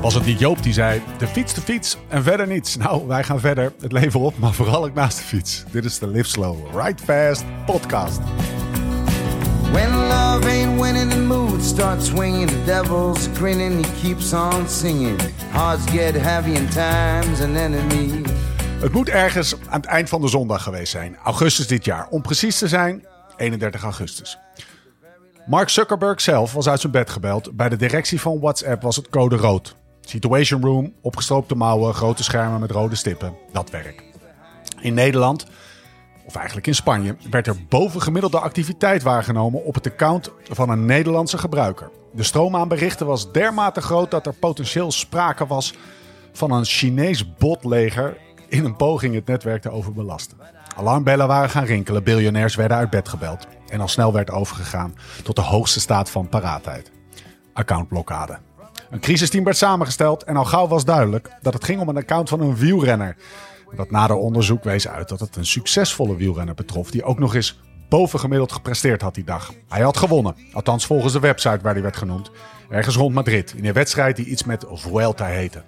Was het niet Joop die zei: de fiets, de fiets en verder niets? Nou, wij gaan verder het leven op, maar vooral ook naast de fiets. Dit is de Live Slow, Ride Fast podcast. When love ain't winning, the mood starts swinging. The devil's grinning, he keeps on singing. Hearts get heavy time's an enemy. Het moet ergens aan het eind van de zondag geweest zijn, augustus dit jaar. Om precies te zijn, 31 augustus. Mark Zuckerberg zelf was uit zijn bed gebeld. Bij de directie van WhatsApp was het code rood. Situation room, opgestroopte mouwen, grote schermen met rode stippen. Dat werk. In Nederland, of eigenlijk in Spanje, werd er bovengemiddelde activiteit waargenomen op het account van een Nederlandse gebruiker. De stroom aan berichten was dermate groot dat er potentieel sprake was van een Chinees botleger in een poging het netwerk te overbelasten. Alarmbellen waren gaan rinkelen, biljonairs werden uit bed gebeld. En al snel werd overgegaan tot de hoogste staat van paraatheid. Accountblokkade. Een crisisteam werd samengesteld en al gauw was duidelijk dat het ging om een account van een wielrenner. Dat nader onderzoek wees uit dat het een succesvolle wielrenner betrof die ook nog eens bovengemiddeld gepresteerd had die dag. Hij had gewonnen, althans volgens de website waar hij werd genoemd, ergens rond Madrid in een wedstrijd die iets met Vuelta heette.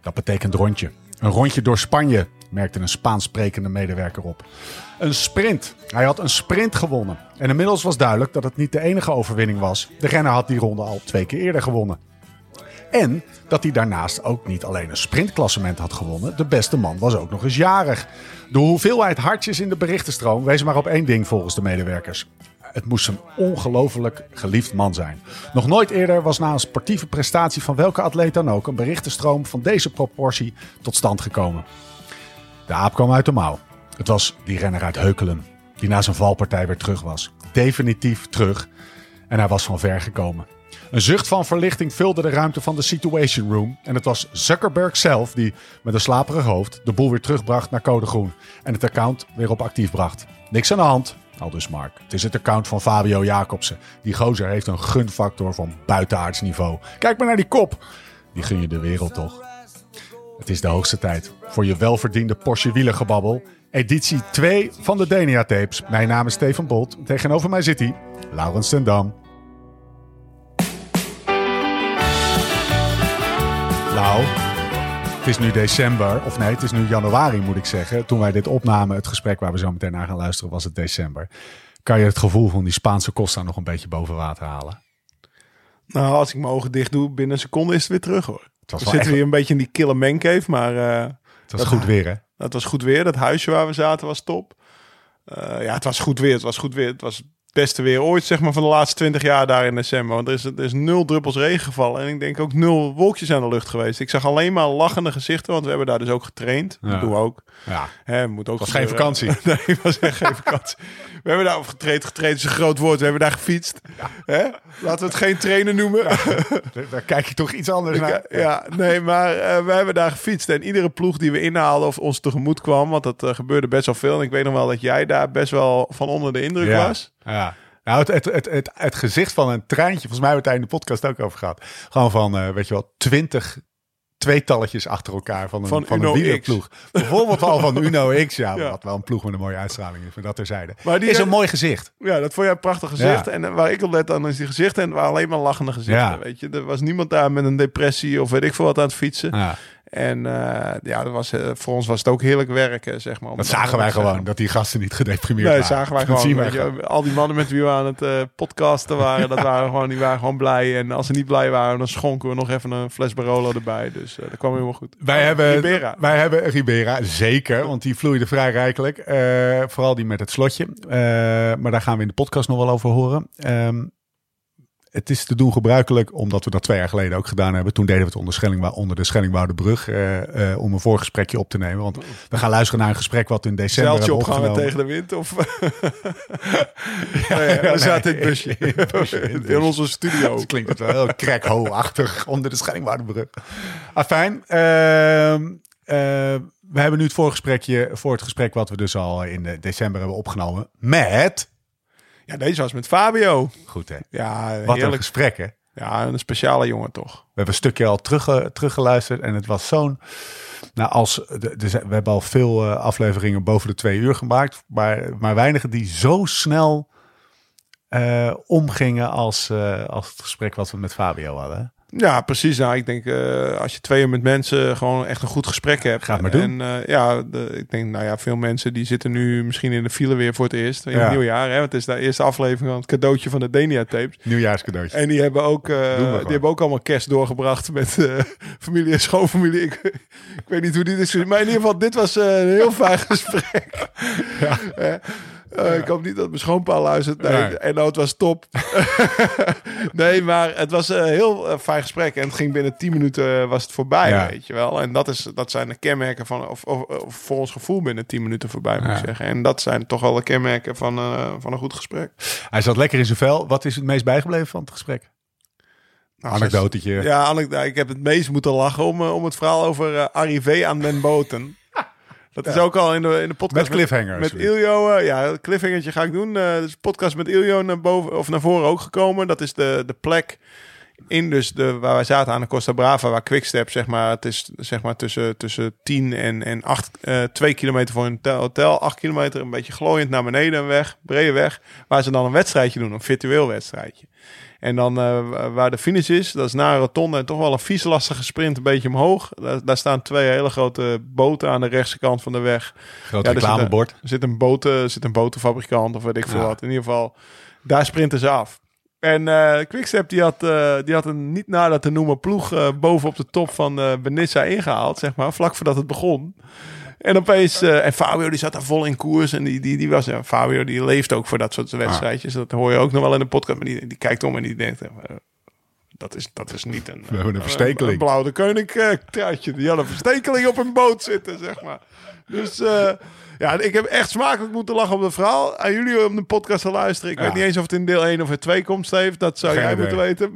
Dat betekent rondje. Een rondje door Spanje, merkte een Spaans sprekende medewerker op. Een sprint. Hij had een sprint gewonnen. En inmiddels was duidelijk dat het niet de enige overwinning was. De renner had die ronde al twee keer eerder gewonnen. En dat hij daarnaast ook niet alleen een sprintklassement had gewonnen. De beste man was ook nog eens jarig. De hoeveelheid hartjes in de berichtenstroom wees maar op één ding volgens de medewerkers. Het moest een ongelooflijk geliefd man zijn. Nog nooit eerder was na een sportieve prestatie van welke atleet dan ook een berichtenstroom van deze proportie tot stand gekomen. De aap kwam uit de mouw. Het was die renner uit Heukelen, die na zijn valpartij weer terug was. Definitief terug. En hij was van ver gekomen. Een zucht van verlichting vulde de ruimte van de Situation Room. En het was Zuckerberg zelf die met een slaperig hoofd de boel weer terugbracht naar code groen. En het account weer op actief bracht. Niks aan de hand, al dus Mark. Het is het account van Fabio Jacobsen. Die gozer heeft een gunfactor van buitenaards niveau. Kijk maar naar die kop. Die gun je de wereld toch? Het is de hoogste tijd voor je welverdiende Porsche wielergebabbel. Editie 2 van de Denia Tapes. Mijn naam is Steven Bolt. Tegenover mij zit hij, Laurens ten Dam. Nou, het is nu december, of nee, het is nu januari moet ik zeggen. Toen wij dit opnamen, het gesprek waar we zo meteen naar gaan luisteren, was het december. Kan je het gevoel van die Spaanse Costa nog een beetje boven water halen? Nou, als ik mijn ogen dicht doe, binnen een seconde is het weer terug hoor. Het was We zitten echt- weer een beetje in die kille mancave, maar eh, Het was goed weer, hè? het was goed weer. Dat huisje waar we zaten was top. Eh, ja, het was goed weer. Het was goed weer. Het was beste weer ooit, zeg maar, van de laatste 20 jaar daar in december. Want er is, er is nul druppels regen gevallen. En ik denk ook nul wolkjes aan de lucht geweest. Ik zag alleen maar lachende gezichten, want we hebben daar dus ook getraind. Ja. Dat doen we ook. Ja. Hè, moet ook was geen vakantie. nee, was echt geen vakantie. We hebben daar getraind. Getraind is een groot woord. We hebben daar gefietst. Hè? Laten we het geen trainen noemen. Daar- kijk je toch iets anders naar. Ja, nee, maar eh, we hebben daar gefietst. En iedere ploeg die we inhaalden of ons tegemoet kwam, want dat eh, gebeurde best wel veel. En ik weet nog wel dat jij daar best wel van onder de indruk was. Ja. Nou, het, het, het, het, het gezicht van een treintje, volgens mij hebben we het daar in de podcast ook over gehad. Gewoon van, eh, weet je wel, twintig tweetalletjes achter elkaar van een, Van een. Bijvoorbeeld al van Uno X, ja, Ja. Wat wel een ploeg met een mooie uitstraling is, maar dat terzijde. Maar die is een mooi gezicht. Ja, dat vond jij een prachtig gezicht. Ja. En eh, waar ik op let dan is die gezichten en het waren alleen maar lachende gezichten. Ja. Weet je, er was niemand daar met een depressie of weet ik veel wat aan het fietsen. En eh, ja, dat was, eh, voor ons was het ook heerlijk werken, zeg maar. Dat zagen wij gewoon, dat die gasten niet gedeprimeerd Nee, waren. zagen wij Dat gewoon. wij je, al die mannen met wie we aan het eh, podcasten waren, dat waren gewoon, die waren gewoon blij. En als ze niet blij waren, dan schonken we nog even een fles Barolo erbij. Dus dat kwam helemaal goed. Wij hebben, Ribera. wij hebben Ribera, zeker, want die vloeide vrij rijkelijk. Vooral die met het slotje. Maar daar gaan we in de podcast nog wel over horen. Ehm, het is te doen gebruikelijk, omdat we dat twee jaar geleden ook gedaan hebben. Toen deden we het onder, onder de Schellingwoudebrug eh, eh, om een voorgesprekje op te nemen. Want we gaan luisteren naar een gesprek wat we in december Zeiltje opgehangen tegen de wind? Of... nee, we nee, zaten in het busje. in het busje, in het busje. In onze studio. Het klinkt het wel heel crackho-achtig onder de Schellingwoudebrug. Afijn, ehm, eh, we hebben nu het voorgesprekje voor het gesprek wat we dus al in december hebben opgenomen met... Ja, deze was met Fabio. Goed hè, Ja, wat een heerlijk. gesprek hè. Ja, een speciale jongen toch. We hebben een stukje al terug, teruggeluisterd en het was zo'n... Nou, als, we hebben al veel eh, afleveringen boven de twee uur gemaakt, maar, maar weinigen die zo snel eh, omgingen als, eh, als het gesprek wat we met Fabio hadden. Ja, precies. Nou, ik denk uh, als je twee uur met mensen gewoon echt een goed gesprek hebt. Gaat maar doen. En uh, ja, de, ik denk, nou ja, veel mensen die zitten nu misschien in de file weer voor het eerst. In ja. het nieuwjaar. Hè? Want het is de eerste aflevering van het cadeautje van de Denia tapes. Nieuwjaarscadeautje. En die hebben ook, uh, die hebben ook allemaal kerst doorgebracht met familie en schoonfamilie. Ik, ik, weet niet hoe dit is. Maar in ieder geval, dit was een heel fijn gesprek. Ja. Uh, ik hoop niet dat mijn schoonpa luistert. Nee, En het was top. nee, maar het was een heel uh, fijn gesprek. En het ging binnen 10 minuten was het voorbij, ja. weet je wel. En dat, is, dat zijn de kenmerken van... Of, of, of voor ons gevoel binnen 10 minuten voorbij, moet ik zeggen. En dat zijn toch wel de kenmerken van, uh, van een goed gesprek. Hij zat lekker in zijn vel. Wat is het meest bijgebleven van het gesprek? Nou, Anekdotetje. Ja, ik heb het meest moeten lachen om, om het verhaal over arrivé aan den boten. Dat is ook al in de, in de podcast. Met cliffhanger. Met, met Iljo. Uh, ja, cliffhangertje ga ik doen. Uh, dus podcast met Iljo naar boven of naar voren ook gekomen. Dat is de, de plek in dus de, waar wij zaten aan de Costa Brava, waar Quickstep, zeg maar, het is zeg maar tussen, tussen 10 en, en 8, uh, 2 kilometer voor een hotel, 8 kilometer, een beetje glooiend naar beneden een weg, brede weg, waar ze dan een wedstrijdje doen, een virtueel wedstrijdje. En dan uh, waar de finish is, dat is na een rotonde en toch wel een vies lastige sprint een beetje omhoog. Daar, daar, staan twee hele grote boten aan de rechtse kant van de weg. Groot ja, reclamebord. Er zit een, boten, zit een botenfabrikant of weet ik veel ja. wat. In ieder geval, daar sprinten ze af. En uh, Quickstep die had, uh, die had een niet nader te noemen ploeg uh, boven op de top van Benissa ingehaald, zeg maar, vlak voordat het begon. En opeens, uh, en Fabio die zat daar vol in koers. En die, die, die was, ja, Fabio die leeft ook voor dat soort wedstrijdjes. Dat hoor je ook nog wel in de podcast. Maar die, die kijkt om en die denkt, uh, dat, is, dat is niet een, We hebben een verstekeling. Een, een blauwe koning uh, truitje. Die had een verstekeling op een boot zitten, zeg maar. Dus ja, ik heb echt smakelijk moeten lachen op het verhaal. Aan jullie om de podcast te luisteren. Ik ja. weet niet eens of het in deel 1 of in 2 komt, Steve. Dat zou Geen jij idee. moeten weten.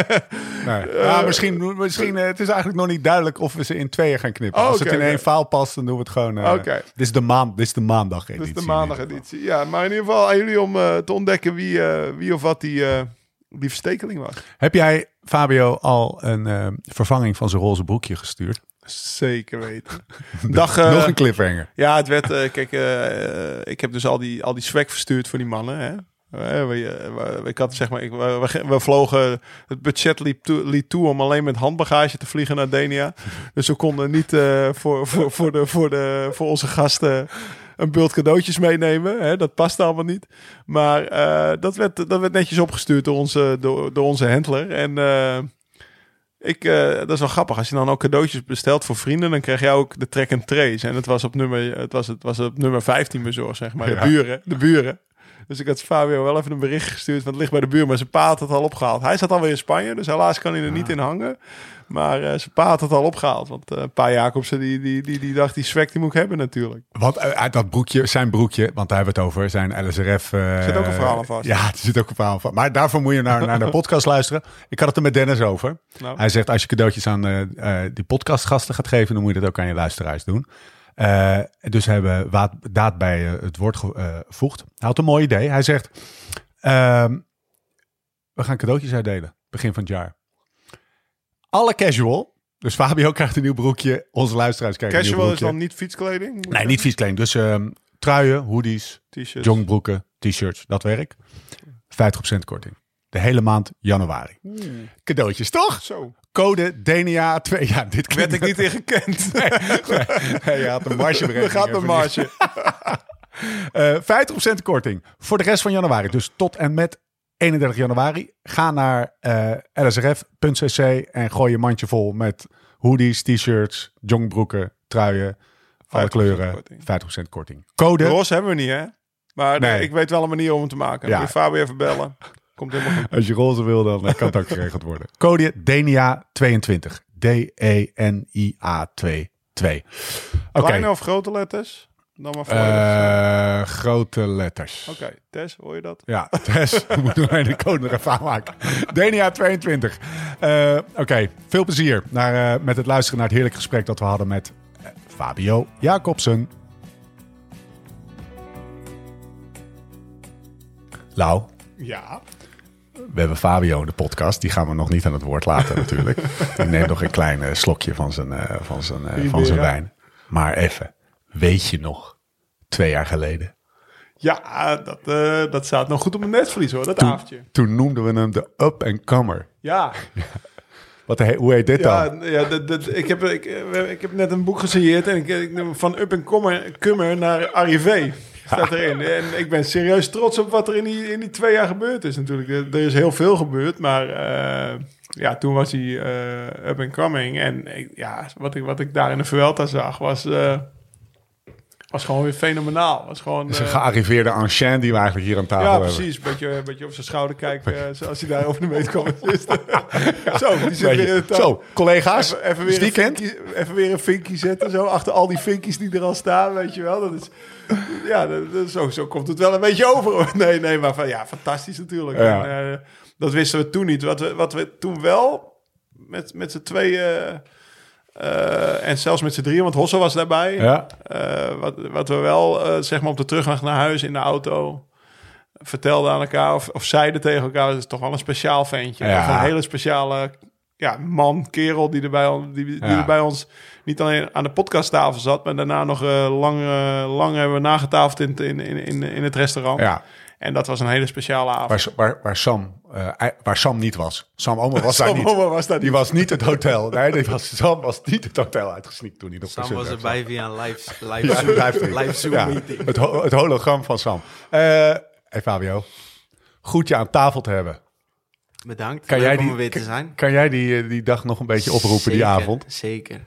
nee. uh, ja, misschien, misschien uh, het is eigenlijk nog niet duidelijk of we ze in tweeën gaan knippen. Oh, Als okay, het in één faal past, dan doen we het gewoon. Uh, okay. Dit is de, maan, dit is de maandag editie. Dit is de maandag editie. Ja, maar in ieder geval aan jullie om te ontdekken wie, wie of wat die, die verstekeling was. Heb jij Fabio al een vervanging van zijn roze broekje gestuurd? Zeker weten. Dag, uh, Nog een cliffhanger. Ja, het werd. Uh, kijk, uh, ik heb dus al die, al die swag verstuurd voor die mannen. Hè? Ik had zeg maar, ik, we, we vlogen, het budget liep toe, liep toe om alleen met handbagage te vliegen naar Denia. Dus we konden niet uh, voor, voor, voor, de, voor, de, voor onze gasten een bult cadeautjes meenemen. Hè? Dat past allemaal niet. Maar uh, dat, werd, dat werd netjes opgestuurd door onze, door, door onze handler. En uh, ik, uh, dat is wel grappig. Als je dan ook cadeautjes bestelt voor vrienden, dan krijg jij ook de track and trace. En het was op nummer, het was, het was op nummer 15 bezorgd, zeg maar. De ja. buren, de buren. Dus ik had Fabio wel even een bericht gestuurd, want het ligt bij de buur, maar zijn pa had het al opgehaald. Hij zat alweer in Spanje, dus helaas kan hij er ja. niet in hangen. Maar uh, zijn pa had het al opgehaald. Want uh, Pa Jacobsen, die, die, die, die dacht, die swag die moet ik hebben natuurlijk. Want uit dat broekje, zijn broekje, want daar hebben we het over, zijn LSRF... Uh, zit ook een verhaal aan vast. Ja, er zit ook een verhaal van. Maar daarvoor moet je naar, naar de podcast luisteren. Ik had het er met Dennis over. Nou. Hij zegt, als je cadeautjes aan die podcastgasten gaat geven, dan moet je dat ook aan je luisteraars doen. Uh, dus hebben we daad bij uh, het woord gevoegd. Uh, hij had een mooi idee. Hij zegt: uh, We gaan cadeautjes uitdelen, begin van het jaar. Alle casual, dus Fabio krijgt een nieuw broekje, onze luisteraars krijgen casual een nieuw broekje. is dan niet fietskleding? Nee, niet fietskleding. Dus ehm, truien, hoodies, jongbroeken, t-shirts, dat werkt. 50% korting. De hele maand januari. Hmm. Cadeautjes, toch? Zo. Code DNA 2. Ja, dit werd ik niet in gekend. Nee, nee, nee, je had een marge gaat een marge. uh, 50% korting voor de rest van januari. Dus tot en met 31 januari. Ga naar uh, lsrf.cc en gooi je mandje vol met hoodies, t-shirts, jongbroeken, truien, alle kleuren. Korting. 50% korting. Code. Roze hebben we niet, hè? Maar nee. ik weet wel een manier om het te maken. Ja. Moet je Fabio even bellen. Komt helemaal goed. Als je roze wil, dan kan het ook geregeld worden. Code DENIA22. D-E-N-I-A 22. Okay. Kleine of grote letters? Dan maar uh, grote letters. Oké, okay. Tess, hoor je dat? Ja, Tess. We moeten alleen de code nog even aanmaken. Denia 22. Uh, Oké, okay. veel plezier naar, uh, met het luisteren naar het heerlijke gesprek dat we hadden met Fabio Jacobsen. Lau. Ja. We hebben Fabio in de podcast. Die gaan we nog niet aan het woord laten natuurlijk. Die neemt nog een klein slokje van zijn, uh, van zijn, uh, van zijn wijn. Maar even, weet je nog, twee jaar geleden? Ja, dat, dat staat nog goed op mijn netvlies hoor, dat toen, avondje. Toen noemden we hem de up-and-comer. Ja. ja. Wat, hoe heet dit dan? Ja, dat, dat, ik, heb, ik, eh, ik heb net een boek gesigneerd en ik, ik van Up en Kommer, Kummer naar Arrivé. Staat erin. En ik ben serieus trots op wat er in die, in die twee jaar gebeurd is natuurlijk. Er, is heel veel gebeurd, maar eh, ja, toen was hij eh, up and coming. En ik- ja, wat ik, wat ik daar in de Vuelta zag was, eh, was gewoon weer fenomenaal. Was gewoon, is een eh, gearriveerde ancien die we eigenlijk hier aan tafel ja, hebben. precies. Een beetje, beetje op zijn schouder kijken eh, zoals hij daar over de meet kwam. Zo, die zit weer in het Zo, collega's, Even, weer die een kent? vinkje, even weer een vinkje zetten, zo achter al die vinkjes die er al staan, weet je wel. Dat is, ja, dat, dat- zo, zo komt het wel een beetje over. hoor. Nee, nee, maar van, ja, fantastisch natuurlijk. Ja. En, eh, dat wisten we toen niet. Wat we, wat we toen wel met, met z'n tweeën eh, en zelfs met z'n drieën, want Hosso was daarbij. Ja, Eh, wat, wat we wel, eh, zeg maar op de terugweg naar huis in de auto vertelden aan elkaar of, of zeiden tegen elkaar, dat is toch wel een speciaal ventje. Ja. Een hele speciale ja, man, kerel die er, bij, on- die, die Ja. er bij ons niet alleen aan de podcasttafel zat, maar daarna nog lang, lang hebben we nagetafeld in, het- in, in, in, in het restaurant. ja. En dat was een hele speciale avond. Waar, waar, waar, Sam, eh, waar Sam niet was. Sam Omer was daar Sam niet. Omer was daar Die niet. was niet het hotel. Nee, die was, Sam was niet het hotel uitgesneakt toen hij nog Sam was zat. erbij via een live, live, Ja, Zoom, live, live Zoom Ja, meeting. het, ho- het hologram van Sam. Eh hey Fabio, goed je aan tafel te hebben. Bedankt. Kan Leuk jij om die, er weer te kan- zijn. Kan jij die, eh, die dag nog een beetje oproepen, die Zeker, avond? Zeker.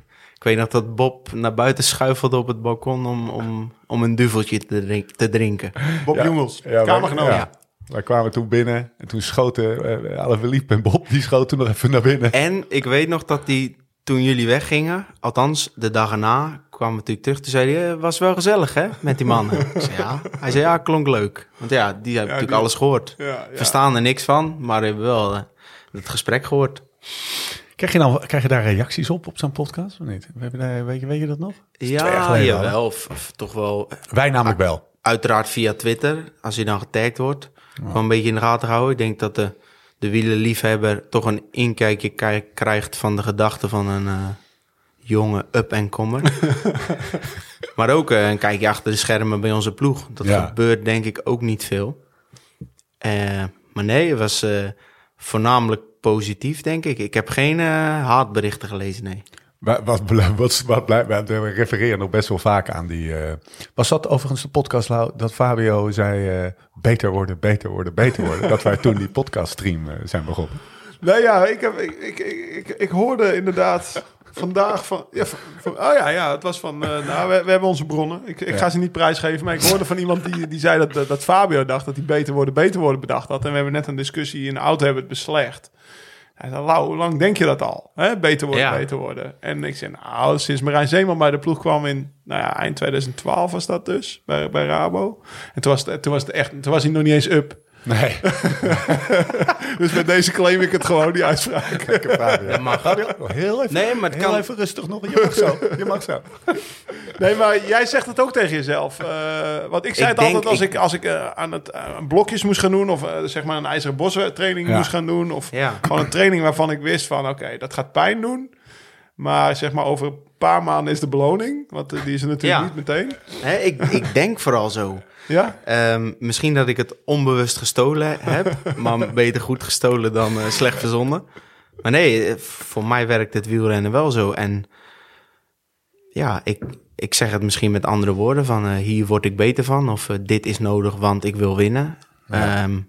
Ik weet nog dat Bob naar buiten schuifelde op het balkon om, om, om een duveltje te, drink- te drinken. Bob Ja. Jongels, Ja, wij- kamergenoot. ja. Wij kwamen toen binnen en toen schoten uh, Alaphilippe en Bob, die schoten toen nog even naar binnen. En ik weet nog dat die, toen jullie weggingen, althans de dag erna, kwamen we natuurlijk terug. Toen zei hij, "Eh, was wel gezellig hè, met die mannen. ik zei ja. Hij zei ja, klonk leuk. Want ja, die hebben natuurlijk die- alles gehoord. Ja, ja. Verstaan er niks van, maar hebben wel eh, het gesprek gehoord. Krijg je, nou, krijg je daar reacties op, op zo'n podcast of niet? We hebben daar, weet, je, weet je dat nog? Ja, jawel. Of, of toch wel Wij namelijk wel. uiteraard via Twitter, als hij dan getagd wordt. Gewoon een beetje in de gaten houden. Ik denk dat de, de wielerliefhebber toch een inkijkje kri- krijgt van de gedachten van een eh, jonge up-en-kommer. maar ook eh, een kijkje achter de schermen bij onze ploeg. Dat Ja. gebeurt denk ik ook niet veel. Eh, maar nee, het was eh, voornamelijk positief, denk ik. Ik heb geen eh, haatberichten gelezen, nee. Wat, wat, wat, wat blijft, we refereren nog best wel vaak aan die... eh, was dat overigens de podcast Lau, dat Fabio zei... eh, beter worden, beter worden, beter worden. dat wij toen die podcaststream eh, zijn begonnen. Nee, ja, ik, heb, ik, ik, ik, ik, ik hoorde inderdaad vandaag van, ja, van, van- Oh ja, ja, het was van... nou, we, we hebben onze bronnen. Ik, ik ga ze niet prijsgeven, maar ik hoorde van iemand die, die zei dat, dat, dat Fabio dacht dat hij beter worden, beter worden bedacht had. En we hebben net een discussie in de auto hebben het beslecht. Hij zei, Lau, hoe lang denk je dat al? Hè? Beter worden, Ja. beter worden. En ik zei, nou, sinds Marijn Zeeman bij de ploeg kwam in... Nou ja, eind 2012 was dat dus, bij, bij Rabo. En toen was, het, toen, was het echt, toen was hij nog niet eens up. Nee, Dus met deze claim ik het gewoon, die uitspraak. Dat mag. Fabio, heel even, Nee, maar het heel kan- even rustig nog. Je mag zo, je mag zo. Nee, maar jij zegt het ook tegen jezelf. Eh, want ik zei Ik het altijd als ik, ik- als ik eh, aan het aan blokjes moest gaan doen... of eh, zeg maar een ijzeren bos training Ja. moest gaan doen... of Ja. gewoon een training waarvan ik wist van... oké, dat gaat pijn doen. Maar zeg maar over een paar maanden is de beloning. Want eh, die is er natuurlijk Ja. niet meteen. Hè, ik, ik denk vooral zo. Ja? Ehm, misschien dat ik het onbewust gestolen heb, maar beter goed gestolen dan eh, slecht verzonnen. Maar nee, eh, voor mij werkt het wielrennen wel zo. En ja, ik, ik zeg het misschien met andere woorden van eh, hier word ik beter van. Of dit is nodig, want ik wil winnen. Ehm,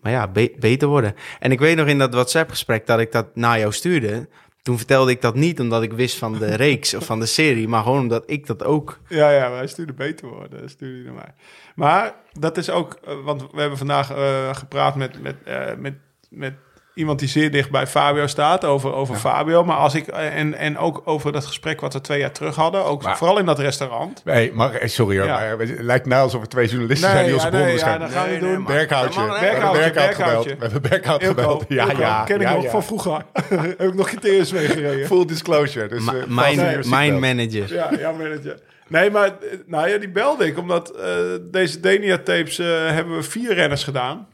maar ja, be- beter worden. En ik weet nog in dat WhatsApp-gesprek dat ik dat naar jou stuurde. Toen vertelde ik dat niet omdat ik wist van de reeks of van de serie, maar gewoon omdat ik dat ook Ja, ja, wij stuurde beter worden. Stuurde naar mij. Maar dat is ook... eh, want we hebben vandaag eh, gepraat met, met, eh, met, met iemand die zeer dicht bij Fabio staat. Over, over Fabio. Maar als ik... eh, en, en ook over dat gesprek wat we twee jaar terug hadden. Ook Maar- vooral in dat restaurant. Nee, maar eh, sorry hoor, Ja. maar het lijkt nou alsof er twee journalisten zijn die onze ja, bronnen nee, ja, dan gaan we Nee, doen. Dat mag, We hebben Berkhoutje, Berkhout gebeld. Ja, Ilko, ja. ken ik ja. van vroeger. Heb ik nog criteriums mee gereden. Full disclosure. Dus, Ma- eh, mijn, mijn manager. Ja, ja, manager. Nee, maar eh, nou ja, die belde ik. Omdat eh, deze Denia-tapes eh, hebben we vier renners gedaan.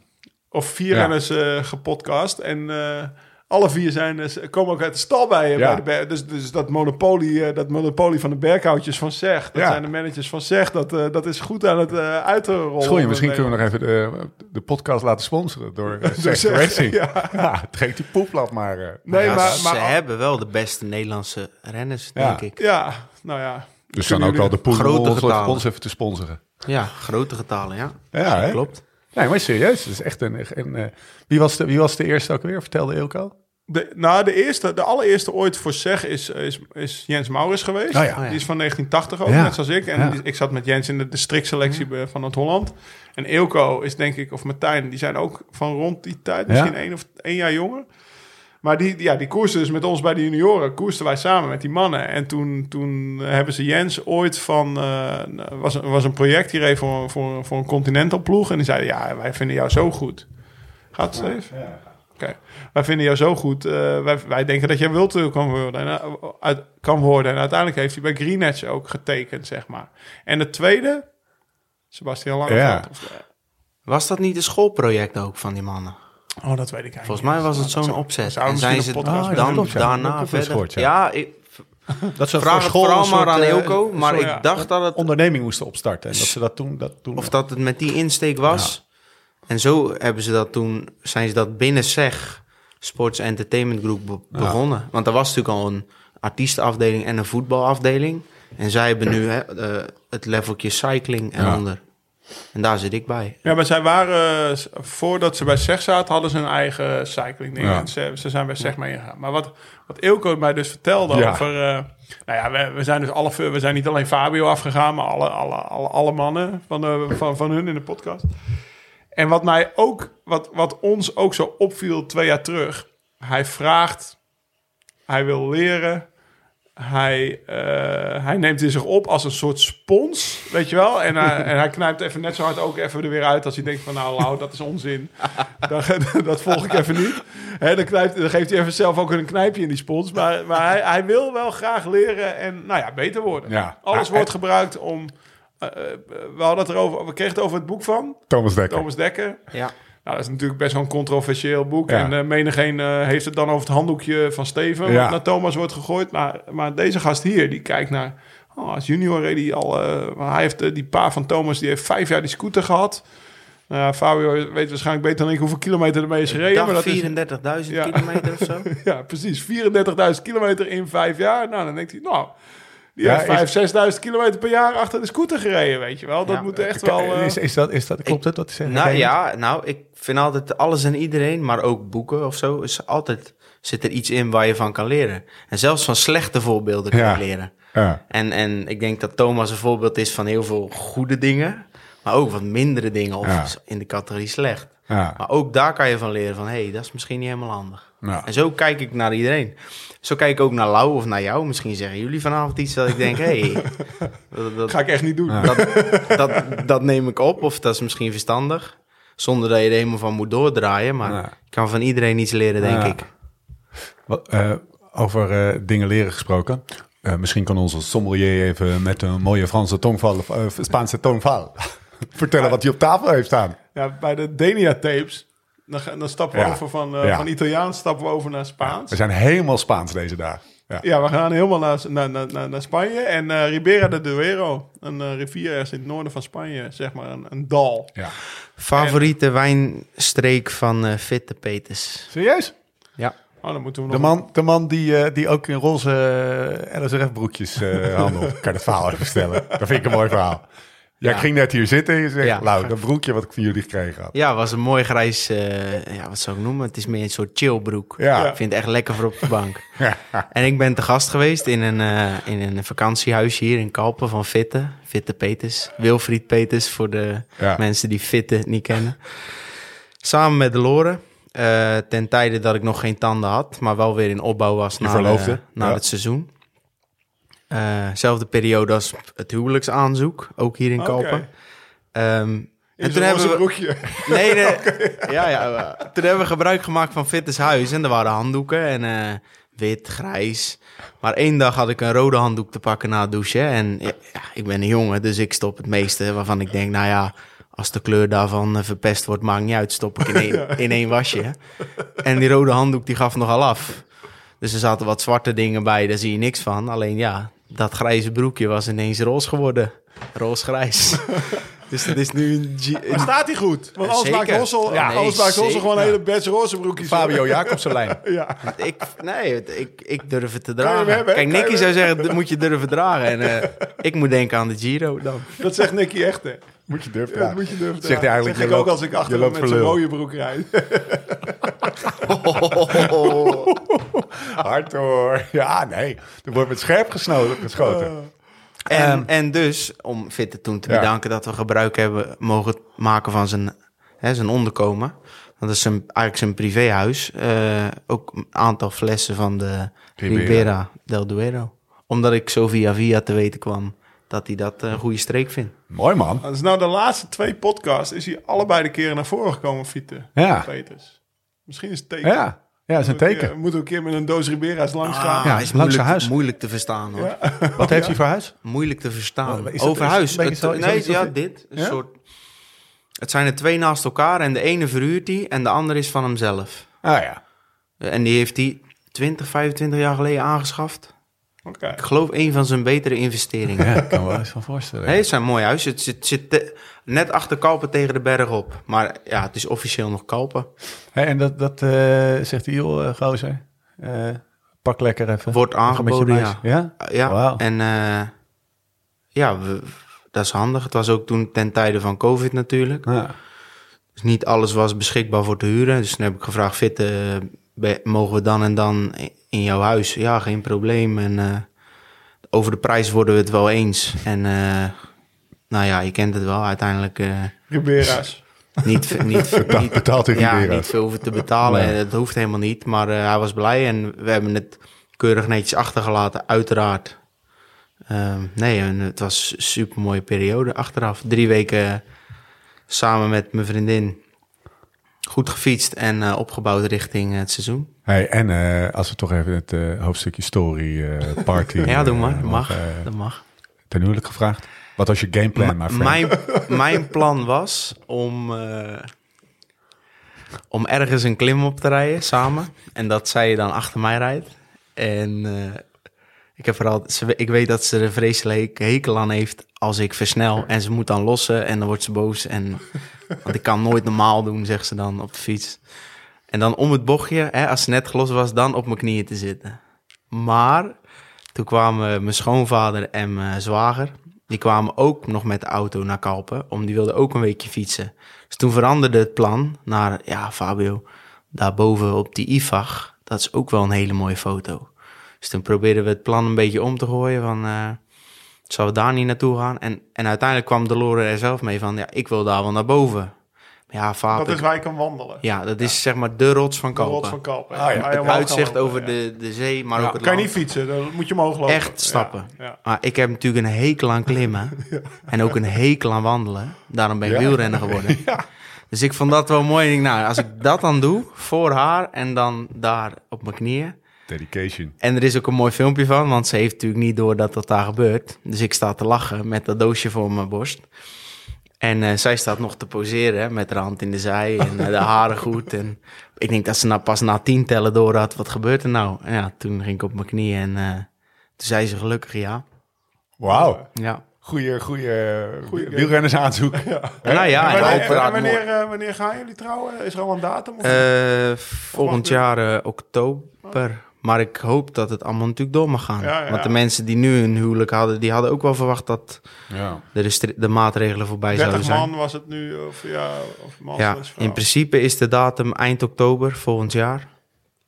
Of vier Ja. renners eh, gepodcast. En eh, alle vier zijn, eh, komen ook uit de stal bij, Ja. bij de dus, dus dat monopolie, dat monopolie van de berghoutjes van Zeg, dat Ja. zijn de managers van Zeg, dat, dat is goed aan het uitrollen. Schoon, misschien kunnen we nog even de, de podcast laten sponsoren door uh, Zeg, Racing. ja. Ja, trek die poeplap maar. Nee, Ja, maar, ze maar hebben wel de beste Nederlandse renners, Ja. denk ik. ja, nou ja. Dus dan ook wel de Grote om ons, even te sponsoren. Ja, grote getalen, ja. Ja, hè? Klopt. Nee, maar serieus. Het is echt een... een eh, wie, was de, wie was de eerste ook weer? Vertelde Ilko? De, nou, de, eerste, de allereerste ooit voor Zeg is, is, is Jens Maurits geweest. Oh ja. Die is van 1980 ook, Ja. net zoals ik. En die- ik zat met Jens in de districtselectie van het Holland. En Eelco is denk ik, of Martijn, die zijn ook van rond die tijd. Misschien Ja. één of één jaar jonger. Maar die, die- ja, die koersten dus met ons bij de junioren. Koersten wij samen met die mannen. En toen, toen hebben ze Jens ooit van... eh, was, een- was een project hier even voor, voor, voor een Continental ploeg. En die zeiden, ja, wij vinden jou zo goed. Gaat het, Steve? Oké. Wij vinden jou zo goed. eh, wij, wij denken dat jij World kan worden. En, eh, uit, kan worden. En uiteindelijk heeft hij bij Green Edge ook getekend, zeg maar. En de tweede, Sebastian Langeveld. Ja. Eh, Was dat niet een schoolproject ook van die mannen? Oh, dat weet ik eigenlijk Volgens mij was het. Nou, zo'n opzet. zou En zijn een ze Ah, dan ja. Dat daarna verder? ja. ja, ik Dat ze vraag het vooral maar aan Eelco. eh, Maar sorry, ik ja. dacht dat het... onderneming moesten opstarten. En dat ze dat toen... Dat toen Of dat het met die insteek was. En zo hebben ze dat toen... Zijn ze dat binnen SEG, Sports Entertainment Group, be- begonnen. Want er was natuurlijk al een artiestenafdeling en een voetbalafdeling. En zij hebben nu hè, eh, het leveltje cycling eronder. En daar zit ik bij. Ja, maar zij waren, voordat ze bij SEG zaten, hadden ze hun eigen cycling ding. Ja. En ze, ze zijn bij SEG meegegaan. Maar wat, wat Ilko mij dus vertelde Ja. over... eh, nou ja, we, we zijn dus alle... We zijn niet alleen Fabio afgegaan, maar alle, alle, alle, alle mannen van, de, van, van hun in de podcast. En wat mij ook... Wat, wat ons ook zo opviel twee jaar terug. Hij vraagt... Hij wil leren... Hij, eh, hij neemt in zich op als een soort spons, weet je wel. En hij, en hij knijpt even net zo hard ook even er weer uit als hij denkt van... nou, Lau, dat is onzin. dat, dat volg ik even niet. Hè, dan, knijpt, dan geeft hij even zelf ook een knijpje in die spons. Maar, maar hij, hij wil wel graag leren en nou ja, beter worden. Ja. Alles wordt gebruikt om... eh, eh, we hadden het erover, we kregen het over het boek van Thomas Dekker. Thomas Dekker. Ja. Nou, dat is natuurlijk best wel een controversieel boek. Ja. En uh, menigeen uh, heeft het dan over het handdoekje van Steven... Ja. wat naar Thomas wordt gegooid. Maar, maar deze gast hier, die kijkt naar... Oh, als junior reed hij al... Uh, hij heeft, uh, die pa van Thomas, die heeft vijf jaar die scooter gehad. Nou, Fabio weet waarschijnlijk beter dan ik hoeveel kilometer ermee is gereden. maar dat 34.000 Ja. kilometer of zo. ja, precies. 34.000 kilometer in vijf jaar. Nou, dan denkt hij, nou... Die Ja, heeft 5.000, 6.000 kilometer per jaar achter de scooter gereden, weet je wel. Dat Ja. moet echt wel... eh, Is, is, dat, is dat, klopt het? Dat is Nou ja, nou, ik vind altijd alles en iedereen, maar ook boeken of zo, is altijd zit er iets in waar je van kan leren. En zelfs van slechte voorbeelden kan Ja. leren. Ja. En, en ik denk dat Thomas een voorbeeld is van heel veel goede dingen, maar ook wat mindere dingen of Ja. in de categorie slecht. Ja. Maar ook daar kan je van leren van, hé, hey, dat is misschien niet helemaal handig. Ja. En zo kijk ik naar iedereen. Zo kijk ik ook naar Lau of naar jou. Misschien zeggen jullie vanavond iets dat ik denk, hé, hey, dat, dat, ga ik echt niet doen. dat, dat, dat neem ik op of dat is misschien verstandig. Zonder dat je er helemaal van moet doordraaien. Maar Ja. ik kan van iedereen iets leren, denk Ja. ik. Wat, eh, over eh, dingen leren gesproken. Eh, misschien kan onze sommelier even met een mooie Franse tongval, of Spaanse tongval, vertellen wat hij op tafel heeft staan. Ja, bij de Denia tapes, dan, ga- dan stappen we Ja. over van, eh, Ja. van Italiaans stappen we over naar Spaans. We zijn helemaal Spaans deze dagen. Ja. Ja, we gaan helemaal naar, naar, naar, naar, naar Spanje. En eh, Ribera de Duero, een eh, rivier ergens in het noorden van Spanje, zeg maar een, een dal. Ja. Favoriete wijnstreek van eh Fitte Peters. Serieus? Ja. Oh, dan moeten we De nog... man, de man die, eh, die ook in roze LSRF-broekjes eh handelt. Kan het verhaal even vertellen? Dat vind ik een mooi verhaal. Ja, ik ging net hier zitten en je zegt, Ja. Lau, dat broekje wat ik van jullie gekregen had. Ja, was een mooi grijs, eh, ja, wat zou ik noemen? Het is meer een soort chillbroek. Ja. Ik vind het echt lekker voor op de bank. En ik ben te gast geweest in een, eh, in een vakantiehuisje hier in Kalpen van Fitte. Fitte Peters. Wilfried Peters voor de mensen die Fitte niet kennen. Samen met de Loren. eh, ten tijde dat ik nog geen tanden had, maar wel weer in opbouw was Je na, de- na het seizoen. Eh, zelfde periode als het huwelijksaanzoek, ook hier in Oké. Kalpen. Ehm, In en toen hebben we, broekje. Nee, nee. Ja, ja. eh, Toen hebben we gebruik gemaakt van Fittes huis. En er waren handdoeken en eh, wit, grijs. Maar één dag had ik een rode handdoek te pakken na het douchen. En ja, ik ben een jongen, dus ik stop het meeste waarvan ik denk, nou ja, als de kleur daarvan verpest wordt, maakt niet uit, stop ik in één, in één wasje. En die rode handdoek die gaf nogal af. Dus er zaten wat zwarte dingen bij, daar zie je niks van. Alleen ja, dat grijze broekje was ineens roze geworden. Roze-grijs. dus dat is nu een... G- Maar staat hij goed? Want anders maakt Hossel, Ja, nee, anders maakt Hossel zeker. gewoon een hele batch roze broekjes. Fabio Jacobsen lijn. Ja. ik, nee, ik, ik durf het te je hem dragen. hebben? Kijk, Nicky zou zeggen, dat moet je durven dragen. En eh, ik moet denken aan de Giro dan. Dat zegt Nicky echt, hè? Moet je durven Ja, dat moet je durven Zegt hij eigenlijk, zeg je ik ook loopt- als ik achter hem met zo'n rode broek rijd. Hard hoor. Ja, nee. Er wordt met scherp gesnoten, geschoten. En, en dus, om Fitte toen te Ja. bedanken dat we gebruik hebben mogen maken van zijn, hè, zijn onderkomen. Dat is zijn, eigenlijk zijn privéhuis. Eh, ook een aantal flessen van de Ribera. Ribera del Duero. Omdat ik zo via via te weten kwam dat hij dat een goede streek vindt. Mooi man. Dat is nou de laatste twee podcasts. Is hij allebei de keren naar voren gekomen, Fiete. Ja. Peters. Misschien is het teken. Ja, ja dat is een Moeten teken. keer- Moeten we een keer met een doos Ribera's langs gaan. Ja, Ah, is langs zijn moeilijk, huis. moeilijk te verstaan hoor. Wat heeft hij voor huis? Moeilijk te verstaan. Oh, dat- Over is huis. het zo- nee, ja, dit. Een Ja? soort, het zijn er twee naast elkaar en de ene verhuurt hij en de andere is van hemzelf. Ah ja. En die heeft hij 20, 25 jaar geleden aangeschaft. Oké. Ik geloof een van zijn betere investeringen. Ja, ik kan me wel eens van voorstellen. Nee, het is een mooi huis. Het zit, zit net achter Kalpen tegen de berg op. Maar ja, het is officieel nog Kalpen. Hey, en dat, dat eh, zegt hij, joh, eh, gozer. eh, pak lekker even. Wordt aangeboden, ja. Ja? Ja, en ja, we- dat is handig. Het was ook toen ten tijde van COVID natuurlijk. Ja. Dus niet alles was beschikbaar voor te huren. Dus toen heb ik gevraagd, Fit, mogen we dan en dan in jouw huis? Ja, geen probleem. En over de prijs worden we het wel eens. En nou ja, je kent het wel. Uiteindelijk eh, Ribera's. niet, niet, niet, betaalt in ja, Ribera's. niet veel voor te betalen. Nee. En Dat hoeft helemaal niet. Maar eh, hij was blij en we hebben het keurig netjes achtergelaten, uiteraard. Ehm, nee, en het was een super mooie periode achteraf. Drie weken samen met mijn vriendin goed gefietst en eh, opgebouwd richting het seizoen. Hey, en eh, als we toch even het hoofdstukje story eh, party... Ja, doe maar. Dat mag. Dat mag. ten huwelijk gevraagd. Wat was je gameplan, my Ma- friend? mijn, mijn plan was om, eh, om ergens een klim op te rijden samen. En dat zij dan achter mij rijdt. En eh, ik, heb er al, ze, ik weet dat ze er vreselijk hekel aan heeft als ik versnel. En ze moet dan lossen en dan wordt ze boos. En, want ik kan nooit normaal doen, zegt ze dan op de fiets. En dan om het bochtje, hè, als ze net gelost was, dan op mijn knieën te zitten. Maar toen kwamen mijn schoonvader en mijn zwager. Die kwamen ook nog met de auto naar Kalpen. Om die wilden ook een weekje fietsen. Dus toen veranderde het plan naar, ja Fabio, daarboven op die IFAG. Dat is ook wel een hele mooie foto. Dus toen probeerden we het plan een beetje om te gooien van... eh Zullen we daar niet naartoe gaan? En, en uiteindelijk kwam Delore er zelf mee van... Ja, ik wil daar wel naar boven. Ja, Fabio... Dat is waar je kan wandelen. Ja, dat is zeg maar de rots van De Kalpen. rots van Kalpen. Ah, ja. Het uitzicht lopen, over ja. de, de zee, maar Ja, ook het kan je niet fietsen, dan moet je omhoog lopen. Echt stappen. Ja, ja. Maar ik heb natuurlijk een hekel aan klimmen. En ook een hekel aan wandelen. Daarom ben ik Ja. wielrenner geworden. Dus ik vond dat wel mooi. Ik denk, nou, als ik dat dan doe, voor haar en dan daar op mijn knieën. Dedication. En er is ook een mooi filmpje van, want ze heeft natuurlijk niet door dat dat daar gebeurt. Dus ik sta te lachen met dat doosje voor mijn borst. En eh, zij staat nog te poseren hè, met haar hand in de zij en eh, de haren goed. En ik denk dat ze nou pas na tien tellen door had, wat gebeurt er nou? En ja, toen ging ik op mijn knieën en eh, toen zei ze gelukkig ja. Wauw. Ja. Goeie, goeie, Goeie- wielrennersaanzoek. Nou ja, en En wanneer, en wanneer, wanneer gaan jullie trouwen? Is er al een datum? Of Eh, volgend jaar oktober. Maar ik hoop dat het allemaal natuurlijk door mag gaan. Ja, ja, Want de mensen die nu een huwelijk hadden, die hadden ook wel verwacht dat Ja. de, de maatregelen voorbij zouden 30 zijn. man was het nu, of ja, of man Ja, in principe is de datum eind oktober volgend jaar.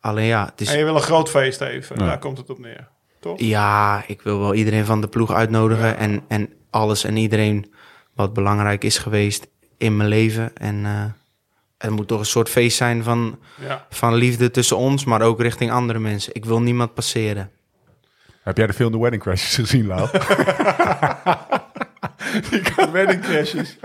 Alleen ja, het is, En je wil een groot feest even, Ja. daar komt het op neer. Toch? ja, ik wil wel iedereen van de ploeg uitnodigen. En, en alles en iedereen wat belangrijk is geweest in mijn leven. En eh het moet toch een soort feest zijn van, Ja. van liefde tussen ons, maar ook richting andere mensen. Ik wil niemand passeren. Heb jij de film The Wedding Crashers gezien, Lau? Wedding crashes.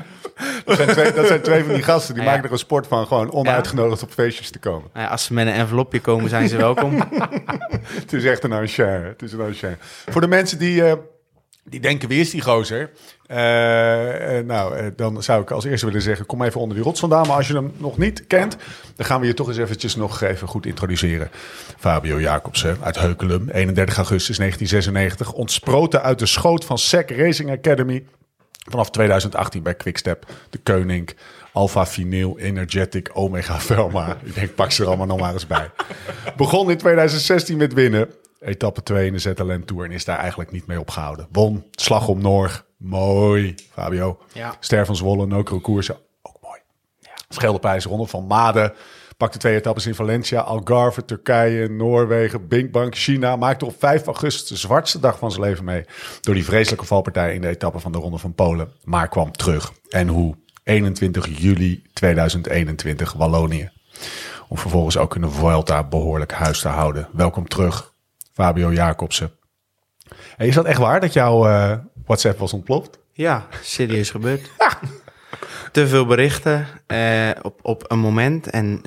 dat, zijn twee, dat zijn twee van die gasten. Die Ja. maken er een sport van gewoon onuitgenodigd op feestjes te komen. Nou ja, als ze met een envelopje komen, zijn ze welkom. Het is echt een enchère. Het is een enchère. Voor de mensen die, eh, Die denken, wie is die gozer? Eh, eh, nou, eh, dan zou ik als eerste willen zeggen, kom even onder die rots vandaan. Maar als je hem nog niet kent, dan gaan we je toch eens eventjes nog even goed introduceren. Fabio Jacobsen uit Heukelum, 31 augustus 1996. Ontsproten uit de schoot van SEC Racing Academy. Vanaf 2018 bij Quickstep, de Koning, Alpha Vinyl, Energetic, Omega Velma. Ik denk, pak ze er allemaal nog maar eens bij. Begon in 2016 met winnen. Etappe 2 in de ZLM Tour en is daar eigenlijk niet mee opgehouden. Won, slag om Norg. Mooi, Fabio. Ja. Ster van Zwolle, Nokere koersen. Ook mooi. Scheldepijs, Ronde van Maden. Pakte twee etappes in Valencia, Algarve, Turkije, Noorwegen, Binkbank, China. Maakte op 5 augustus de zwartste dag van zijn leven mee. Door die vreselijke valpartij in de etappe van de Ronde van Polen. Maar kwam terug. En hoe? 21 juli 2021, Wallonië. Om vervolgens ook in de Vuelta behoorlijk huis te houden. Welkom terug, Fabio Jacobsen. Hey, is dat echt waar dat jouw eh, WhatsApp was ontploft? Ja, serieus gebeurd. Te veel berichten eh, op, op een moment. En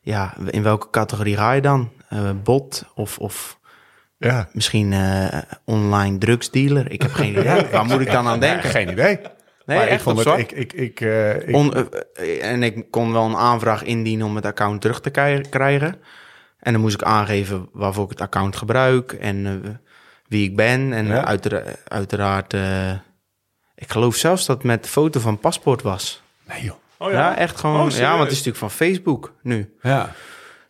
ja, in welke categorie ga je dan? Eh, bot of, of Ja. misschien online drugsdealer? Ik heb geen idee. Waar moet ik dan aan denken? Geen idee. Nee, maar ik echt vond het, ik, ik, ik, ik- On- en ik kon wel een aanvraag indienen om het account terug te krijgen. En dan moest ik aangeven waarvoor ik het account gebruik en eh, wie ik ben. En Ja. uitera- uiteraard, eh, ik geloof zelfs dat het met foto van paspoort was. nee joh. Oh Ja, echt gewoon. Oh, ja, want het is natuurlijk van Facebook nu. Ja.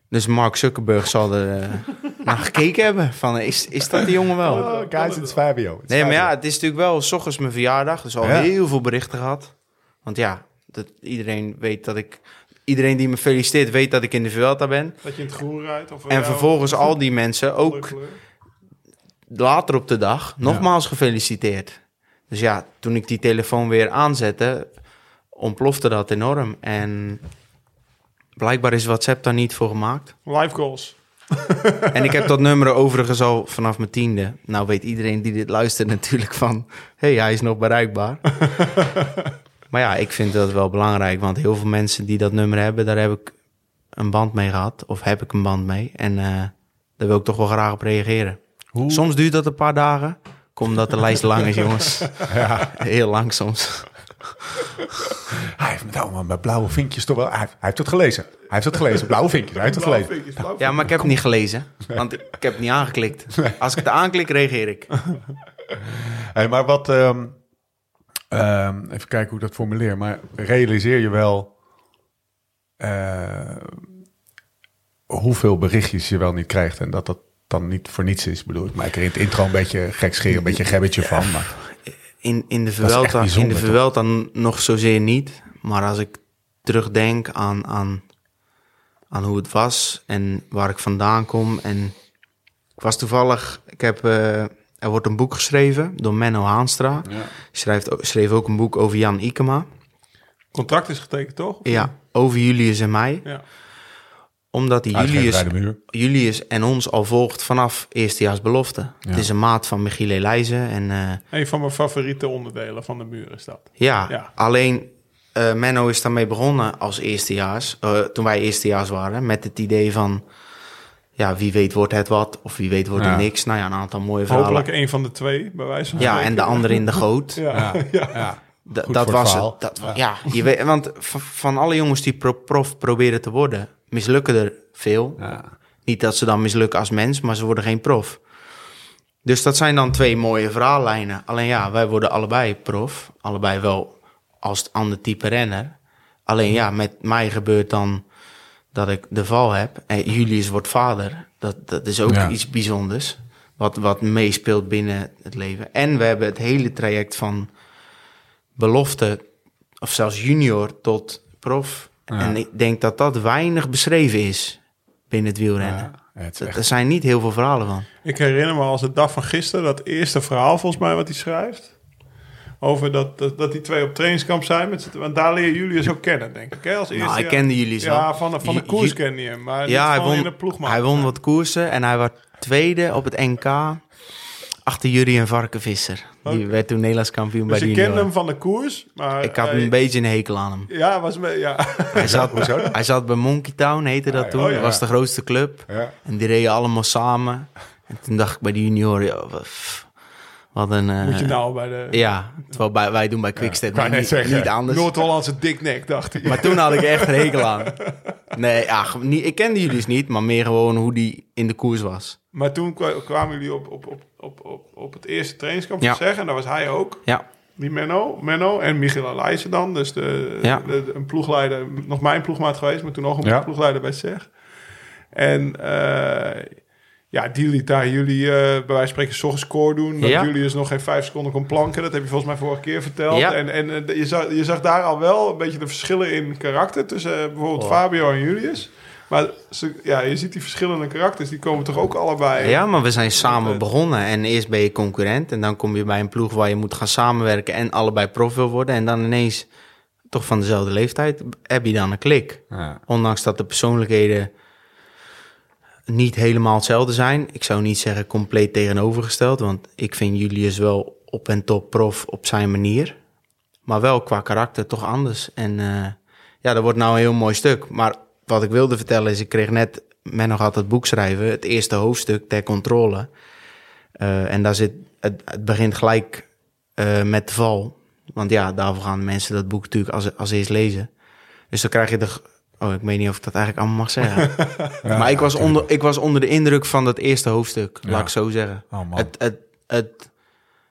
Dus Mark Zuckerberg zal er eh, naar gekeken hebben. Van, is, is dat die jongen wel? Oh, guys, het is Fabio. Het is Nee, maar ja, het is natuurlijk wel s ochtends mijn verjaardag. Dus al Ja. heel veel berichten gehad. Want ja, dat, iedereen weet dat ik... Iedereen die me feliciteert weet dat ik in de Vuelta ben. Dat je in het groen rijdt? Of En vervolgens al die mensen ook later op de dag nogmaals gefeliciteerd. Dus ja, toen ik die telefoon weer aanzette, ontplofte dat enorm. En blijkbaar is WhatsApp daar niet voor gemaakt. Live goals. En ik heb dat nummer overigens al vanaf mijn tiende. Nou weet iedereen die dit luistert natuurlijk van... hé, hey, hij is nog bereikbaar. maar ja, ik vind dat wel belangrijk. Want heel veel mensen die dat nummer hebben... daar heb ik een band mee gehad. Of heb ik een band mee. En eh, daar wil ik toch wel graag op reageren. Hoe- Soms duurt dat een paar dagen. Omdat de lijst lang is, jongens. Heel lang soms. Hij heeft met allemaal met blauwe vinkjes toch wel... Hij, hij heeft het gelezen. Hij heeft het gelezen. Blauwe vinkjes. Hij heeft het gelezen. Ja, maar ik heb het niet gelezen. Want ik heb het niet aangeklikt. Als ik het aanklik, reageer ik. Hey, maar wat... ehm, ehm, even kijken hoe ik dat formuleer. Maar realiseer je wel... eh, hoeveel berichtjes je wel niet krijgt... en dat dat dan niet voor niets is. Ik bedoel, ik maak er in het intro een beetje gek scheren, een beetje een gebbetje van. Maar In, in de Vuelta, in de? Vuelta nog zozeer niet. Maar als ik terugdenk aan, aan, aan hoe het was en waar ik vandaan kom. En ik was toevallig, ik heb, eh, er wordt een boek geschreven door Menno Haanstra. Ja. Schrijft, schreef ook een boek over Jan Ikema. Contract is getekend, toch? Ja, over Julius en mij. Ja. Omdat die Uitgeverij Julius. Julius en ons al volgt vanaf eerstejaarsbelofte. Het is een maat van Michiel Elijzen en... eh, Een van mijn favoriete onderdelen van de muur is dat. Ja, Ja. alleen eh, Menno is daarmee begonnen als eerstejaars, eh, toen wij eerstejaars waren, met het idee van, ja, wie weet wordt het wat, of wie weet wordt Ja. het niks. Nou ja, een aantal mooie verhalen. Hopelijk een van de twee, bij wijze van Ja, spreken. en de andere in de goot. Ja, Ja, ja. ja. D- dat voor het was verhaal. het. Dat, ja. je weet, want van, van alle jongens die pro- prof proberen te worden, mislukken er veel. Ja. Niet dat ze dan mislukken als mens, maar ze worden geen prof. Dus dat zijn dan twee mooie verhaallijnen. Alleen ja, wij worden allebei prof. Allebei wel als het ander type renner. Alleen ja, met mij gebeurt dan dat ik de val heb. En Julius wordt vader. Dat, dat is ook Ja. iets bijzonders. Wat, wat meespeelt binnen het leven. En we hebben het hele traject van belofte, of zelfs junior tot prof. Ja. En ik denk dat dat weinig beschreven is binnen het wielrennen. Ja, het is Er- echt- Er zijn niet heel veel verhalen van. Ik herinner me als de dag van gisteren, dat eerste verhaal volgens mij wat hij schrijft. Over dat, dat, dat die twee op trainingskamp zijn. Met want daar leer Julius ook kennen, denk ik. Hè? Als eerste Nou, ik jaar. kende jullie zo. Ja, van, de- van de koers kende je hem. Maar Ja, niet hij gewoon in de won, ploegmaat. hij won wat koersen en hij werd tweede op het NK achter Jurien Varkenvisser. Die werd toen Nederlands kampioen Dus bij je de kende hem van de koers. Maar Ik had hij- een beetje een hekel aan hem. Ja, was me, ja. Hij zat, hij zat bij Monkey Town, heette dat ja. toen. Oh, ja. Dat was de grootste club. Ja. En die reden allemaal samen. En toen dacht ik bij de junioren, ja, wat, hadden... eh, Moet je nou bij de Ja, terwijl bij, wij doen bij Quickstep net niet, zeggen. niet anders. Noord-Hollandse diknek, dacht hij. Maar toen had ik echt een hekel aan. Nee, ja, ge- niet, ik kende jullie dus niet, maar meer gewoon hoe die in de koers was. Maar toen kwa- kwamen jullie op, op, op, op, op, op het eerste trainingskamp, Ja. ja. zeggen. En daar was hij ook, Ja, die Menno. Menno en Michiel Alijzen dan. Dus de, Ja. de, de- een ploegleider, nog mijn ploegmaat geweest, maar toen nog een Ja. ploegleider bij SEG. En eh, ja, die liet daar jullie eh, bij wijze van spreken 's ochtends score doen. Dat Ja. Julius nog geen vijf seconden kon planken. Dat heb je volgens mij vorige keer verteld. Ja. En, en eh, je, zag, je zag daar al wel een beetje de verschillen in karakter tussen eh, bijvoorbeeld Fabio en Julius. Maar ze, ja, je ziet die verschillende karakters, die komen toch ook allebei. ja, maar we zijn samen begonnen. En eerst ben je concurrent. En dan kom je bij een ploeg waar je moet gaan samenwerken en allebei prof wil worden. En dan ineens, toch van dezelfde leeftijd, heb je dan een klik. Ja. Ondanks dat de persoonlijkheden niet helemaal hetzelfde zijn. Ik zou niet zeggen compleet tegenovergesteld. Want ik vind Julius wel op en top prof op zijn manier. Maar wel qua karakter toch anders. En eh, ja, dat wordt nou een heel mooi stuk. Maar wat ik wilde vertellen is, ik kreeg net... Men nog had het boek schrijven, het eerste hoofdstuk ter controle. Eh, en daar zit, het, begint gelijk eh, met de val. Want ja, daarvoor gaan mensen dat boek natuurlijk als, als eerst lezen. Dus dan krijg je de... Oh, ik weet niet of ik dat eigenlijk allemaal mag zeggen. maar ik was, onder, ik was onder de indruk van dat eerste hoofdstuk, Ja. laat ik zo zeggen. Oh, man. het, het, het,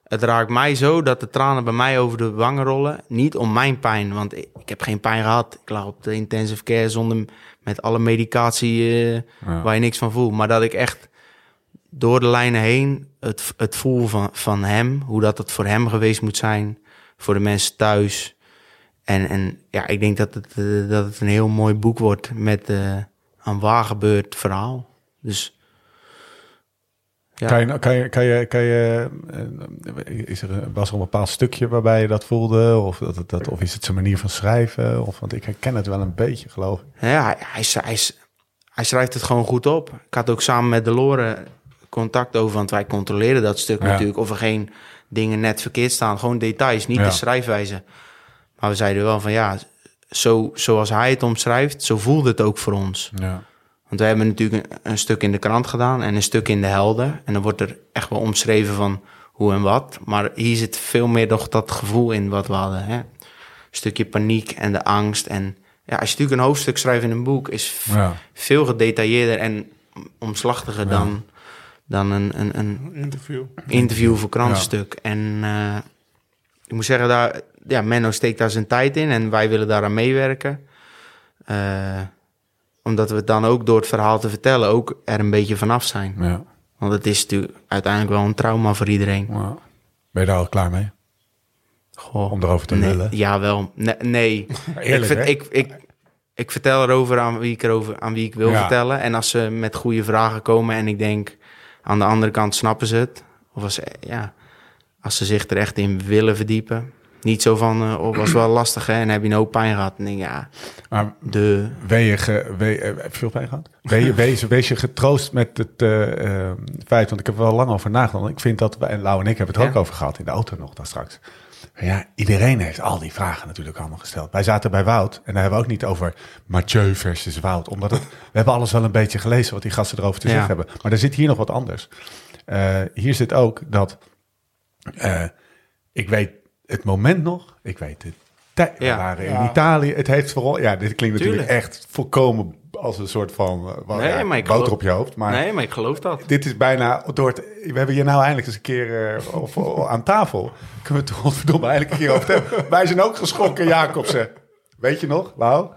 het raakt mij zo dat de tranen bij mij over de wangen rollen. Niet om mijn pijn, want ik, ik heb geen pijn gehad. Ik lag op de intensive care zonder met alle medicatie eh, Ja. waar je niks van voelt. Maar dat ik echt door de lijnen heen het, het voel van, van hem, hoe dat het voor hem geweest moet zijn, voor de mensen thuis. En, en ja, ik denk dat het, eh, dat het een heel mooi boek wordt met eh, een waar gebeurd verhaal. Dus ja. Kan je, kan je, kan je, kan je, eh, is er, was er een bepaald stukje waarbij je dat voelde? Of, dat, dat, of is het zijn manier van schrijven? Of, want ik herken het wel een beetje, geloof ik. Ja, hij, hij, hij, hij schrijft het gewoon goed op. Ik had ook samen met Delore contact over, want wij controleren dat stuk Ja. natuurlijk. Of er geen dingen net verkeerd staan. Gewoon details, niet Ja. de schrijfwijze. Maar we zeiden wel van ja, zo, zoals hij het omschrijft, zo voelde het ook voor ons. Ja. Want we hebben natuurlijk een, een stuk in de krant gedaan en een stuk in de helden. En dan wordt er echt wel omschreven van hoe en wat. Maar hier zit veel meer nog dat gevoel in wat we hadden. Hè? Een stukje paniek en de angst. En ja, als je natuurlijk een hoofdstuk schrijft in een boek, is Ja. veel gedetailleerder en omslachtiger dan, dan een, een, een Interview. interview voor krantenstuk. En eh, ik moet zeggen, daar, ja, Menno steekt daar zijn tijd in en wij willen daaraan meewerken. Eh, omdat we het dan ook door het verhaal te vertellen ook er een beetje vanaf zijn. Ja. Want het is natuurlijk uiteindelijk wel een trauma voor iedereen. Ja. Ben je daar al klaar mee? Goh, Om erover te nee, lullen? Ja, wel. Nee. nee. Eerlijk, ik, ik, ik, ik vertel erover aan wie ik, erover, aan wie ik wil Ja. vertellen. En als ze met goede vragen komen en ik denk aan de andere kant snappen ze het. Of als, ja, als ze zich er echt in willen verdiepen. Niet zo van, oh, was wel lastig hè, en heb je een hoop pijn gehad. En denk ja, Maar de... ben je, ge, ben je eh, heb je veel pijn gehad? Ben je, wees, wees je getroost met het eh, feit, want ik heb er wel lang over nagedacht. Ik vind dat, wij, en Lau en ik hebben het ook Ja. over gehad in de auto nog daar straks. Ja, iedereen heeft al die vragen natuurlijk allemaal gesteld. Wij zaten bij Wout en daar hebben we ook niet over Mathieu versus Wout. Omdat het, we hebben alles wel een beetje gelezen wat die gasten erover te Ja. zeggen hebben. Maar er zit hier nog wat anders. Hier zit ook dat, ik weet het moment nog, ik weet. We Ja. waren in Ja. Italië. Het heeft vooral, ja, dit klinkt natuurlijk Tuurlijk. echt volkomen als een soort van uh, wel, Nee, ja, maar ik boter geloof- op je hoofd. Maar Nee, maar ik geloof dat. dit is bijna door het. We hebben hier nou eindelijk eens een keer eh, of, aan tafel. Kunnen we het godverdomme eindelijk een keer over het hebben. Wij zijn ook geschrokken, Jacobsen. Weet je nog, Lau?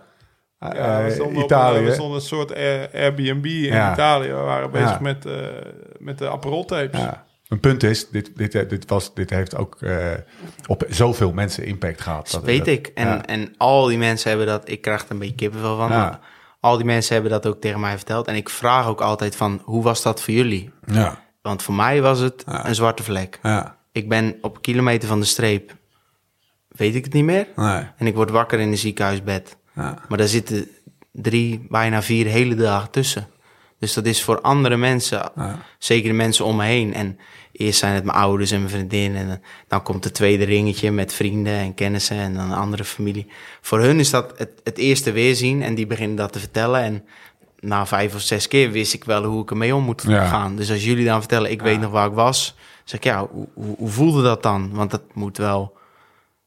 Ja, Eh, we stonden op Italië. een- we stonden een soort Air- Airbnb in Ja. Italië. We waren bezig Ja. met, eh met de Aperol-tapes. Ja. Een punt is, dit, dit, dit, was, dit heeft ook eh, op zoveel mensen impact gehad. Dat weet ik. En, ja. en al die mensen hebben dat... Ik krijg er een beetje kippenvel van. Ja. Al die mensen hebben dat ook tegen mij verteld. En ik vraag ook altijd van... Hoe was dat voor jullie? Ja, Want voor mij was het Ja. een zwarte vlek. ja, Ik ben op een kilometer van de streep... Weet ik het niet meer. nee, En ik word wakker in een ziekenhuisbed. ja, Maar daar zitten drie, bijna vier hele dagen tussen. Dus dat is voor andere mensen, Ja. zeker de mensen om me heen. En eerst zijn het mijn ouders en mijn vriendin. En dan komt het tweede ringetje met vrienden en kennissen en dan een andere familie. Voor hun is dat het, het eerste weerzien en die beginnen dat te vertellen. En na vijf of zes keer wist ik wel hoe ik ermee om moet Ja. gaan. Dus als jullie dan vertellen, ik weet nog waar ik was, zeg ik ja, hoe, hoe, hoe voelde dat dan? Want dat moet wel,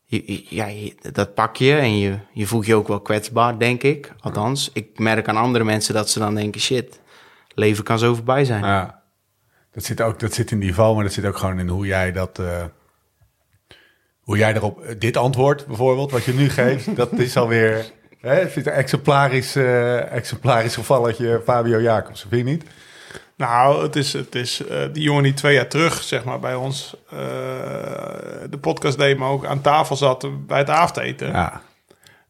je- ja, je- dat pak je en je, je voelt je ook wel kwetsbaar, denk ik. Althans, ik merk aan andere mensen dat ze dan denken, shit, leven kan zo voorbij zijn. Ja. Dat zit ook dat zit in niveau, maar dat zit ook gewoon in hoe jij dat. eh, hoe jij erop. Dit antwoord bijvoorbeeld, wat je nu geeft, dat is alweer. Hè, het is een exemplarisch, eh, exemplarisch gevalletje Fabio Jacobs, vind je niet? Nou, het is, het is eh, die jongen die twee jaar terug, zeg maar, bij ons eh, de podcast deed, maar ook aan tafel zat bij het avondeten. Ja.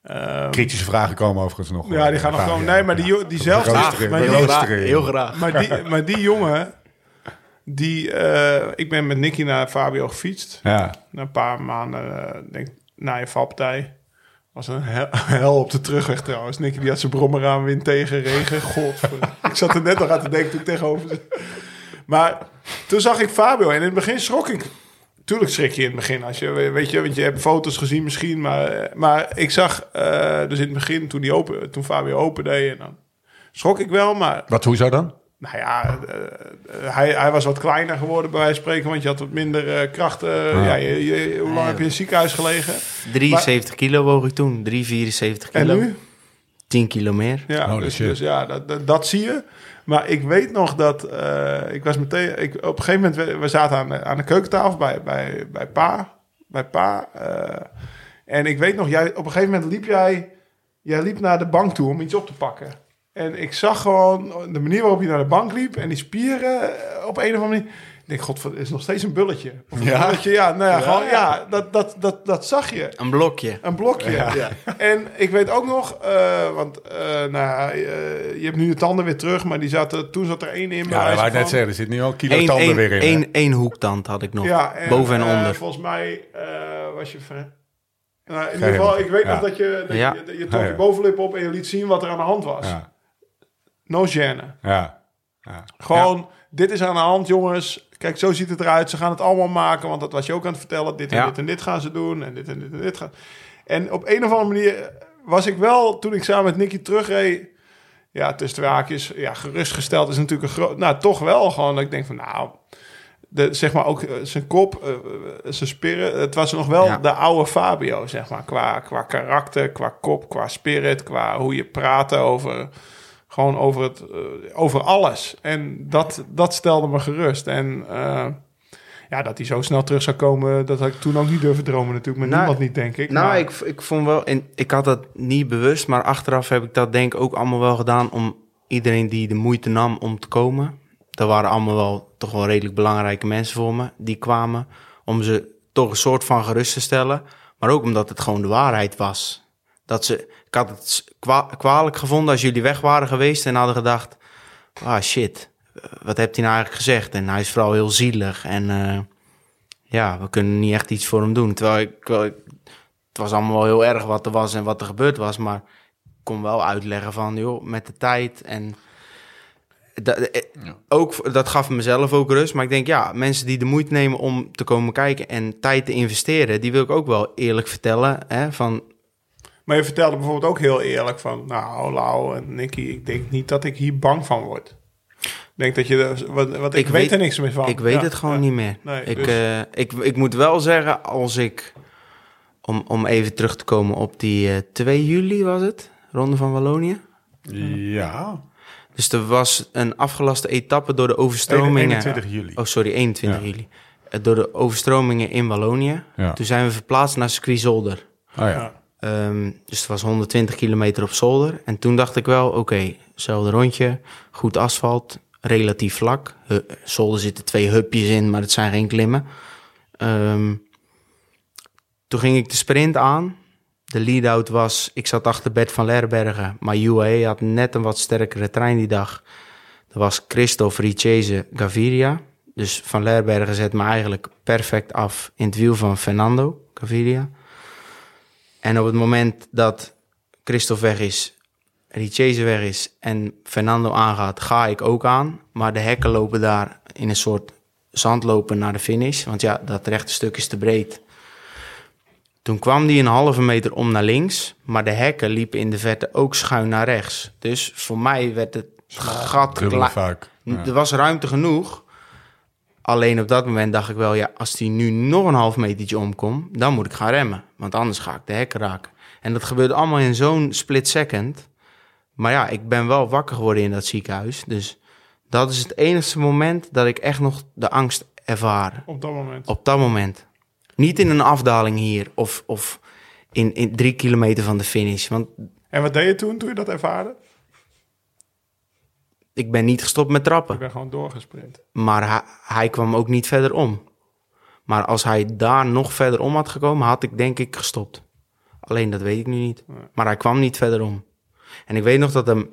Ehm, Kritische vragen komen overigens nog. ja, die gaan nog gewoon. Nee, maar die, die zelf. Roosteren, maar, die, roosteren. heel graag. maar, die, maar die jongen, die, eh, ik ben met Nicky naar Fabio gefietst. Ja. Na een paar maanden, eh, denk na je valpartij. Was een hel, hel op de terugweg trouwens. Nicky die had zijn brommer aan, wind tegen, regen. God, ik zat er net nog aan te denken toen ik tegenover. Maar toen zag ik Fabio en in het begin schrok ik. Tuurlijk schrik je in het begin. Als je, weet je, want je hebt foto's gezien misschien. Maar, maar ik zag eh, dus in het begin toen, die open, toen Fabio open deed. En dan schrok ik wel, maar Wat, hoezo dan? nou ja, eh, eh, hij, hij was wat kleiner geworden bij wijze van spreken, want je had wat minder eh, kracht. eh, ja. je, je- hoe lang heb je in het ziekenhuis gelegen? 73 kilo woog ik toen, 374 En kilo. nu? 10 kilo meer. Ja, dus, dus ja, dat, dat, dat zie je. Maar ik weet nog dat eh, ik was meteen. Ik, op een gegeven moment, we, we zaten aan de, aan de keukentafel bij, bij, bij Pa. Bij Pa. eh, en ik weet nog, jij, op een gegeven moment liep jij. Jij liep naar de bank toe om iets op te pakken. En ik zag gewoon de manier waarop je naar de bank liep en die spieren eh, op een of andere manier. Ik denk, god, het is nog steeds een bulletje. Of een Ja? bulletje, ja, nou ja, gewoon, ja dat, dat, dat, dat zag je. Een blokje. Een blokje. Ja. En ik weet ook nog, eh, want eh, nou, ja, eh, je hebt nu de tanden weer terug, maar die zaten, toen zat er één in. Ja, wou ik net zeggen. Er zit nu al een kilo Eén tanden één- weer in. hè? één- één hoektand had ik nog. Ja, Boven en onder. volgens mij eh, was je ver... Nou, in ieder geval, ik weet ja. nog dat je, dat Ja. je, je trok je bovenlip op en je liet zien wat er aan de hand was. Ja, No gêne. ja. ja. Gewoon, dit is aan de hand, jongens. Kijk, zo ziet het eruit. Ze gaan het allemaal maken, want dat was je ook aan het vertellen. Dit en Ja. dit en dit gaan ze doen. En dit en dit en dit gaan. En op een of andere manier was ik wel, toen ik samen met Nicky terugreed... Ja, tussen twee haakjes, ja, gerustgesteld is natuurlijk een groot... Nou, toch wel gewoon dat ik denk van, nou... De, zeg maar ook eh, zijn kop, eh, eh, zijn spirit. Het was nog wel Ja. de oude Fabio, zeg maar. Qua, qua karakter, qua kop, qua spirit, qua hoe je praatte over... Gewoon over, het, eh, over alles. En dat, dat stelde me gerust. En eh, ja, dat hij zo snel terug zou komen, dat had ik toen ook niet durven dromen natuurlijk. Met Nou, niemand niet, denk ik. Nou, Maar- ik, ik vond wel, en ik had dat niet bewust, maar achteraf heb ik dat denk ik ook allemaal wel gedaan om iedereen die de moeite nam om te komen. Dat waren allemaal wel toch wel redelijk belangrijke mensen voor me, die kwamen om ze toch een soort van gerust te stellen. Maar ook omdat het gewoon de waarheid was. Dat ze, ik had het kwa- kwalijk gevonden als jullie weg waren geweest en hadden gedacht, ah shit, wat hebt hij nou eigenlijk gezegd? En hij is vooral heel zielig en eh, ja, we kunnen niet echt iets voor hem doen. Terwijl ik, het was allemaal wel heel erg wat er was en wat er gebeurd was, maar ik kon wel uitleggen van, joh, met de tijd en dat, eh, ook, dat gaf mezelf ook rust. Maar ik denk, ja, mensen die de moeite nemen om te komen kijken en tijd te investeren, die wil ik ook wel eerlijk vertellen. Hè, van, Maar je vertelde bijvoorbeeld ook heel eerlijk van... Nou, Lau en Nicky, ik denk niet dat ik hier bang van word. Ik denk dat je... er- Wat, wat, ik, Ik weet, weet- er niks meer van. ik weet Ja, het gewoon ja. niet meer. Nee, ik, dus- eh, ik, ik moet wel zeggen, als ik, om, om even terug te komen op die eh 2 juli was het, Ronde van Wallonië. Ja. Dus er was een afgelaste etappe door de overstromingen. 21 juli. Oh, sorry, 21 Ja. juli. Eh, Door de overstromingen in Wallonië. Ja. Toen zijn we verplaatst naar circuit Zolder. Oh ja. Ehm, dus het was 120 kilometer op zolder. En toen dacht ik wel, oké, hetzelfde rondje, goed asfalt, relatief vlak. Zolder zitten twee hupjes in, maar het zijn geen klimmen. Ehm, toen ging ik de sprint aan. De lead-out was, ik zat achter Bert van Lerbergen, maar UAE had net een wat sterkere trein die dag. Dat was Christophe Richese Gaviria. Dus Van Lerbergen zet me eigenlijk perfect af in het wiel van Fernando Gaviria. En op het moment dat Christophe weg is, Richese weg is en Fernando aangaat, ga ik ook aan. Maar de hekken lopen daar in een soort zandlopen naar de finish. Want ja, dat rechte stuk is te breed. Toen kwam die een halve meter om naar links, maar de hekken liepen in de verte ook schuin naar rechts. Dus voor mij werd het gat klein. Er was ruimte genoeg. Alleen op dat moment dacht ik wel, ja, als die nu nog een half metertje omkomt, dan moet ik gaan remmen. Want anders ga ik de hekken raken. En dat gebeurde allemaal in zo'n split second. Maar ja, ik ben wel wakker geworden in dat ziekenhuis. Dus dat is het enige moment dat ik echt nog de angst ervaar. Op dat moment. Op dat moment. Niet in een afdaling hier of, of in, in drie kilometer van de finish. Want En wat deed je toen, toen je dat ervaarde? Ik ben niet gestopt met trappen. Ik ben gewoon doorgesprint. Maar hij, hij kwam ook niet verder om. Maar als hij daar nog verder om had gekomen, had ik denk ik gestopt. Alleen dat weet ik nu niet. Maar hij kwam niet verder om. En ik weet nog dat hem...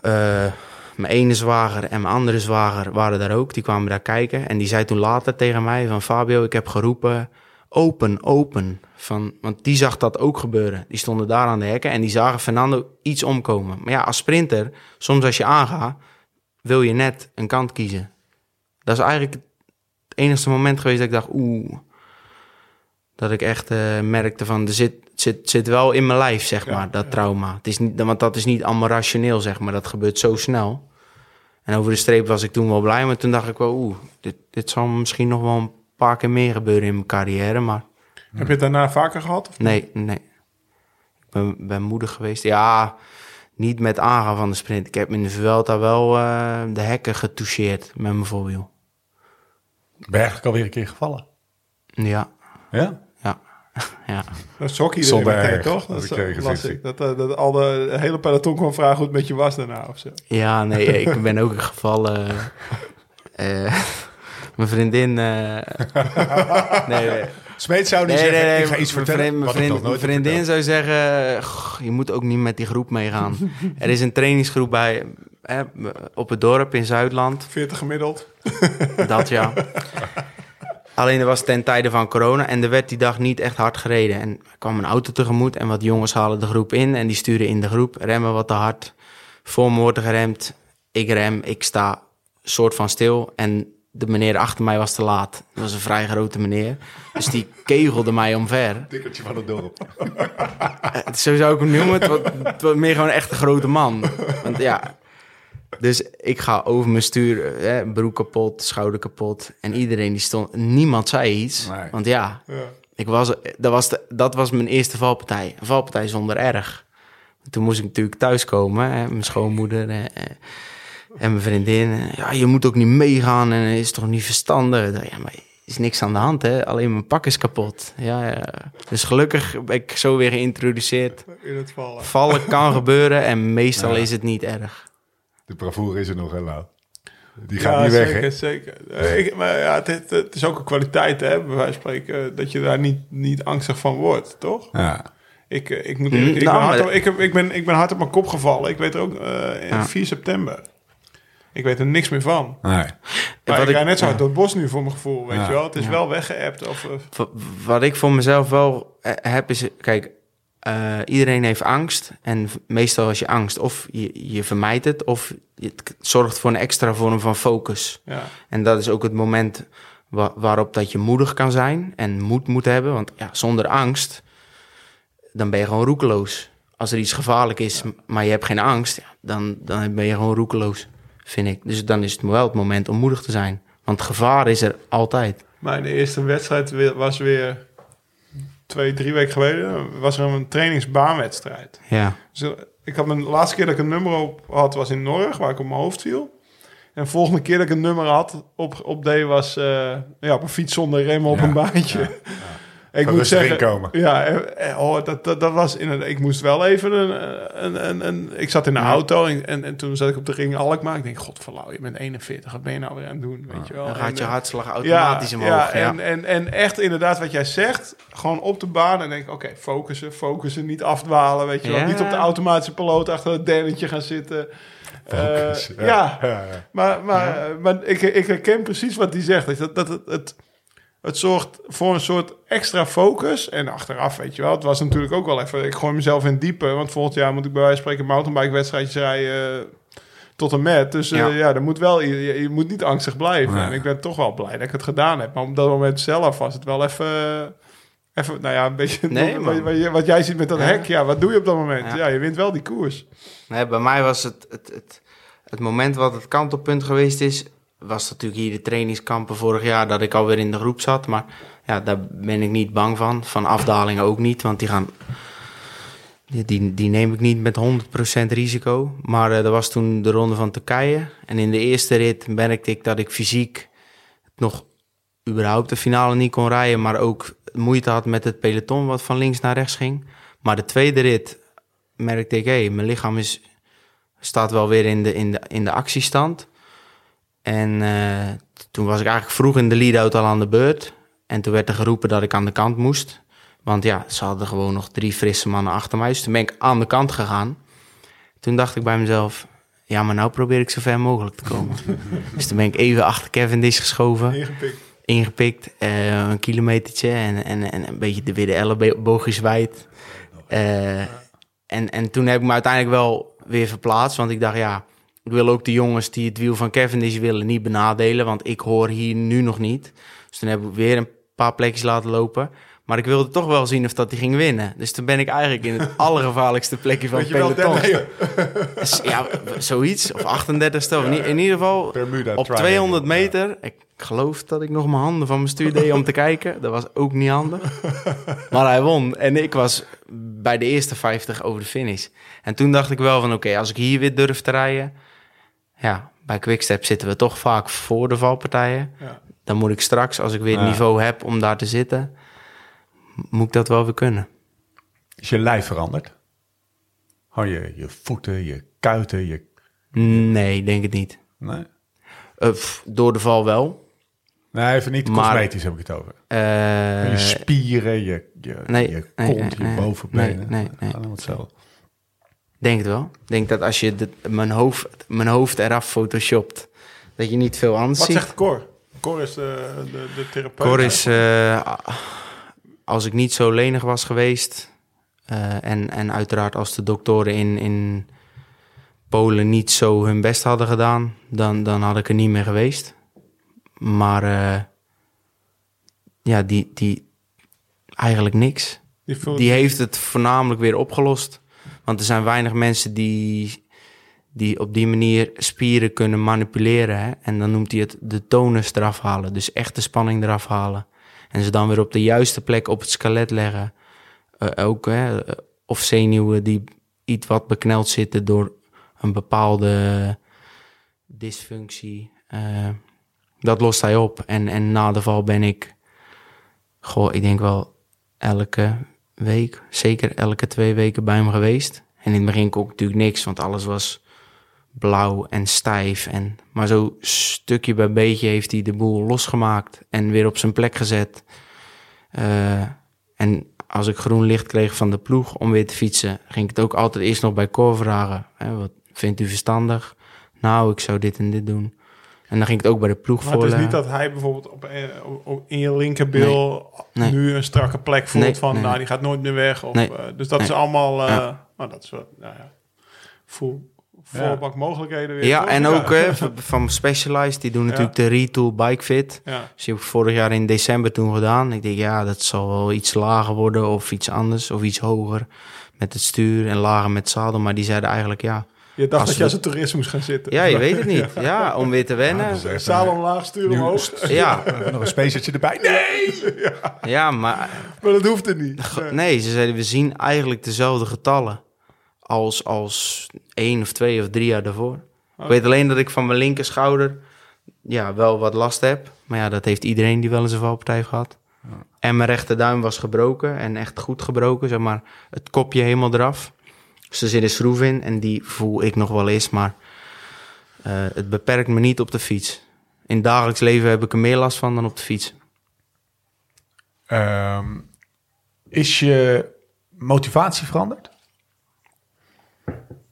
eh, mijn ene zwager en mijn andere zwager waren daar ook. Die kwamen daar kijken. En die zei toen later tegen mij van... Fabio, ik heb geroepen... Open, open. Van, want die zag dat ook gebeuren. Die stonden daar aan de hekken en die zagen Fernando iets omkomen. Maar ja, als sprinter, soms als je aangaat, wil je net een kant kiezen. Dat is eigenlijk het enige moment geweest dat ik dacht, oeh. Dat ik echt eh, merkte van, er zit, zit, zit wel in mijn lijf, zeg maar, dat trauma. Het is niet, want dat is niet allemaal rationeel, zeg maar. Dat gebeurt zo snel. En over de streep was ik toen wel blij, maar toen dacht ik wel, oeh, dit, dit zal misschien nog wel een paar keer meer gebeuren in mijn carrière, maar... Heb je het daarna vaker gehad? Of? Nee, nee. Ik ben, ben moedig geweest. Ja, niet met aangaan van de sprint. Ik heb in de Vuelta wel eh, de hekken getoucheerd met mijn voorwiel. Ben je eigenlijk alweer een keer gevallen? Ja, Ja? ja, ja. Dat is hockey Zonder meteen, erg, toch? Dat ik is. Dat, eh, dat al de hele peloton kwam vragen hoe het met je was daarna of zo. Ja, nee, ik ben ook gevallen. eh, mijn vriendin... eh, nee, nee. Smeet zou niet Nee, zeggen, nee, nee. ik ga iets vertellen Mijn, vriend- vriendin zou zeggen, "Goh, je moet ook niet met die groep meegaan. er is een trainingsgroep bij, hè, op het dorp in Zuidland. 40 gemiddeld. Dat ja. Alleen er was ten tijde van corona en er werd die dag niet echt hard gereden. En er kwam een auto tegemoet en wat jongens halen de groep in en die sturen in de groep. Remmen wat te hard. Voor me wordt er geremd. Ik rem, ik sta soort van stil en de meneer achter mij was te laat. Dat was een vrij grote meneer. Dus die kegelde mij omver. Dikkertje van het dorp. Eh, Zo zou ik hem noemen. Het was, het was meer gewoon echt een grote man. Want ja... Dus ik ga over mijn stuur, hè, broek kapot, schouder kapot. En iedereen die stond... Niemand zei iets. Nee. Want ja, Ja. ik was, dat, was de, dat was mijn eerste valpartij. Een valpartij zonder erg. Toen moest ik natuurlijk thuiskomen. Hè, mijn schoonmoeder eh, eh, en mijn vriendin. Eh, Ja, je moet ook niet meegaan en is toch niet verstandig. Ja, maar er is niks aan de hand, hè? Alleen mijn pak is kapot. Ja, ja. Dus gelukkig ben ik zo weer geïntroduceerd. In het vallen. Vallen kan gebeuren en meestal Ja. is het niet erg. De bravoure is er nog, hè, Lau? Die gaat ja, niet weg, zeker, hè? zeker. Ik, maar ja, het, het, het is ook een kwaliteit, hè, bij wijze van spreken, dat je daar niet, niet angstig van wordt, toch? Ja. Ik, eh, ik, moet, Mm, ik, ik, nou, ben hard op, ik, ben, ik ben hard op mijn kop gevallen. Ik weet er ook eh, in Ja. 4 september. Ik weet er niks meer van. Nee. Maar wat ik ik- rijd net zo hard door het bos nu voor mijn gevoel, weet Ja. je wel. Het is Ja. wel weggeëpt. Of, eh, Wa- Wat ik voor mezelf wel eh, heb is... Kijk, eh, iedereen heeft angst. En meestal als je angst... Of je, je vermijdt het... Of je- het zorgt voor een extra vorm van focus. ja. En dat is ook het moment wa- waarop dat je moedig kan zijn. En moed moet hebben. Want ja, zonder angst... Dan ben je gewoon roekeloos. Als er iets gevaarlijk is, maar je hebt geen angst... ja, dan, dan ben je gewoon roekeloos, vind ik. Dus dan is het wel het moment om moedig te zijn. Want gevaar is er altijd. Mijn eerste wedstrijd weer- was weer twee, drie weken geleden. Was er een trainingsbaanwedstrijd. Ja. Dus, eh, ik had mijn de laatste keer dat ik een nummer op had, was in Norg, waar ik op mijn hoofd viel. En de volgende keer dat ik een nummer had op, op D was eh, ja, op een fiets zonder remmen op Ja, een baantje. ja, Ik moet zeggen, inkomen. ja, eh, eh, oh, dat, dat, dat was inderdaad. Ik moest wel even een, een, een, een ik zat in de Ja. auto en, en, en toen zat ik op de ring Alkmaar. Ik denk, god verlauw, je bent 41, wat ben je nou weer aan het doen, weet je wel? Dan gaat je hartslag automatisch ja, omhoog. Ja, Ja, En, en, en echt inderdaad wat jij zegt, gewoon op de baan en denk oké, focussen, focussen, niet afdwalen, weet je wel. Ja. Niet op de automatische piloot achter het dennetje gaan zitten. Focus, Eh, ja. ja, ja. maar, maar, maar ik, ik herken precies wat hij zegt. Dat, dat het, het, het zorgt voor een soort extra focus. En achteraf, weet je wel, het was natuurlijk ook wel even... Ik gooi mezelf in diepe, want volgend jaar moet ik bij wijze van spreken... mountainbike-wedstrijdjes rijden eh, tot en met. Dus eh, Ja. ja, er moet wel, je, je moet niet angstig blijven. Nee. En ik ben toch wel blij dat ik het gedaan heb. Maar op dat moment zelf was het wel even... Even, nou ja, een beetje Nee, wat, jij ziet met dat Ja. hek. Ja, wat doe je op dat moment? Ja, Ja. je wint wel die koers. Nee, bij mij was het, het, het, het moment wat het kantelpunt geweest is, was natuurlijk hier de trainingskampen vorig jaar dat ik alweer in de groep zat. Maar ja, daar ben ik niet bang van. Van afdalingen ook niet, want die gaan. Die, die, neem ik niet met 100% risico. Maar eh, dat was toen de ronde van Turkije. En in de eerste rit merkte ik dat ik fysiek nog überhaupt de finale niet kon rijden. Maar ook moeite had met het peloton wat van links naar rechts ging. Maar de tweede rit merkte ik, hé, mijn lichaam is, staat wel weer in de, in de, in de actiestand. En eh, toen was ik eigenlijk vroeg in de lead-out al aan de beurt. En toen werd er geroepen dat ik aan de kant moest. Want ja, ze hadden gewoon nog drie frisse mannen achter mij. Dus toen ben ik aan de kant gegaan. Toen dacht ik bij mezelf, ja, maar nou probeer ik zo ver mogelijk te komen. dus toen ben ik even achter Cavendish geschoven Ingepikt. ingepikt, eh, een kilometertje en, en, en een beetje de de elleboogjes wijd. Eh, en, en toen heb ik me uiteindelijk wel weer verplaatst, want ik dacht, ja, ik wil ook de jongens die het wiel van Cavendish willen niet benadelen, want ik hoor hier nu nog niet. Dus toen heb ik weer een paar plekjes laten lopen. Maar ik wilde toch wel zien of dat hij ging winnen. Dus toen ben ik eigenlijk in het allergevaarlijkste plekje van het peloton. Dus ja, zoiets. Of 38ste. Of in, in ieder geval Bermuda op Triangle. 200 meter. Ik geloof dat ik nog mijn handen van mijn stuur deed om te kijken. Dat was ook niet handig. Maar hij won. En ik was bij de eerste 50 over de finish. En toen dacht ik wel van oké, als ik hier weer durf te rijden. Ja, bij Quickstep zitten we toch vaak voor de valpartijen. Ja. Dan moet ik straks, als ik weer het niveau heb om daar te zitten, moet ik dat wel weer kunnen. Is je lijf veranderd? Gewoon je, je voeten, je kuiten, je... Nee, denk het niet. Nee, pff, door de val wel. nee even niet Maar- cosmetisch heb ik het over. Eh, je spieren, je, je, nee, je nee, kont, nee, je nee. bovenbenen. Nee, nee, nee. Allemaal hetzelfde. Denk het wel. Ik denk dat als je de, mijn, hoofd, mijn hoofd eraf photoshopt, dat je niet veel anders Wat ziet. zegt Cor? Cor is de, de, de therapeut. Cor is, eh, als ik niet zo lenig was geweest, eh, en, en uiteraard als de doktoren in, in Polen niet zo hun best hadden gedaan, dan, dan had ik er niet meer geweest. Maar eh, ja, die, die eigenlijk niks. Die heeft het voornamelijk weer opgelost. Want er zijn weinig mensen die, die op die manier spieren kunnen manipuleren. Hè? En dan noemt hij het de tonus eraf halen. Dus echt de spanning eraf halen. En ze dan weer op de juiste plek op het skelet leggen. Eh, ook, hè, of zenuwen die iets wat bekneld zitten door een bepaalde dysfunctie. Eh, dat lost hij op. En, en na de val ben ik, goh, ik denk wel elke week, zeker elke twee weken bij hem geweest. En in het begin kon ik natuurlijk niks, want alles was blauw en stijf. En, maar zo stukje bij beetje heeft hij de boel losgemaakt en weer op zijn plek gezet. Eh, en als ik groen licht kreeg van de ploeg om weer te fietsen, ging ik het ook altijd eerst nog bij Cor vragen. Hè, wat vindt u verstandig? Nou, ik zou dit en dit doen. En dan ging ik het ook bij de ploeg Maar het is niet dat hij bijvoorbeeld op, op- op- in je linkerbil Nee. nu een strakke plek voelt Nee, van, nee, nou, die gaat nooit meer weg. Of, Nee. eh, dus dat is allemaal, eh Ja. nou, dat is wel, nou ja, voel, volle bak mogelijkheden weer. Ja, toch? en ook hè, van- Specialized, die doen natuurlijk de Retool Bike Fit. Ja. Dus die heb ik vorig jaar in december toen gedaan. Ik denk, ja, dat zal wel iets lager worden of iets anders of iets hoger met het stuur en lager met zadel. Maar die zeiden eigenlijk, ja, Je dacht Als dat je als een toerist moest gaan zitten. ja je weet het niet. Ja, om weer te wennen. dus even Zaal omlaag, stuur omhoog. Ja, Nog een spacertje erbij. Nee! ja, maar Maar dat hoeft er niet. Nee, ze zeiden we zien eigenlijk dezelfde getallen als, als één of twee of drie jaar daarvoor. Ik weet alleen dat ik van mijn linker schouder ja, wel wat last heb. Maar ja, dat heeft iedereen die wel eens een valpartij heeft gehad. En mijn rechterduim was gebroken en echt goed gebroken, zeg maar. Het kopje helemaal eraf. Dus er zit een schroef in en die voel ik nog wel eens, maar eh, het beperkt me niet op de fiets. In het dagelijks leven heb ik er meer last van dan op de fiets. Ehm, is je motivatie veranderd?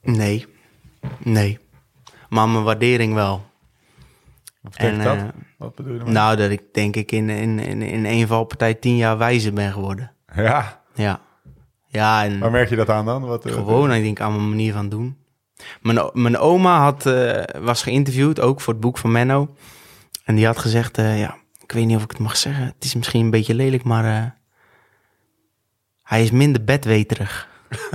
Nee, nee. Maar mijn waardering wel. Wat betekent En, dat? eh, Wat bedoel je ermee? Nou, dat ik denk ik in, in, in, in één valpartij tien jaar wijzer ben geworden. Ja, Ja. Ja, en waar merk je dat aan dan? Wat, eh, gewoon, ik denk aan mijn manier van doen. Mijn, mijn oma had, eh, was geïnterviewd, ook voor het boek van Menno. En die had gezegd, eh, ja, ik weet niet of ik het mag zeggen. Het is misschien een beetje lelijk, maar... Hij is minder bedweterig.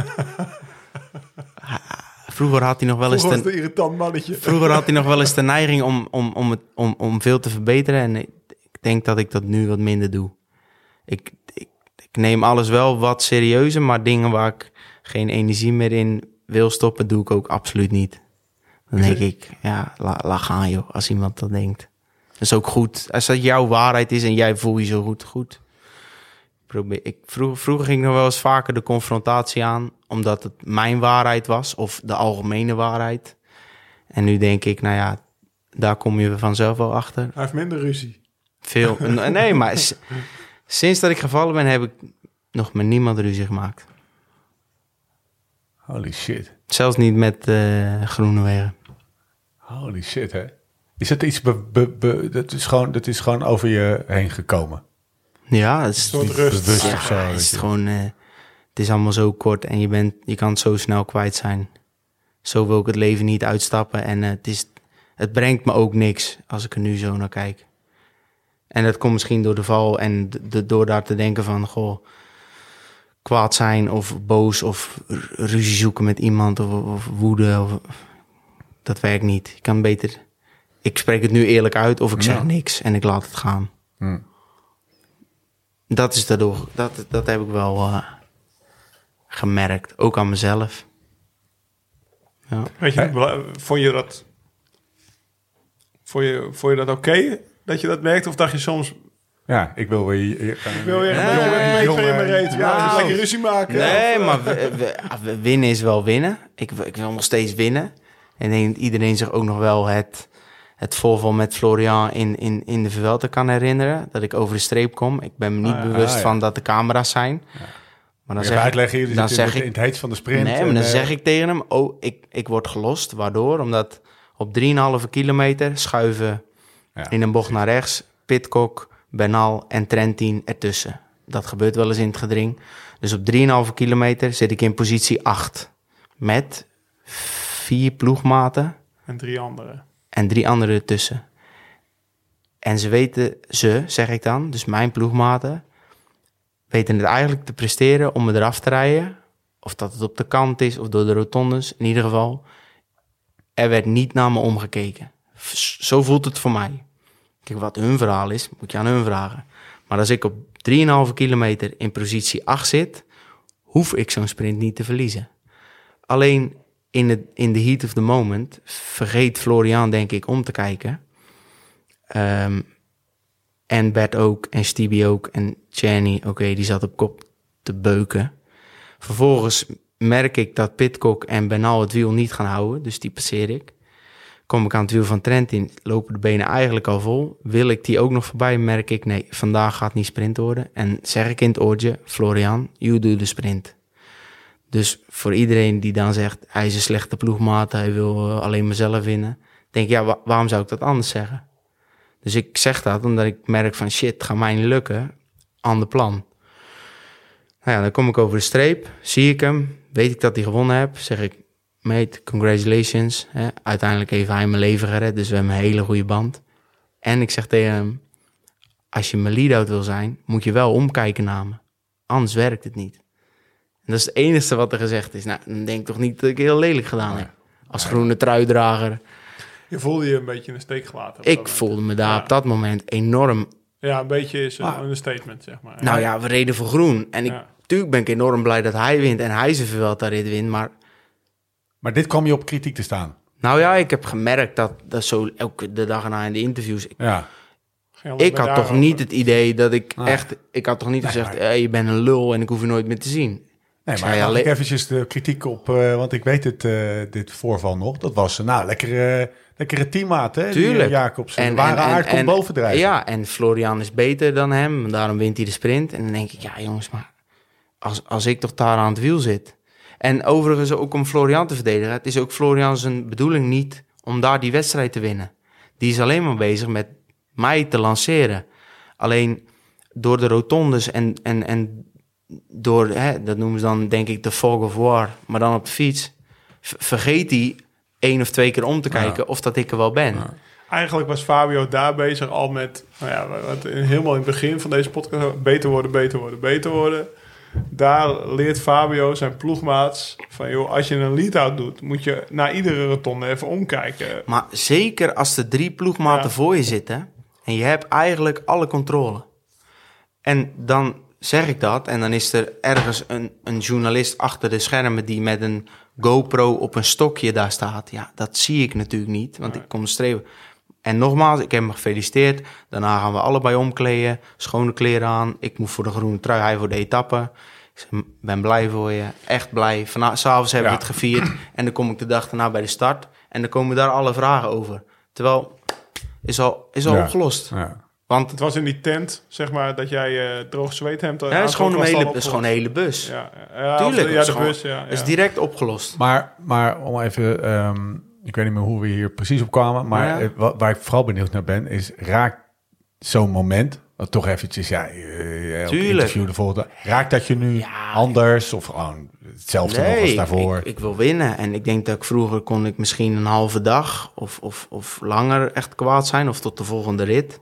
Vroeger had hij nog wel eens... Vroeger was een irritant mannetje. Vroeger had hij nog wel eens de neiging om, om, om, het, om, om veel te verbeteren. En ik denk dat ik dat nu wat minder doe. Ik neem alles wel wat serieuzer, maar dingen waar ik geen energie meer in wil stoppen, doe ik ook absoluut niet. Dan denk ik, ja, la, laat gaan joh, als iemand dat denkt. Dat is ook goed. Als dat jouw waarheid is en jij voelt je zo goed, goed. Probeer, ik, vroeger, vroeger ging ik nog wel eens vaker de confrontatie aan, omdat het mijn waarheid was, of de algemene waarheid. En nu denk ik, nou ja, daar kom je vanzelf wel achter. Hij heeft minder ruzie. Veel. nee, maar sinds dat ik gevallen ben, heb ik nog met niemand ruzie gemaakt. Holy shit. Zelfs niet met eh Groenewegen. Holy shit, hè? Is het iets... Be, be- be- dat, is gewoon, dat is gewoon over je heen gekomen? Ja, het is, Een soort rust. Bewust ja, of zo? het weet is je. gewoon. eh, het is allemaal zo kort en je, bent, je kan het zo snel kwijt zijn. Zo wil ik het leven niet uitstappen. En eh, het, is, het brengt me ook niks als ik er nu zo naar kijk. En dat komt misschien door de val en de, door daar te denken van, goh, kwaad zijn of boos of ruzie zoeken met iemand of, of woede. Of, dat werkt niet. Je kan beter, ik spreek het nu eerlijk uit of ik zeg Ja. niks en ik laat het gaan. Hm. Dat is daardoor, dat, dat heb ik wel eh, gemerkt, ook aan mezelf. Ja. Weet je, vond je dat... Vond je, vond je dat oké dat je dat merkte? Of dacht je soms... Ja, ik wil weer... Ik wil weer een jongen, van in mijn reet. Ja, lekker ruzie maken. Nee, Of, maar we- we- we- winnen is wel winnen. Ik, ik wil nog steeds winnen. En denk iedereen zich ook nog wel het, het voorval met Florian in, in, in de Vuelta kan herinneren. Dat ik over de streep kom. Ik ben me niet Ah, bewust Ah, ja. van dat de camera's zijn. Maar dan zeg ik, uitleggen, jullie dan in, zeg het- ik in het heet van de sprint. Nee, maar dan eh, zeg ik tegen hem, oh, ik, ik word gelost. Waardoor? Omdat op 3,5 kilometer schuiven Ja, in een bocht naar rechts Pitcock, Bernal en Trentin ertussen. Dat gebeurt wel eens in het gedring. Dus op 3,5 kilometer zit ik in positie 8. Met vier ploegmaten En drie anderen. en drie anderen ertussen. En ze weten, ze zeg ik dan, dus mijn ploegmaten, weten het eigenlijk te presteren om me eraf te rijden. Of dat het op de kant is of door de rotondes. In ieder geval, er werd niet naar me omgekeken. Zo voelt het voor mij. Wat hun verhaal is, moet je aan hun vragen. Maar als ik op 3,5 kilometer in positie 8 zit, hoef ik zo'n sprint niet te verliezen. Alleen in, het, in the heat of the moment vergeet Florian, denk ik, om te kijken. Ehm, en Bert ook, en Stevie ook, en Jenny, oké, die zat op kop te beuken. Vervolgens merk ik dat Pitcock en Bernal het wiel niet gaan houden, dus die passeer ik. Kom ik aan het wiel van Trentin, lopen de benen eigenlijk al vol. Wil ik die ook nog voorbij, merk ik, nee, vandaag gaat niet sprint worden. En zeg ik in het oortje, Florian, you do de sprint. Dus voor iedereen die dan zegt, hij is een slechte ploegmaat, hij wil eh, alleen mezelf winnen. Denk ja, wa- waarom zou ik dat anders zeggen? Dus ik zeg dat omdat ik merk van shit, gaat mij niet lukken. Ander plan. Nou ja, dan kom ik over de streep, zie ik hem, weet ik dat hij gewonnen heb, zeg ik, mate, congratulations. Hè? Uiteindelijk heeft hij mijn leven gered, dus we hebben een hele goede band. En ik zeg tegen hem, als je mijn lead-out wil zijn, moet je wel omkijken naar me. Anders werkt het niet. En dat is het enige wat er gezegd is. Nou, dan denk ik toch niet dat ik heel lelijk gedaan heb. Als groene truidrager. Je voelde je een beetje in de steek gelaten. Ik moment. voelde me daar Ja. op dat moment enorm... Ja, een beetje is een, Ah. een statement, zeg maar. Nou ja, we reden voor groen. En ik, Ja. natuurlijk ben ik enorm blij dat hij wint en hij zijn Vuelta rit wint. Maar Maar dit kwam je op kritiek te staan. nou ja, ik heb gemerkt dat, dat zo elke de dag erna in de interviews... Ik, Ja. Ik had toch niet het idee dat ik Nee. echt... Ik had toch niet Nee, gezegd, maar- hey, je bent een lul en ik hoef je nooit meer te zien. Nee, maar alleen- ik eventjes de kritiek op, eh, want ik weet het, eh, dit voorval nog. Dat was, eh, nou, lekkere, lekkere teammaat, hè? die, Tuurlijk. Jacobs. En, waren aard komt bovendrijven. Ja, en Florian is beter dan hem. Daarom wint hij de sprint. En dan denk ik, ja jongens, maar als, als ik toch daar aan het wiel zit. En overigens ook om Florian te verdedigen. Het is ook Florian zijn bedoeling niet om daar die wedstrijd te winnen. Die is alleen maar bezig met mij te lanceren. Alleen door de rotondes en, en, en door, hè, dat noemen ze dan denk ik de fog of war, maar dan op de fiets, vergeet hij één of twee keer om te kijken of dat ik er wel ben. Eigenlijk was Fabio daar bezig al met, nou ja, wat helemaal in het begin van deze podcast, beter worden, beter worden, beter worden. Daar leert Fabio zijn ploegmaats van... joh, als je een lead-out doet, moet je na iedere rotonde even omkijken. Maar zeker als de drie ploegmaten Ja. voor je zitten en je hebt eigenlijk alle controle. En dan zeg ik dat en dan is er ergens een, een journalist achter de schermen die met een GoPro op een stokje daar staat. Ja, dat zie ik natuurlijk niet, want ik kom streven. En nogmaals, ik heb hem gefeliciteerd. Daarna gaan we allebei omkleden, schone kleren aan. Ik moet voor de groene trui, hij voor de etappe. Ik zeg, ben blij voor je, echt blij. Vanavond s'avonds hebben we het gevierd en dan kom ik de dag daarna bij de start. En dan komen daar alle vragen over. Terwijl, is al, is al Ja. opgelost. Ja. Want Het was in die tent, zeg maar, dat jij eh droog zweethemd ja, het is gewoon een hele, is gewoon een hele bus. Ja, ja, Tuurlijk, of ja, is de gewoon- bus, ja. Het is direct opgelost. Maar, maar om even, ehm, ik weet niet meer hoe we hier precies op kwamen, maar Ja. eh, wa- waar ik vooral benieuwd naar ben, is raakt zo'n moment, wat toch eventjes, ja, eh, Tuurlijk. interview de volgende, raakt dat je nu Ja. anders of gewoon hetzelfde nog als daarvoor? Ik, ik wil winnen. En ik denk dat ik vroeger kon ik misschien een halve dag of, of, of langer echt kwaad zijn. Of tot de volgende rit.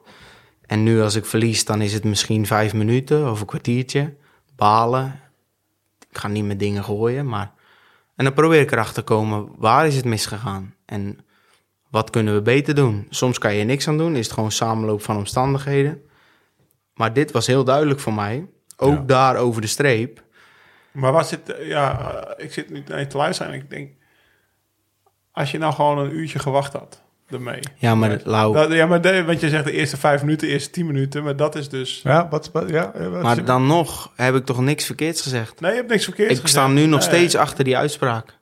En nu als ik verlies, dan is het misschien vijf minuten of een kwartiertje. Balen. Ik ga niet met dingen gooien, maar... En dan probeer ik erachter te komen, waar is het misgegaan? En wat kunnen we beter doen? Soms kan je er niks aan doen, is het gewoon samenloop van omstandigheden. Maar dit was heel duidelijk voor mij. Ook Ja. daar over de streep. Maar wat zit, eh, ja, eh, ik zit nu naar te luisteren en ik denk, als je nou gewoon een uurtje gewacht had ermee. Ja, maar Lau, Dat, ja, maar de, want je zegt de eerste vijf minuten, de eerste tien minuten, maar dat is dus... Ja, wat, wat- ja, eh, wat Maar dan nog heb ik toch niks verkeerds gezegd. Nee, je hebt niks verkeerd Ik sta nu nog Nee. steeds achter die uitspraak.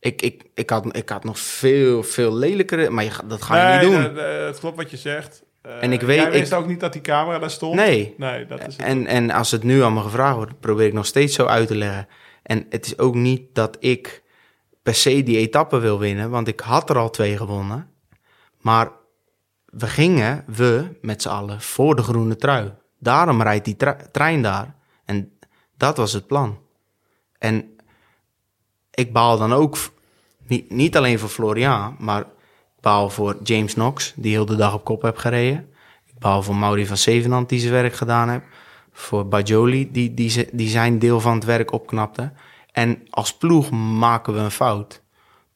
Ik, ik, ik, had, ik had nog veel, veel lelijkere... Maar je, dat ga je Nee, niet doen. het klopt wat je zegt. Eh, En ik weet- Jij wist ik- ook niet dat die camera daar stond. Nee. Nee, dat is het. En, en als het nu aan me gevraagd wordt, probeer ik nog steeds zo uit te leggen. En het is ook niet dat ik per se die etappe wil winnen, want ik had er al twee gewonnen. Maar we gingen, we met z'n allen, voor de groene trui. Daarom rijdt die trein daar. En dat was het plan. En ik baal dan ook, niet, niet alleen voor Florian, maar ik baal voor James Knox, die heel de dag op kop heb gereden. Ik baal voor Mauri van Zevenand, die zijn werk gedaan heeft. Voor Bajoli, die, die, die zijn deel van het werk opknapte. En als ploeg maken we een fout.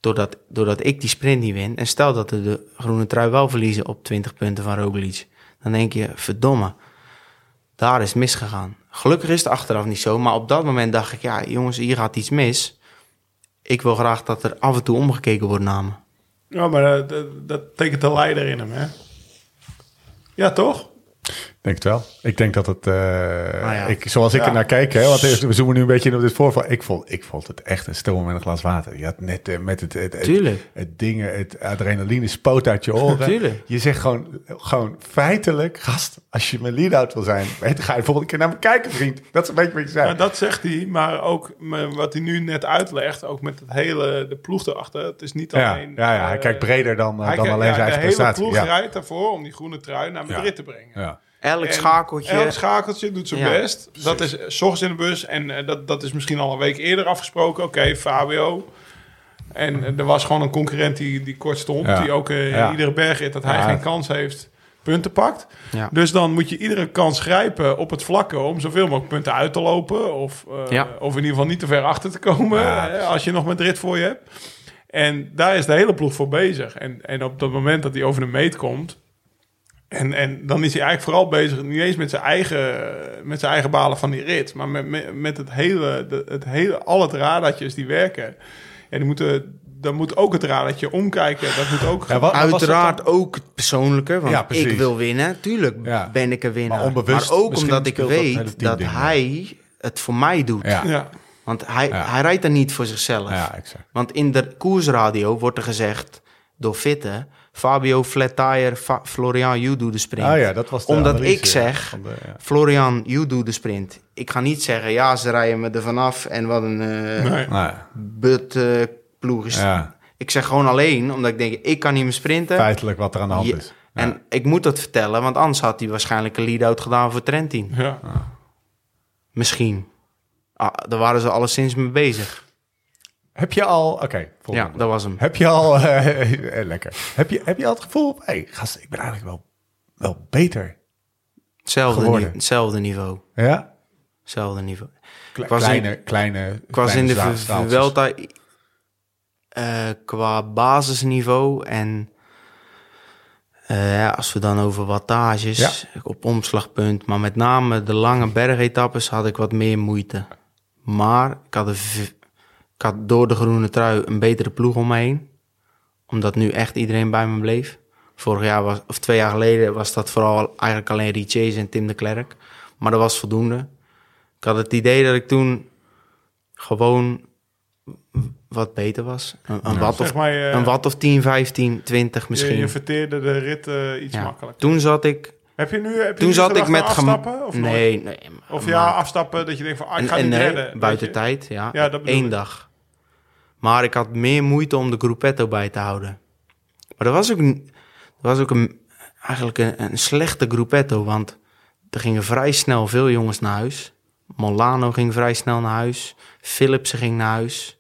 Doordat, doordat ik die sprint niet win. En stel dat we de groene trui wel verliezen op 20 punten van Roglic. Dan denk je, verdomme, daar is misgegaan. Gelukkig is het achteraf niet zo. Maar op dat moment dacht ik, ja jongens, hier gaat iets mis. Ik wil graag dat er af en toe omgekeken wordt naar me. Ja, maar dat, dat, dat tekent de leider in hem, hè? Ja, toch? Ik denk het wel. Ik denk dat het, eh, ja. ik, zoals ik Ja. er naar kijk, hè, want we zoomen nu een beetje in op dit voorval. Ik vond, ik vond het echt een stoom met een glas water. Je had net eh, met het, het, het, dingen, het adrenaline spoot uit je oren. Je zegt gewoon, gewoon feitelijk, gast, als je mijn lead-out wil zijn, weet, ga je de volgende keer naar me kijken, vriend. Dat is een beetje wat je zei. Ja, dat zegt hij, maar ook wat hij nu net uitlegt, ook met het hele, de ploeg erachter. Het is niet alleen... ja, ja, hij eh, kijkt breder dan, dan alleen ja, zijn eigen De hele prestatie. ploeg rijdt daarvoor om die groene trui naar Madrid te brengen. Ja. Elk En schakeltje. Elk schakeltje doet zijn Ja, best. Dat is s ochtends in de bus. En eh, dat, dat is misschien al een week eerder afgesproken. Oké, Fabio. En eh, er was gewoon een concurrent die, die kort stond. Ja. Die ook eh, Ja. iedere bergrit dat hij Ja. geen kans heeft, punten pakt. Ja. Dus dan moet je iedere kans grijpen op het vlakke om zoveel mogelijk punten uit te lopen. Of, eh, Ja. of in ieder geval niet te ver achter te komen. Ja, eh, als je nog Madrid voor je hebt. En daar is de hele ploeg voor bezig. En, en op het moment dat hij over de meet komt. En, en dan is hij eigenlijk vooral bezig, niet eens met zijn eigen, met zijn eigen balen van die rit, maar met, met, met het hele, de, het hele, al het radartjes die werken. En die moeten, dan moet ook het radartje omkijken. Dat moet ook. Ja, wat- Uiteraard ook het persoonlijke, want Ja, ik wil winnen. Tuurlijk Ja. ben ik een winnaar. Maar onbewust ook misschien omdat ik dat weet dat, hij het voor mij doet. Ja. ja. Want hij, Ja. hij rijdt er niet voor zichzelf. ja, exact. Want in de koersradio wordt er gezegd door Fitte... Fabio Flat Tire, Fa- Florian, you do de sprint. Ah ja, dat was de Omdat analyse, ik zeg, van de- ja. Florian, you do de sprint. Ik ga niet zeggen, ja, ze rijden me er vanaf en wat een eh Nee. But eh, ploeg is. ja, Ik zeg gewoon alleen, omdat ik denk, ik kan niet meer sprinten. feitelijk wat er aan de hand Ja, is. En ik moet dat vertellen, want anders had hij waarschijnlijk een lead-out gedaan voor Trentin. Ja. Misschien. Ah, daar waren ze alleszins mee bezig. Heb je al... Oké, Ja, dat was hem. Heb je al... eh, lekker. Heb je, heb je al het gevoel... Hey, gast, ik ben eigenlijk wel, wel beter. Hetzelfde, hetzelfde niveau. Ja? Hetzelfde niveau. Kle- in- kleine, kleine, Ik was in de. Vuelta eh, qua basisniveau en ja, als we dan over wattages op omslagpunt, maar met name de lange bergetappes had ik wat meer moeite. Maar ik had, een ik had door de groene trui een betere ploeg om me heen, omdat nu echt iedereen bij me bleef. Vorig jaar was, of twee jaar geleden was dat vooral eigenlijk alleen Richese en Tim de Klerk, maar dat was voldoende. Ik had het idee dat ik toen gewoon wat beter was. Een, een, watt, Zeg of, maar, eh, een watt of 10, 15, 20 misschien. Je, je verteerde de rit eh, iets Ja. makkelijker. Toen zat ik, Heb je nu, heb je toen nu zat ik met afstappen? Of, nee, nee. of maar- ja, afstappen dat je denkt van, ah, ik ga en niet nee, redden. buiten tijd, ja. Ja, dat bedoel Eén ik. dag. Maar ik had meer moeite om de gruppetto bij te houden. Maar dat was ook, dat was ook een, eigenlijk een, een slechte gruppetto, want er gingen vrij snel veel jongens naar huis. Molano ging vrij snel naar huis. Philipsen ging naar huis.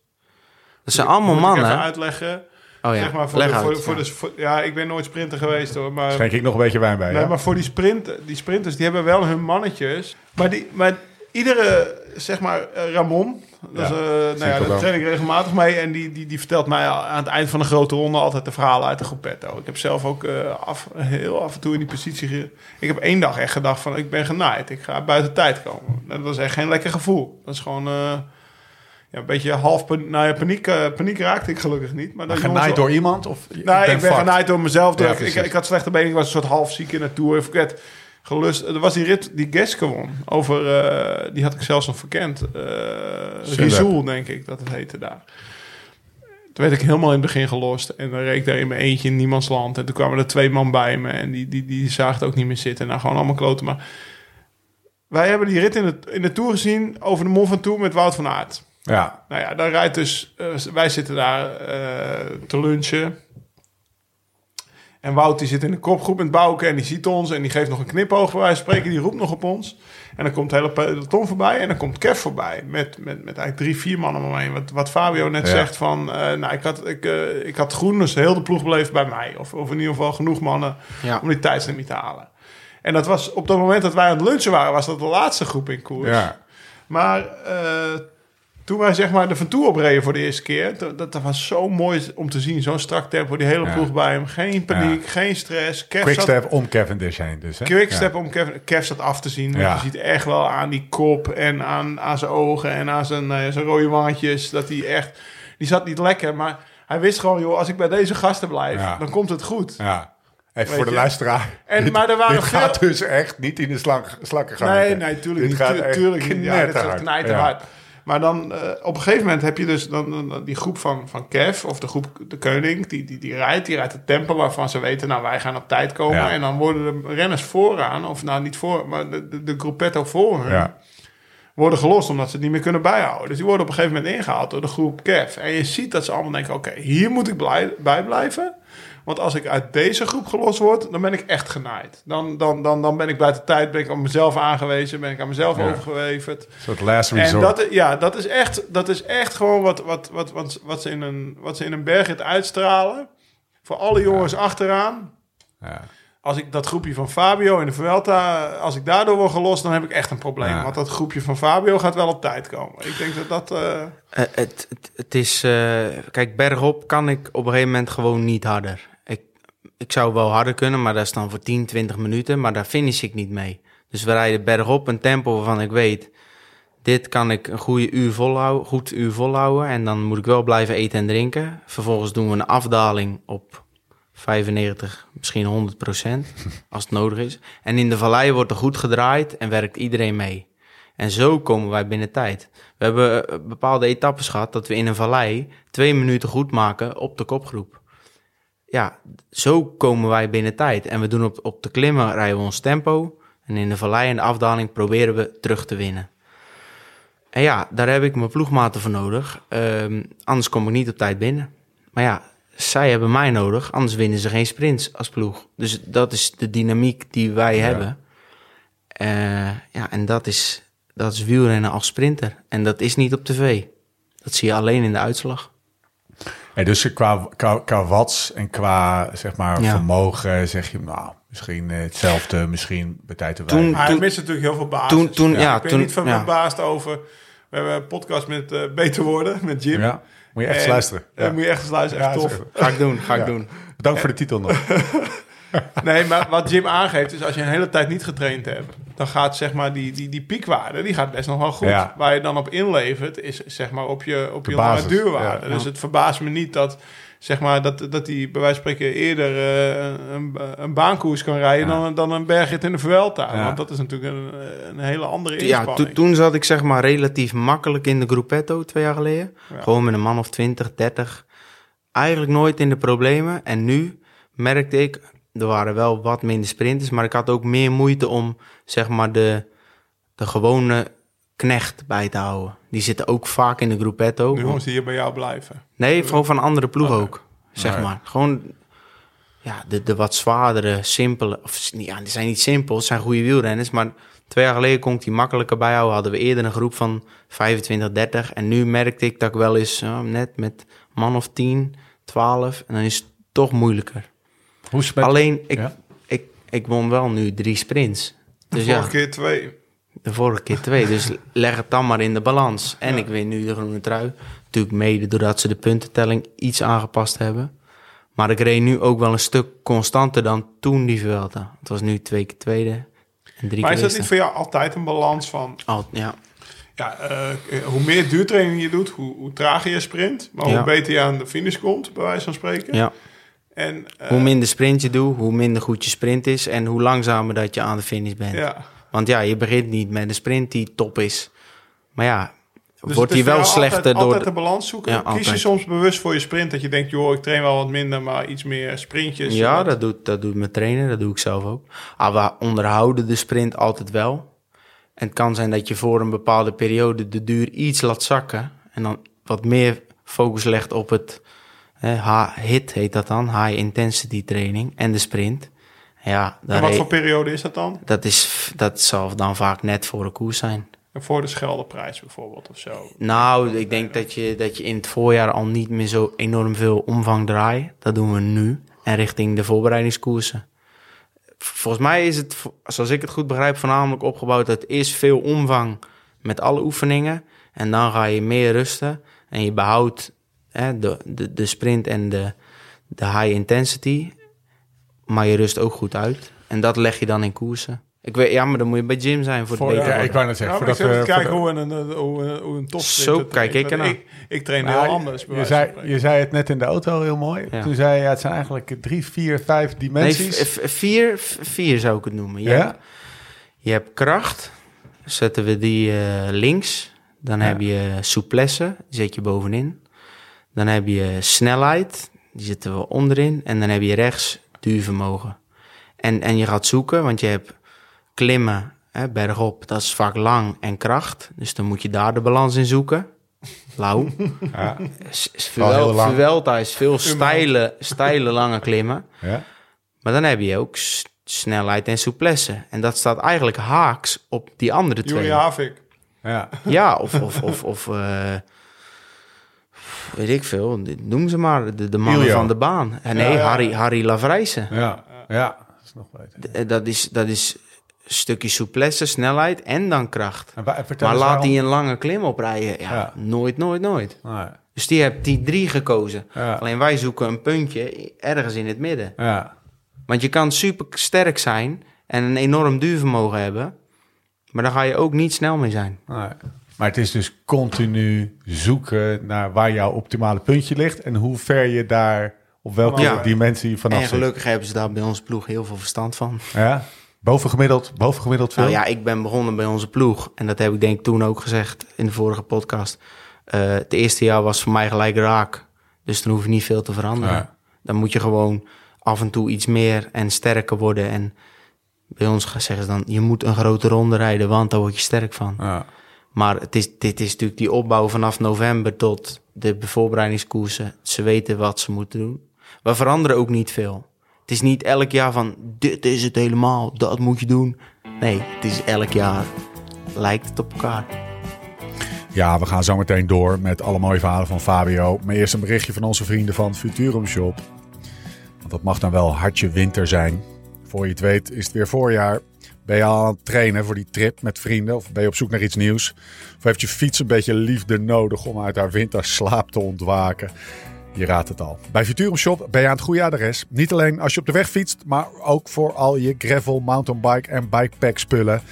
Dat zijn allemaal Moet ik mannen. even uitleggen. Oh ja, zeg maar voor leg de, uit. voor, voor ja. de, voor- ja, ik ben nooit sprinter geweest hoor. Maar, Schenk ik nog een beetje wijn bij, nee, ja? maar voor die, sprint, die sprinters, die hebben wel hun mannetjes. Maar, die, maar iedere, zeg maar, eh, Ramon, dat Ja, eh, nou ja, daar train ik regelmatig mee. En die, die, die vertelt mij aan het eind van een grote ronde altijd de verhalen uit de Gruppetto. Ik heb zelf ook eh, af, heel af en toe in die positie... ge- Ik heb één dag echt gedacht van, ik ben genaaid. Ik ga buiten tijd komen. Dat was echt geen lekker gevoel. Dat is gewoon... eh, ja, een beetje half nou ja, paniek, eh, paniek raakte ik gelukkig niet. Maar, Maar genaaid door iemand? Of, Nee, ik ben fucked? genaaid door mezelf. Ja, ik, ik, had slechte benen. Ik was een soort half ziek in de Tour. Ik werd gelust. Er was die rit die Geske won. Over, eh, die had ik zelfs nog verkend. Uh, Rizoul, denk ik, dat het heette daar. Toen werd ik helemaal in het begin gelost. En dan reed ik daar in mijn eentje in niemands land. En toen kwamen er twee man bij me. En die, die, die zagen het ook niet meer zitten. Nou, gewoon allemaal kloten. Maar wij hebben die rit in de, in de Tour gezien over de Mont Ventoux met Wout van Aert. Ja, Nou ja, dan rijdt dus... eh, wij zitten daar eh, te lunchen. En Wout die zit in de kopgroep met Bouke en die ziet ons... en die geeft nog een knipoog bij wijze van spreken. Die roept nog op ons. En dan komt het hele peloton voorbij en dan komt Kev voorbij. Met, met, met eigenlijk drie, vier mannen om me heen. Wat, wat Fabio net Ja. zegt van... eh, nou, ik had, ik, ik had groen, dus heel de ploeg bleef bij mij. Of, of in ieder geval genoeg mannen Ja. om die tijdslimiet te halen. En dat was op dat moment dat wij aan het lunchen waren... was dat de laatste groep in koers. ja. Maar toen wij zeg maar de Van Toe opreden voor de eerste keer... Dat, dat was zo mooi om te zien. Zo'n strak tempo, die hele Ja. ploeg bij hem. Geen paniek, geen stress. Kev zat, Quickstep om Cavendish heen dus, hè? quickstep Ja. om Kev, Kev zat af te zien. Je ziet echt wel aan die kop en aan, aan zijn ogen... en aan zijn, eh, zijn rode wangetjes... dat hij echt... Die zat niet lekker, maar hij wist gewoon... joh, als ik bij deze gasten blijf, dan komt het goed. Ja. Even Weet voor de je? luisteraar. En- Dit- maar er waren dit veel- gaat dus echt niet in de slank, slakken gaan. Nee, nee, tuurlijk Dit niet. gaat tuurlijk niet. Ja, dit gaat knijterhard. Maar dan eh, op een gegeven moment heb je dus dan, die groep van, van Kev of de groep de Koning, die, die, die rijdt, die rijdt het tempo waarvan ze weten, nou wij gaan op tijd komen. Ja. En dan worden de renners vooraan, of nou niet voor, maar de, de, de gruppetto voor hun, Ja. worden gelost omdat ze het niet meer kunnen bijhouden. Dus die worden op een gegeven moment ingehaald door de groep Kev. En je ziet dat ze allemaal denken, oké, hier moet ik blij, bij blijven. Want als ik uit deze groep gelost word, dan ben ik echt genaaid. Dan, dan, dan, dan ben ik buiten tijd, ben ik aan mezelf aangewezen, ben ik aan mezelf Ja. overgeleverd. Een soort last En resort. dat, ja, dat is echt, dat is echt gewoon wat, wat, wat, wat, wat, ze in een, wat ze in een bergrit uitstralen. Voor alle jongens achteraan. ja. Als ik dat groepje van Fabio in de Vuelta, als ik daardoor word gelost, dan heb ik echt een probleem. Ja. Want dat groepje van Fabio gaat wel op tijd komen. Ik denk dat dat... eh, Eh, het, het, het is, eh, kijk, bergop kan ik op een gegeven moment gewoon niet harder. Ik, zou wel harder kunnen, maar dat is dan voor 10, 20 minuten, maar daar finish ik niet mee. Dus we rijden bergop een tempo waarvan ik weet, dit kan ik een goede uur volhouden, goed uur volhouden. En dan moet ik wel blijven eten en drinken. Vervolgens doen we een afdaling op 95, misschien 100 procent, als het nodig is. En in de vallei wordt er goed gedraaid en werkt iedereen mee. En zo komen wij binnen tijd. We hebben eh, bepaalde etappes gehad dat we in een vallei twee minuten goed maken op de kopgroep. Ja, zo komen wij binnen tijd. En we doen op, op de klimmen rijden we ons tempo. En in de vallei en de afdaling proberen we terug te winnen. En ja, daar heb ik mijn ploegmaten voor nodig. Ehm, anders kom ik niet op tijd binnen. Maar ja, zij hebben mij nodig. Anders winnen ze geen sprints als ploeg. Dus dat is de dynamiek die wij hebben. Eh, ja, en dat is, dat is wielrennen als sprinter. En dat is niet op tv. Dat zie je alleen in de uitslag. Hey, dus qua, qua, qua watts en qua zeg maar, Ja. vermogen zeg je, nou, Misschien eh, hetzelfde, misschien bij tijd te Toen-. Maar hij Toen- mist natuurlijk heel veel basis. toen- toen- ja, ik ben toen- niet van ja. verbaasd over... We hebben een podcast met eh, Beter Worden, met Jim. Ja, moet je echt En- luisteren. Ja. Moet je echt luisteren, echt Ja, tof. Ga ik doen, ga ik doen. Bedankt voor de titel nog. Nee, maar wat Jim aangeeft is als je een hele tijd niet getraind hebt, dan gaat zeg maar die, die, die piekwaarde, die gaat best nog wel goed. Ja. Waar je dan op inlevert is zeg maar op je, op De je lange basis, duurwaarde. ja. Dus het verbaast me niet dat zeg maar dat, dat die bij wijze van spreken eerder eh, een, een baankoers kan rijden Ja. dan, dan een bergrit in de Vuelta. Ja. Want dat is natuurlijk een, een hele andere Ja, inspanning. to- toen zat ik zeg maar relatief makkelijk in de gruppetto twee jaar geleden. Ja. Gewoon met een man of 20, 30. Eigenlijk nooit in de problemen. En nu merkte ik, er waren wel wat minder sprinters, maar ik had ook meer moeite om zeg maar de, de gewone knecht bij te houden. Die zitten ook vaak in de gruppetto. Nu gewoon ze hier bij jou blijven. Nee, gewoon van een andere ploeg ook, zeg Nee. maar. Gewoon ja, de, de wat zwaardere, simpele... Of, ja, die zijn niet simpel, het zijn goede wielrenners. Maar twee jaar geleden kon ik die makkelijker bijhouden. Hadden we eerder een groep van 25, 30. En nu merkte ik dat ik wel eens uh, net met man of 10, 12... En dan is het toch moeilijker. Hoe. Alleen, ik, Ja? ik, ik won wel nu drie sprints. Dus ja, Vorige keer twee. de vorige keer twee. Dus leg het dan maar in de balans. En ik win nu de groene trui. Natuurlijk mede doordat ze de puntentelling iets aangepast hebben. Maar ik reed nu ook wel een stuk constanter dan toen die Vuelta. Het was nu twee keer tweede en drie Maar is dat niet voor jou altijd een balans van Al, ja. Ja, eh, hoe meer duurtraining je doet, hoe, hoe trager je sprint. Maar Ja. hoe beter je aan de finish komt, bij wijze van spreken. ja. En, eh, Hoe minder sprint je doet, hoe minder goed je sprint is... en hoe langzamer dat je aan de finish bent. ja. Want ja, je begint niet met een sprint die top is. Maar ja, Dus wordt die wel slechter altijd, door... Altijd de- balans zoeken. Ja, Kies je soms bewust voor je sprint dat je denkt, joh, ik train wel wat minder, maar iets meer sprintjes. Ja, dat doet, dat doet mijn trainer, dat doe ik zelf ook. Ah, we onderhouden de sprint altijd wel. En het kan zijn dat je voor een bepaalde periode de duur iets laat zakken. En dan wat meer focus legt op het eh, HIT, heet dat dan, High Intensity Training en de sprint. Ja, En wat voor periode is dat dan? dat, is, dat zal dan vaak net voor een koers zijn. En voor de Scheldeprijs bijvoorbeeld of zo. Nou, ik denk dat je, dat je in het voorjaar al niet meer zo enorm veel omvang draait. Dat doen we nu. En richting de voorbereidingskoersen. Volgens mij is het, zoals ik het goed begrijp, voornamelijk opgebouwd uit eerst veel omvang met alle oefeningen. En dan ga je meer rusten. En je behoudt hè, de, de, de sprint en de, de high intensity. Maar je rust ook goed uit. En dat leg je dan in koersen. Ik weet, ja, maar dan moet je bij gym zijn voor het Voor, beter ja, worden. ik wou net zeggen. Ja, voordat te kijken voordat- hoe een, een, hoe een, hoe een top Zo kijk ik ernaar. Ik, ik train Nou, heel anders. je, zei, je zei het net in de auto heel mooi. Ja. Toen zei je, ja, het zijn eigenlijk drie, vier, vijf Nee, dimensies. v- v- vier, v- vier zou ik het noemen. Je, ja? hebt, je hebt kracht, zetten we die eh, links. Dan Ja. heb je souplesse, die zet je bovenin. Dan heb je snelheid, die zetten we onderin. En dan heb je rechts duurvermogen. En, en je gaat zoeken, want je hebt klimmen, hè, bergop, dat is vaak lang en kracht. Dus dan moet je daar de balans in zoeken. Lauw. Ja. Vuelta is veel steile, steile lange klimmen. Ja. Maar dan heb je ook snelheid en souplesse. En dat staat eigenlijk haaks op die andere twee. Juri Havik. Ja. Ja, of, of, of, of eh, weet ik veel, noem ze maar, de, de mannen Ilio. van de baan. Eh, nee, Ja, ja. Harry, Harry Lavrijsen. Ja. ja. Dat is nog beter. D- Dat is, dat is een stukje souplesse, snelheid en dan kracht. En Maar laat waarom- hij een lange klim oprijden? Ja, Ja. nooit, nooit, nooit. Nee. Dus die hebt die drie gekozen. Alleen wij zoeken een puntje ergens in het midden. Ja. Want je kan super sterk zijn en een enorm duurvermogen hebben. Maar daar ga je ook niet snel mee zijn. Nee. Maar het is dus continu zoeken naar waar jouw optimale puntje ligt en hoe ver je daar op welke Ja. dimensie vanaf en zit. gelukkig hebben ze daar bij onze ploeg heel veel verstand van. Ja? Bovengemiddeld, bovengemiddeld veel. Nou ja, ik ben begonnen bij onze ploeg. En dat heb ik denk ik toen ook gezegd in de vorige podcast. Eh, het eerste jaar was voor mij gelijk raak. Dus dan hoef je niet veel te veranderen. Ja. Dan moet je gewoon af en toe iets meer en sterker worden. En bij ons zeggen ze dan, je moet een grote ronde rijden, want daar word je sterk van. Ja. Maar het is, dit is natuurlijk die opbouw vanaf november tot de voorbereidingskoersen. Ze weten wat ze moeten doen. We veranderen ook niet veel. Het is niet elk jaar van, dit is het helemaal, dat moet je doen. Nee, het is elk jaar, lijkt het op elkaar. Ja, we gaan zo meteen door met alle mooie verhalen van Fabio. Maar eerst een berichtje van onze vrienden van Futurum Shop. Want dat mag dan wel hartje winter zijn. Voor je het weet is het weer voorjaar. Ben je al aan het trainen voor die trip met vrienden? Of ben je op zoek naar iets nieuws? Of heeft je fiets een beetje liefde nodig om uit haar winterslaap te ontwaken? Je raadt het al. Bij Futurum Shop ben je aan het goede adres. Niet alleen als je op de weg fietst, maar ook voor al je gravel, mountainbike en bikepack spullen.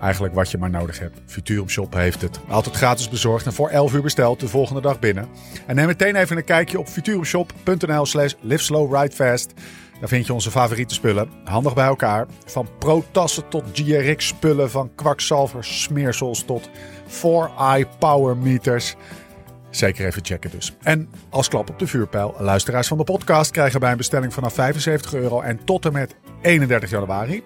Eigenlijk wat je maar nodig hebt. Futurum Shop heeft het. Altijd gratis bezorgd en voor 11 uur besteld de volgende dag binnen. En neem meteen even een kijkje op futurumshop.nl slash liveslowridefast. Daar vind je onze favoriete spullen. Handig bij elkaar. Van pro-tassen tot GRX spullen. Van kwakzalver smeersels tot 4-eye power meters. Zeker even checken dus. En als klap op de vuurpijl, luisteraars van de podcast krijgen bij een bestelling vanaf 75 euro en tot en met 31 januari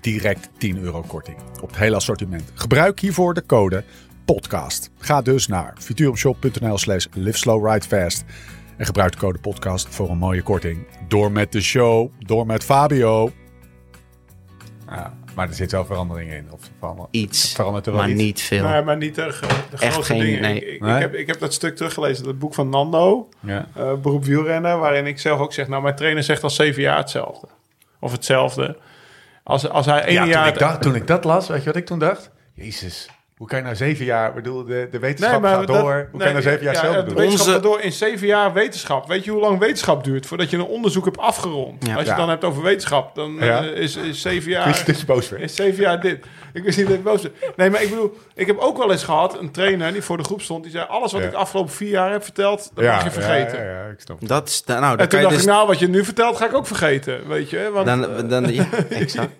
direct 10 euro korting op het hele assortiment. Gebruik hiervoor de code podcast. Ga dus naar futurumshop.nl slash liveslowridefast en gebruik de code podcast voor een mooie korting. Door met de show, door met Fabio. Ja, maar er zit wel verandering in. Of Iets, verandert er wel maar iets? niet veel. Nee, maar niet de, de Echt grootste geen- dingen. nee. Ik, ik, Nee? ik heb, ik heb dat stuk teruggelezen, dat boek van Nando, Ja. eh, beroep wielrennen, waarin ik zelf ook zeg, nou mijn trainer zegt al zeven jaar hetzelfde. Of hetzelfde. Als, als hij één Ja, jaar... toen, ik dacht, toen ik dat las, weet je wat ik toen dacht? Jezus, hoe kan je nou zeven jaar... Ik bedoel, de, de wetenschap gaat dat- door. hoe kan je nou zeven jaar ja, het doen? Wetenschap Onze- gaat door in zeven jaar wetenschap. Weet je hoe lang wetenschap duurt voordat je een onderzoek hebt afgerond? Ja. Als je Ja. het dan hebt over wetenschap, dan Ja. eh, is, is zeven jaar... dat je boos werd? Is zeven jaar dit. Ik wist niet dat ik boos werd. Nee, maar ik bedoel, ik heb ook wel eens gehad, een trainer die voor de groep stond, die zei, alles wat Ja. ik de afgelopen vier jaar heb verteld, dat mag je vergeten. Ja, ja, ja, ik snap het. Dat is, nou, dan En kan toen je dacht dus ik, nou, wat je nu vertelt, ga ik ook vergeten, weet je. Want, Dan, dan, ja, exact.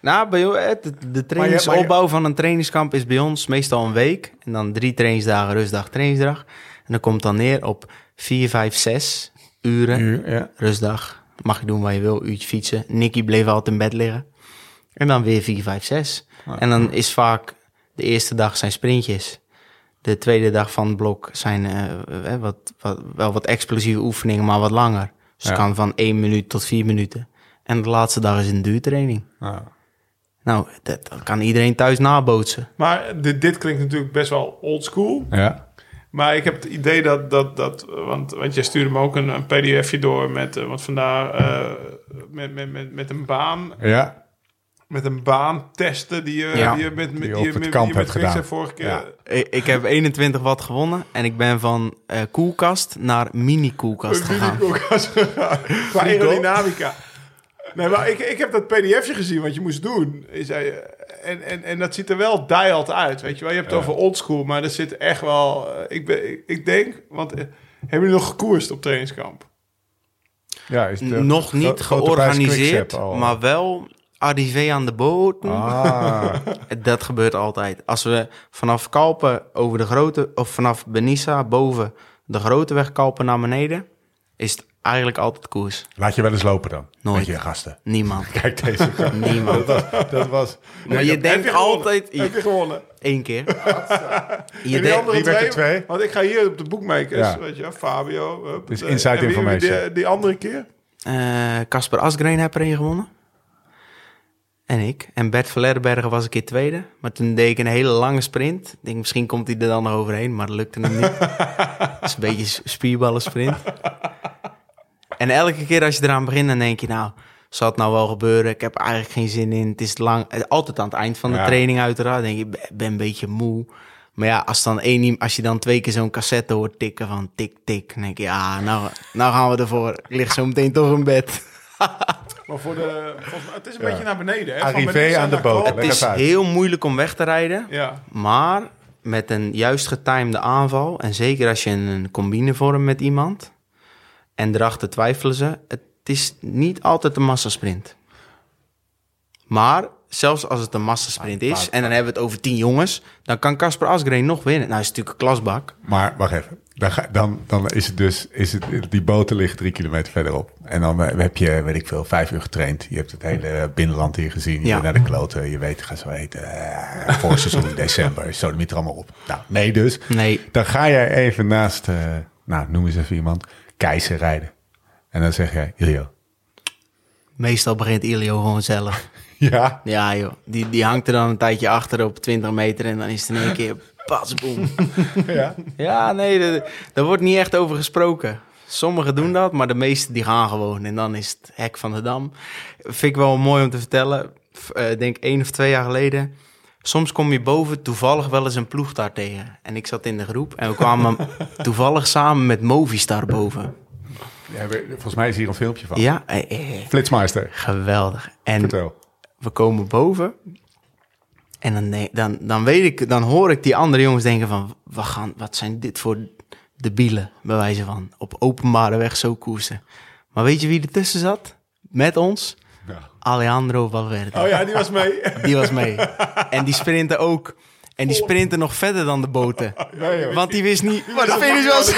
Nou, bij de, de trainingsopbouw je- van een trainingskamp is bij ons meestal een week. En dan drie trainingsdagen, rustdag, trainingsdag. En dan komt dan neer op vier, vijf, zes uren Ja. rustdag. Mag je doen wat je wil, uurtje fietsen. Nicky bleef altijd in bed liggen. En dan weer vier, vijf, zes. En dan is vaak de eerste dag zijn sprintjes. De tweede dag van het blok zijn eh, eh, wat, wat, wel wat explosieve oefeningen, maar wat langer. Dus het kan van één minuut tot vier minuten. En de laatste dag is een duurtraining. Ja. Nou, dat, dat kan iedereen thuis nabootsen. maar dit, dit klinkt natuurlijk best wel old school. Ja. Maar ik heb het idee dat, dat, dat want, want jij stuurde me ook een, een pdfje door met, eh, wat vandaar, eh, met, met, met, met een baan, Ja. met een baan testen die je, Ja. die je met, met, Die je die op het met- kamp die je met hebt gedaan. vorige keer. Ja. Ik, ik heb 21 watt gewonnen en ik ben van eh, koelkast naar mini-koelkast gegaan. mini-koelkast gegaan. Aerodynamica. Nee, maar ik, ik heb dat pdfje gezien wat je moest doen. Zei, eh, en, en, en dat ziet er wel dialed uit, weet je wel. Je hebt het over oldschool, maar er zit echt wel... eh, ik, ben, ik, ik denk, want eh, hebben jullie nog gekoerst op trainingskamp? ja is de Nog niet georganiseerd, maar wel arrivé aan de boot. Ah, Dat gebeurt altijd. Als we vanaf Kalpen over de grote, of vanaf Benissa boven de grote weg Kalpen naar beneden, is het eigenlijk altijd koers. laat je wel eens lopen dan. Nooit. Met je gasten. Niemand. Kijk deze. gast. Niemand. dat was... Maar je Heb denkt je altijd Heb je gewonnen? één keer. Je denkt, andere wie werd er twee? Want ik ga hier op de boekmakers, Ja. weet je, Fabio. hup, Dus eh, inside en information. Die, die andere keer? eh, Casper Asgreen heb er een gewonnen. En ik. En Bert Verlerbergen was een keer tweede. Maar toen deed ik een hele lange sprint. Ik denk, misschien komt hij er dan nog overheen, maar dat lukte hem niet. Het is een beetje spierballen sprint. En elke keer als je eraan begint, dan denk je, nou, zal het nou wel gebeuren? Ik heb eigenlijk geen zin in. Het is lang. eh, Altijd aan het eind van de Ja. training uiteraard. denk je, ik ben een beetje moe. Maar ja, als, dan één, als je dan twee keer zo'n cassette hoort tikken van tik, tik. Dan denk je, ja, nou, nou gaan we ervoor. Ik lig zo meteen toch in bed. Maar voor de, volgens mij, het is een Ja. beetje naar beneden. Hè? Arrivé aan de boot. Het is heel moeilijk om weg te rijden. Ja, Maar met een juist getimede aanval, en zeker als je een combine vormt met iemand, en erachter twijfelen ze, het is niet altijd een massasprint. Maar zelfs als het een massasprint is, en dan hebben we het over tien jongens, dan kan Casper Asgreen nog winnen. Nou, is natuurlijk een klasbak. Maar wacht even. Dan, ga- dan, dan is het dus, is het, die boten liggen drie kilometer verderop. En dan eh, heb je, weet ik veel, vijf uur getraind. Je hebt het hele binnenland hier gezien. Je Ja. bent naar de kloten. Je weet, ga zo eten. Uh, voorseizoen, december. Zo er allemaal op. Nou, nee dus. Nee, Dan ga jij even naast, eh, nou, noem eens even iemand, Keizer rijden. En dan zeg jij, Ilio. meestal begint Ilio gewoon zelf. Ja. Ja joh, die, die hangt er dan een tijdje achter op 20 meter en dan is het in één keer pas, boem. ja. Ja, nee, daar wordt niet echt over gesproken. Sommigen doen dat, maar de meesten die gaan gewoon. En dan is het hek van de dam. Vind ik wel mooi om te vertellen. Eh, Ik denk één of twee jaar geleden. Soms kom je boven toevallig wel eens een ploeg daar tegen. En ik zat in de groep en we kwamen toevallig samen met Movistar boven. Ja, volgens mij is hier een filmpje van. Ja, eh, eh, Flitsmeister, geweldig. En vertel. we komen boven. En dan, dan, dan weet ik, dan hoor ik die andere jongens denken van, we gaan, wat zijn dit voor debielen, bij wijze van, op openbare weg zo koersen. Maar weet je wie ertussen zat? Met ons? Ja. Alejandro Valverde. Oh ja, die was mee. Die was mee. En die sprintte ook. En die sprintte nog verder dan de boten. Nee. Want die wist niet waar de finish was.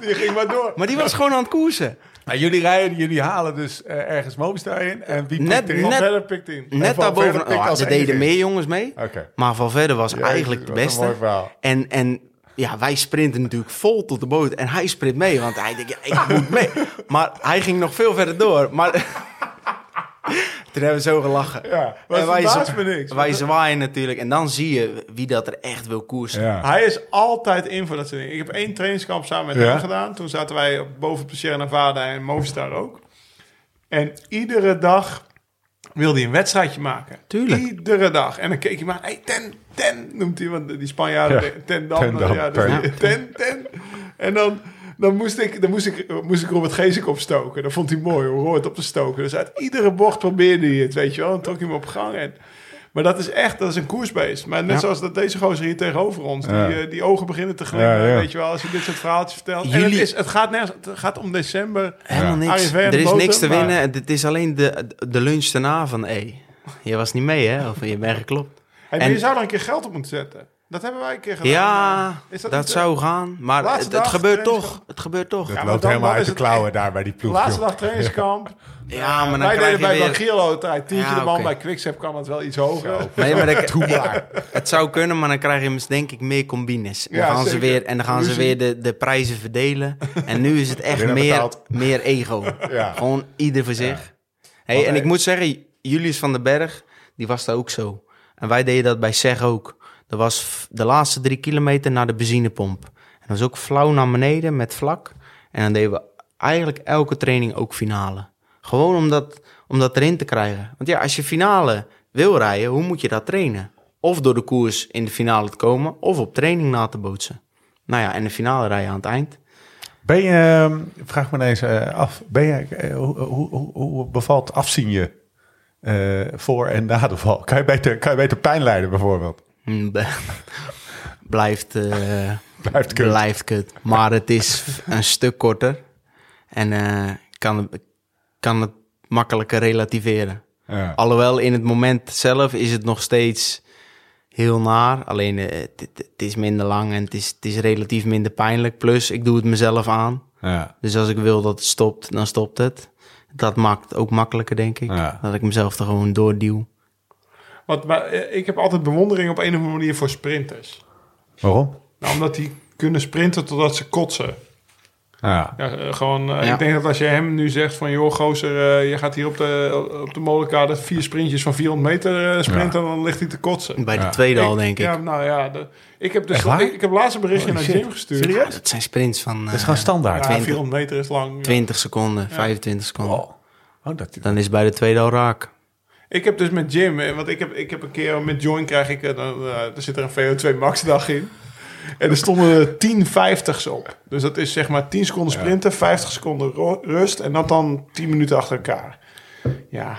Die ging maar door. Maar die was gewoon aan het koersen. Maar jullie rijden, jullie halen dus eh, ergens Movistar in. En wie Net- pikt erin? net- Verder pikt in. Net daarboven. Oh, als er deden meer jongens mee. Oké. Maar Valverde was Ja, eigenlijk de beste. mooi verhaal. En, en ja, wij sprinten natuurlijk vol tot de boot. En hij sprint mee, want hij denkt, ja, ik moet mee. Maar hij ging nog veel verder door. Maar toen hebben we zo gelachen. Ja, Maar En wij, me niks. wij zwaaien natuurlijk. En dan zie je wie dat er echt wil koersen. Ja. Hij is altijd in voor dat soort dingen. Ik heb één trainingskamp samen met Ja. hem gedaan. Toen zaten wij op- boven op Sierra Nevada en Movistar ook. En iedere dag wilde hij een wedstrijdje maken. Tuurlijk. Iedere dag. En dan keek hij maar, hey, ten, ten, noemt hij. Want die Spanjaarden, Ja. ten dan. Ten dan, ja, dus ten, ten. En dan, dan, moest ik, dan moest, ik, moest ik Robert Geesink opstoken. Dat vond hij mooi, om Robert op te stoken. Dus uit iedere bocht probeerde hij het, weet je wel. En trok hij hem op gang. En, maar dat is echt, dat is een koersbeest. Maar net Ja. zoals dat deze gozer hier tegenover ons. Ja. Die, eh, die ogen beginnen te glimmen, Ja, ja. weet je wel. Als je dit soort verhaaltjes vertelt. En het, is, het, gaat nergens, het gaat om december. Helemaal Ja. niks. Er is boten, niks te maar- winnen. Het is alleen de, de lunch daarna van... Hé, je was niet mee, hè? Of je bent geklopt. Hey, maar En- je zou er een keer geld op moeten zetten. Dat hebben wij een keer gedaan. Ja, Is dat, niet, eh, zou gaan. Maar het, gebeurt toch. Het gebeurt toch. Dat maar loopt dan- helemaal uit is de klauwen daar bij die ploeg. Laatste dag trainingskamp. Ja, maar dan wij deden je bij weer... Bagiro tijd. Tientje Ja, de man oké. bij Quickstep kwam het wel iets hoger. Nee, maar dan- Doe maar. het zou kunnen, maar dan krijg je denk ik meer combines. En dan Ja, gaan ze weer, en dan gaan ze weer de, de prijzen verdelen. En nu is het echt meer, meer ego. Ja. Gewoon ieder voor zich. Hey, en ik eh, moet zeggen, Julius van den Berg, die was daar ook zo. En wij deden dat bij SEG ook. Dat was de laatste drie kilometer naar de benzinepomp. En dat was ook flauw naar beneden met vlak. En dan deden we eigenlijk elke training ook finale. Gewoon om dat, om dat erin te krijgen. Want ja, als je finale wil rijden, hoe moet je dat trainen? Of door de koers in de finale te komen, of op training na te bootsen. Nou ja, en de finale rijden aan het eind. Ben je, ehm, vraag me eens eh, af, ben je, eh, hoe, hoe, hoe, bevalt afzien je eh, voor en na de val? Kan je beter, kan je beter pijn lijden bijvoorbeeld? Be- Blijft, eh, Blijft kut. blijft kut. Maar het is een stuk korter. En eh, kan, het- kan het makkelijker relativeren. Ja. Alhoewel in het moment zelf is het nog steeds heel naar. Alleen eh, het, is minder lang en het is, het is relatief minder pijnlijk. Plus, ik doe het mezelf aan. Ja. Dus als ik wil dat het stopt, dan stopt het. Dat maakt ook makkelijker, denk ik. Ja. Dat ik mezelf er gewoon doorduw. Maar, eh, ik heb altijd bewondering op een of andere manier voor sprinters. Waarom? Nou, omdat die kunnen sprinten totdat ze kotsen. Ja. Ja, eh, gewoon, eh, Ja. Ik denk dat als je hem nu zegt van... joh, gozer, eh, je gaat hier op de, op de molenkade... vier sprintjes van 400 meter sprinten... dan ligt hij te kotsen. Bij de Ja. tweede al, denk ik. Ja, nou ja, de- ik heb dus ik, ik heb laatst een berichtje naar. Jim gestuurd. Serieus? Ja, dat zijn sprints van Dat is gewoon standaard. Ja, 20. 400 meter is lang. ja. 20 seconden, 25 seconden. Oh. Oh, dat, Dan is bij de tweede al raak. Ik heb dus met Jim, eh, want ik heb, ik heb een keer met Join krijg ik, eh, dan, eh, er zit er een VO2 max dag in. En er stonden 10 50's op. Dus dat is zeg maar 10 seconden sprinten, 50 seconden rust en dat dan 10 minuten achter elkaar. Ja,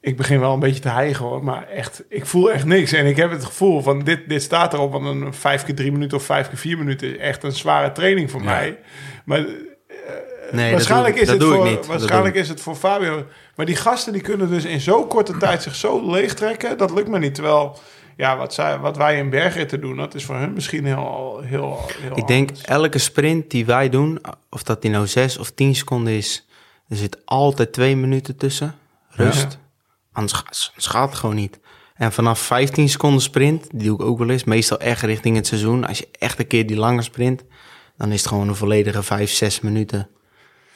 ik begin wel een beetje te hijgen hoor, maar echt, ik voel echt niks. En ik heb het gevoel van dit, dit staat erop, want een 5 keer 3 minuten of 5 keer 4 minuten is echt een zware training voor Ja. mij. Maar Nee, waarschijnlijk dat doe, is dat het doe voor, ik niet. Waarschijnlijk is het voor Fabio. Maar die gasten die kunnen dus in zo'n korte tijd zich zo leegtrekken. Dat lukt me niet. Terwijl, ja, wat, zij, wat wij in bergritten doen, dat is voor hun misschien heel, heel, heel ik. denk anders. elke sprint die wij doen, of dat die nou 6 of 10 seconden is, er zit altijd twee minuten tussen. Rust. Anders, ga- anders gaat het gewoon niet. En vanaf 15 seconden sprint, die doe ik ook wel eens, meestal echt richting het seizoen. Als je echt een keer die lange sprint, dan is het gewoon een volledige 5, 6 minuten.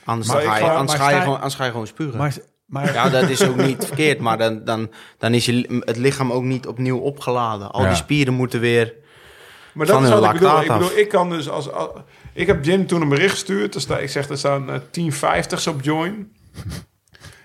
Anders, ga, je, ga- anders, ga, je gewoon, anders ga je gewoon spugen. maar, maar Ja, dat is ook niet verkeerd, maar dan, dan, dan is je, het lichaam ook niet opnieuw opgeladen. Al Ja. die spieren moeten weer... Maar dat van is wat ik bedoel. Ik af. bedoel, ik kan dus als... als- Ik heb Jim toen een bericht gestuurd. Sta, ik zeg, er staan eh, 1050's op Join.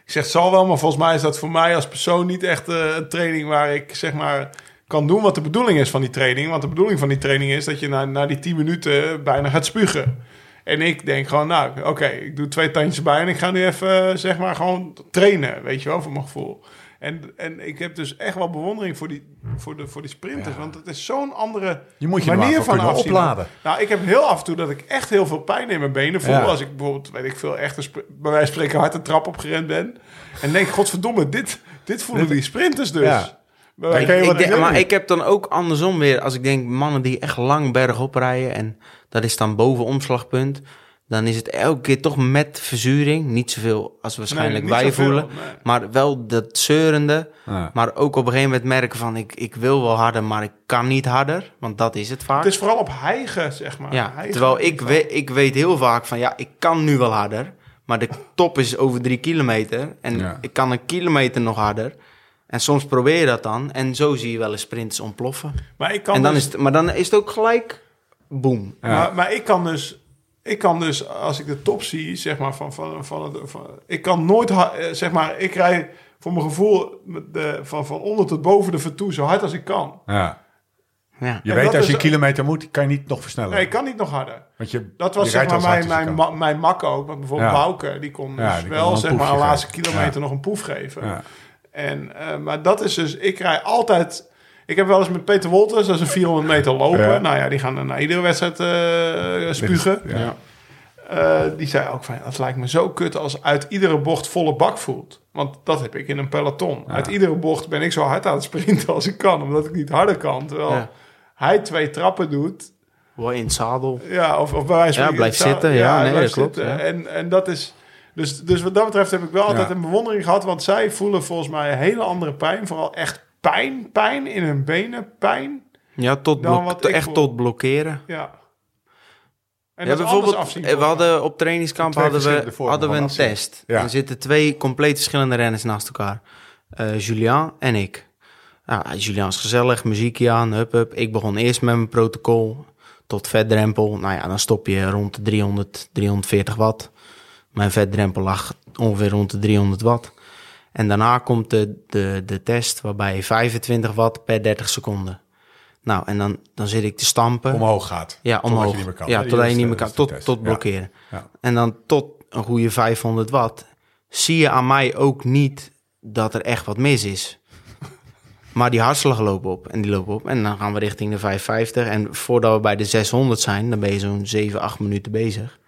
ik zeg, het zal wel, maar volgens mij is dat voor mij als persoon niet echt eh, een training waar ik zeg maar kan doen wat de bedoeling is van die training. Want de bedoeling van die training is dat je na, na die 10 minuten bijna gaat spugen. En ik denk gewoon, nou, oké, ik doe twee tandjes bij en ik ga nu even, eh, zeg maar, gewoon trainen, weet je wel, voor mijn gevoel. En, en ik heb dus echt wel bewondering voor die, voor de, voor die sprinters, want het is zo'n andere Je moet je er manier maar van afzien. opladen. Nou, ik heb heel af en toe dat ik echt heel veel pijn in mijn benen voel. Ja. Als ik bijvoorbeeld, weet ik veel, echt een bij wijze van spreken hard een trap opgerend ben. En denk, godverdomme, dit, dit voelen die sprinters dus. Ja. Je Ik denk- maar ik heb dan ook andersom weer, als ik denk mannen die echt lang bergop rijden en dat is dan boven omslagpunt, dan is het elke keer toch met verzuring. Niet zoveel als waarschijnlijk wij zoveel, voelen, nee. maar wel dat zeurende. Ja. Maar ook op een gegeven moment merken van ik, ik wil wel harder, maar ik kan niet harder, want dat is het vaak. Het is vooral op hijgen, zeg maar. Ja, Hijgen. terwijl ik, we, ik weet heel vaak van ja, ik kan nu wel harder. Maar de top is over drie kilometer. En Ja. ik kan een kilometer nog harder. En soms probeer je dat dan. En zo zie je wel eens sprints ontploffen. Maar ik kan En dan dus- is het, maar dan is het ook gelijk boom. Ja. Maar, maar ik kan dus, ik kan dus, als ik de top zie, zeg maar, van, van, van, ik kan nooit, eh, zeg maar, ik rij voor mijn gevoel de, van, van onder tot boven de vertoe zo hard als ik kan. Ja. Ja. Je En weet als je een kilometer moet, kan je niet nog versnellen. Nee, ik kan niet nog harder. Want je, Dat was je zeg maar mijn, mijn, ma- mijn mak ook. Want bijvoorbeeld Ja. Bouke, die kon Ja, dus die wel zeg maar de laatste kilometer Ja. nog een poef geven. En, eh, maar dat is dus, ik rij altijd... Ik heb wel eens met Peter Wolters, dat is een 400 meter lopen. Ja. Nou ja, die gaan na iedere wedstrijd eh, spugen. Ja. Eh, die zei ook van, het lijkt me zo kut als uit iedere bocht volle bak voelt. Want dat heb ik in een peloton. Uit iedere bocht ben ik zo hard aan het sprinten als ik kan, omdat ik niet harder kan. Terwijl Ja. hij twee trappen doet, Wel in het zadel. ja, of, of bij wijze van Ja, spreken- blijft zitten, ja, nee, dat klopt. En, en dat is... Dus, dus wat dat betreft heb ik wel altijd Ja. een bewondering gehad. Want zij voelen volgens mij een hele andere pijn. Vooral echt pijn, pijn in hun benen, pijn. Ja, tot blok- echt voel. tot blokkeren. Ja. En Ja, dat is anders bijvoorbeeld, afzien. eh, we hadden op trainingskamp hadden we, hadden we een afzien. test. Ja. Er zitten twee compleet verschillende renners naast elkaar. Eh Julian en ik. Ja, Julian is gezellig, muziekje aan, hup, hup. Ik begon eerst met mijn protocol tot vetdrempel. Nou ja, dan stop je rond de 300, 340 watt. Mijn vetdrempel lag ongeveer rond de 300 watt. En daarna komt de, de, de test waarbij 25 watt per 30 seconden. Nou, en dan, dan zit ik te stampen. Omhoog gaat. Ja, Totdat omhoog. je niet meer kan. Ja, totdat je niet meer kan. Tot, tot Ja. blokkeren. Ja. En dan tot een goede 500 watt zie je aan mij ook niet dat er echt wat mis is. Maar die hartslag lopen op en die lopen op. En dan gaan we richting de 550. En voordat we bij de 600 zijn, dan ben je zo'n 7, 8 minuten bezig.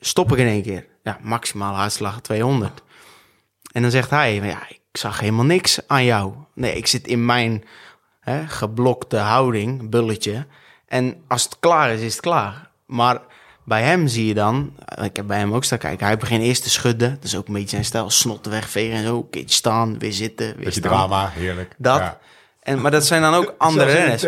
Stop ik in één keer. Ja, maximaal hartslag 200. En dan zegt hij, ja, ik zag helemaal niks aan jou. Nee, ik zit in mijn hè, geblokte houding, bulletje. En als het klaar is, is het klaar. Maar bij hem zie je dan, ik heb bij hem ook staan kijken, hij begint eerst te schudden. Dat is ook een beetje zijn stijl, snotten wegvegen en zo. Keertje staan, weer zitten, weer staan. drama, heerlijk. Dat. Ja. En, maar dat zijn dan ook andere renners.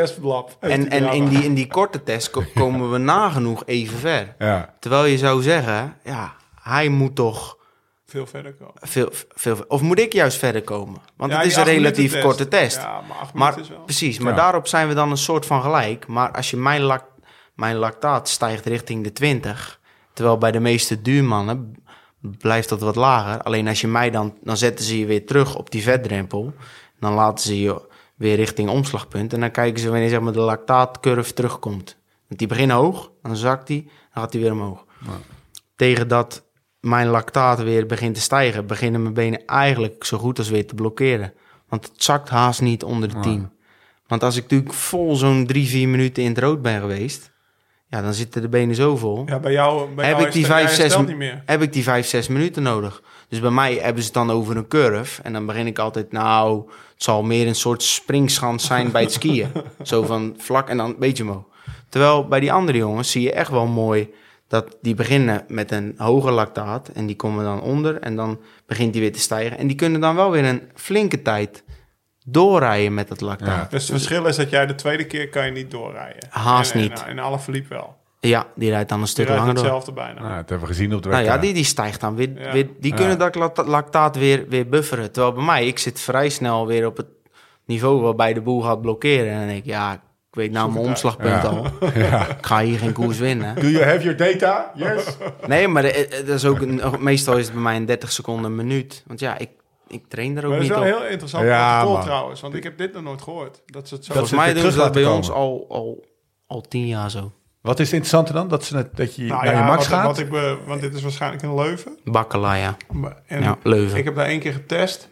En, en in, die, in die korte test ko- komen we nagenoeg even ver. Ja. Terwijl je zou zeggen, ja, hij moet toch Veel verder komen. veel, veel... Of moet ik juist verder komen? Want Ja, het is een relatief korte test. Ja, maar acht Maar minuten is wel. precies, maar Ja. daarop zijn we dan een soort van gelijk. Maar als je mijn, lac mijn lactaat stijgt richting de 20, terwijl bij de meeste duurmannen blijft dat wat lager. Alleen als je mij dan, dan zetten ze je weer terug op die vetdrempel. Dan laten ze je weer richting omslagpunt. En dan kijken ze wanneer zeg maar, de lactaatcurve terugkomt. Want die begint hoog, dan zakt die, dan gaat die weer omhoog. Tegen dat mijn lactaat weer begint te stijgen, beginnen mijn benen eigenlijk zo goed als weer te blokkeren. Want het zakt haast niet onder de 10. Want als ik natuurlijk vol zo'n drie, vier minuten in het rood ben geweest, ja, dan zitten de benen zo vol. Ja, bij jou, bij heb, jou ik die vijf, zes, niet meer. heb ik die vijf, zes minuten nodig. Dus bij mij hebben ze het dan over een curve. En dan begin ik altijd, nou, het zal meer een soort springschans zijn bij het skiën. Zo van vlak en dan een beetje omhoog. Terwijl bij die andere jongens zie je echt wel mooi dat die beginnen met een hoger lactaat. En die komen dan onder en dan begint die weer te stijgen. En die kunnen dan wel weer een flinke tijd doorrijden met dat lactaat. Ja. Dus het verschil is dat jij de tweede keer kan je niet doorrijden. Haast En- en- niet. En, alle verliep wel. Ja, die rijdt dan een stuk langer door. hetzelfde bijna. Nou, dat hebben we gezien op de Nou WK. ja, die, die stijgt dan weer. Ja. weer die Ja. kunnen dat lacta- lactaat weer, weer bufferen. Terwijl bij mij, ik zit vrij snel weer op het niveau waarbij de boel gaat blokkeren. En dan denk ik, ja, Ik weet nou mijn omslagpunt Ja. al. Ik ga hier geen koers winnen. Do you have your data? Yes. Nee, maar eh, eh, dat is ook een, meestal is het bij mij een 30 seconden een minuut. Want ja, ik, ik train er ook Maar dat is niet wel op. een heel interessant Ja, trouwens. Want ik heb dit nog nooit gehoord. Dat ze het zo... Dat Volgens ze mij doen ze dat bij ons al, al, al tien jaar zo. Wat is het interessante dan? Dat, ze het, dat je Nou naar ja, je max wat, gaat? wat ik be- want dit is waarschijnlijk in Leuven. Bakkela, ja. Maar- En Ja, Leuven. Ik heb daar één keer getest.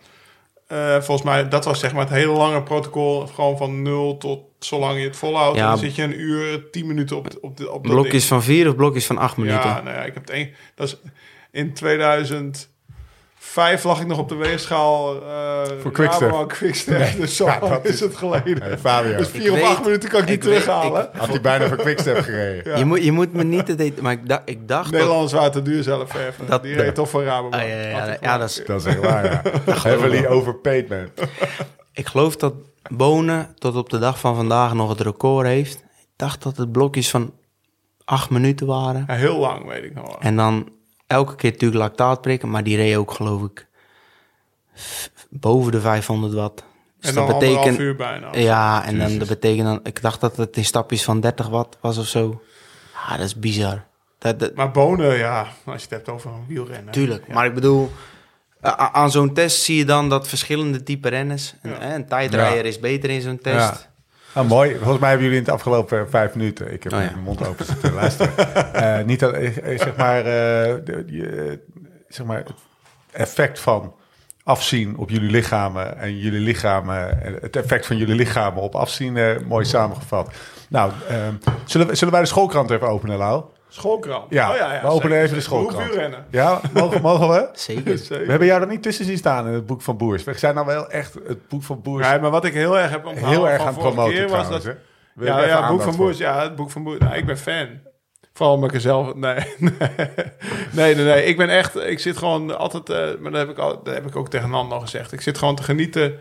Eh, volgens mij, dat was zeg maar het hele lange protocol. Gewoon van nul tot zolang je het volhoudt. Ja. Dan zit je een uur, tien minuten op, op, de, op Blokjes ding. van vier of blokjes van acht minuten? Ja, nou ja, ik heb het één... Dat is in 2005 lag ik nog op de weegschaal. eh Voor Quickstep. Rabobank Quickstep. dus zo ja, is is- het geleden. Fabio. Dus vier of acht minuten kan ik niet weet- terughalen. Had hij bijna voor Quickstep gereden. Je, moet, je moet me niet... te Maar ik, dacht ik dacht... dat- waren te duur zelf even. Dat- Die reed toch voor Rabobank. Ah, ja, ja, ja, ja, dat is, Dat is echt waar, ja. Heavily overpaid, man. Ik geloof dat Bonen tot op de dag van vandaag nog het record heeft. Ik dacht dat het blokjes van acht minuten waren. Ja, heel lang, weet ik nog wel. En dan elke keer natuurlijk lactaat prikken, maar die reed ook geloof ik boven de 500 watt. Dus en dat dan anderhalf betekent, uur bijna. ja, en dan dat betekent dan, ik dacht dat het in stapjes van 30 watt was of zo. Ja, dat is bizar. Dat, dat, Maar Bonen, ja, als je het hebt over een wielrennen. tuurlijk, Ja. maar ik bedoel, aan zo'n test zie je dan dat verschillende type renners, een, Ja. hè, een tijdrijder Ja. is beter in zo'n test. Ja. Ah, mooi. Volgens mij hebben jullie in het afgelopen eh, vijf minuten... Ik heb Oh, ja. mijn mond open zitten luisteren. Eh, niet dat, eh, zeg maar, eh, de- je- zeg maar, het effect van afzien op jullie lichamen... en jullie lichamen, en het effect van jullie lichamen op afzien... eh, mooi samengevat. Nou, ehm, zullen, we, zullen wij de schoolkrant even openen, Lau? Schoolkrant. Ja, Oh, ja, ja we openen zeker, even de wielrennen. Ja, mogen, mogen we? Zeker. Zeker. We hebben jou er niet tussen zien staan in het boek van Boers. We zijn nou wel echt het boek van Boers Ja, maar wat ik heel erg heb onthouden heel erg aan het vorige promoten keer was trouwens. dat... Ja, ja, het boek van voor? Boers. Ja, het boek van Boers. Nou, ik ben fan. Vooral omdat ik er zelf... Nee, nee, nee, nee, nee. Ik ben echt... Ik zit gewoon altijd... eh, maar dat heb, ik al, dat heb ik ook tegen Nan nog gezegd. Ik zit gewoon te genieten.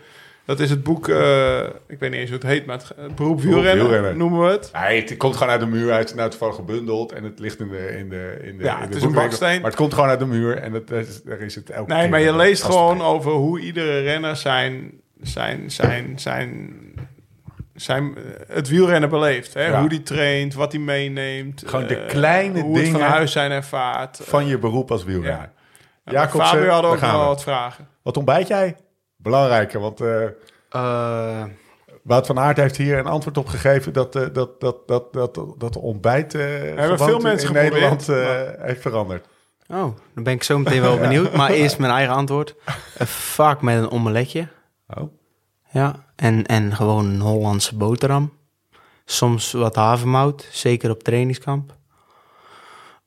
Dat is het boek... eh, ik weet niet eens hoe het heet, maar het, beroep wielrennen, wielrennen. noemen we het. Nee, het komt gewoon uit de muur. Hij is nou toevallig gebundeld en het ligt in de, in de, in de, Ja, in de het is een baksteen. Maar het komt gewoon uit de muur en dat, is, daar is het elke Nee, keer maar je leest gewoon over hoe iedere renner zijn, zijn, zijn, zijn, zijn, eh, het wielrennen beleeft. Hè? Ja. Hoe die traint, wat hij meeneemt. Gewoon de eh, kleine hoe dingen van huis zijn ervaart. Van je beroep als wielrenner. Ja. Jacobsen, Fabio had ook we. wat vragen. Wat ontbijt jij? Belangrijker, want eh Eh, Wout van Aert heeft hier een antwoord op gegeven dat, eh, dat, dat, dat, dat, dat de ontbijt eh, veel gewoon mensen in Nederland eh, heeft veranderd. oh, dan ben ik zo meteen wel benieuwd. Maar eerst mijn eigen antwoord. Vaak met een omeletje. Oh. Ja, en, en gewoon een Hollandse boterham. Soms wat havermout, zeker op trainingskamp.